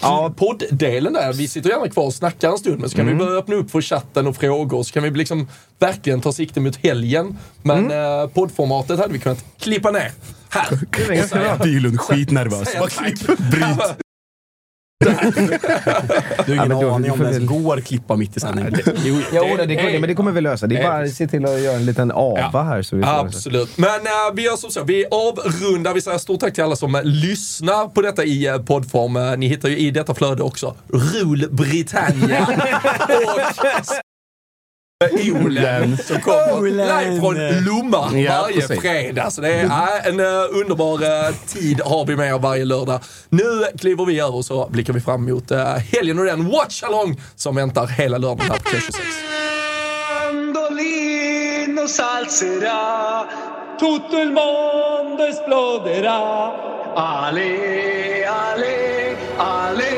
Ja. podddelen där, vi sitter gärna kvar och snackar en stund, men så kan vi börja öppna upp för chatten och frågor, så kan vi liksom verkligen ta sikte mot helgen. Men eh, poddformatet hade vi kunnat klippa ner här. Bylund skitnervös. bryt. Du har ingen då- aning om det ens går att klippa mitt i sändning. Jo, det, det, kommer- men det kommer vi lösa. Det är bara att se till att göra en liten ava här. Så vi Absolut. Men äh, vi gör som så, vi avrundar. Vi säger stort tack till alla som äh, lyssnar på detta i äh, poddform. Ni hittar ju i detta flöde också Rule Britannia och Olen som kommer live från Lomma Ja, varje precis. fredag. Så det är äh, en äh, underbar äh, tid har vi med varje lördag. Nu kliver vi över och så blickar vi fram emot helgen och den watch-along som väntar hela lördagen här på K26. Mandolino salzerà, tutto il mondo esploderà. Ale, ale, ale,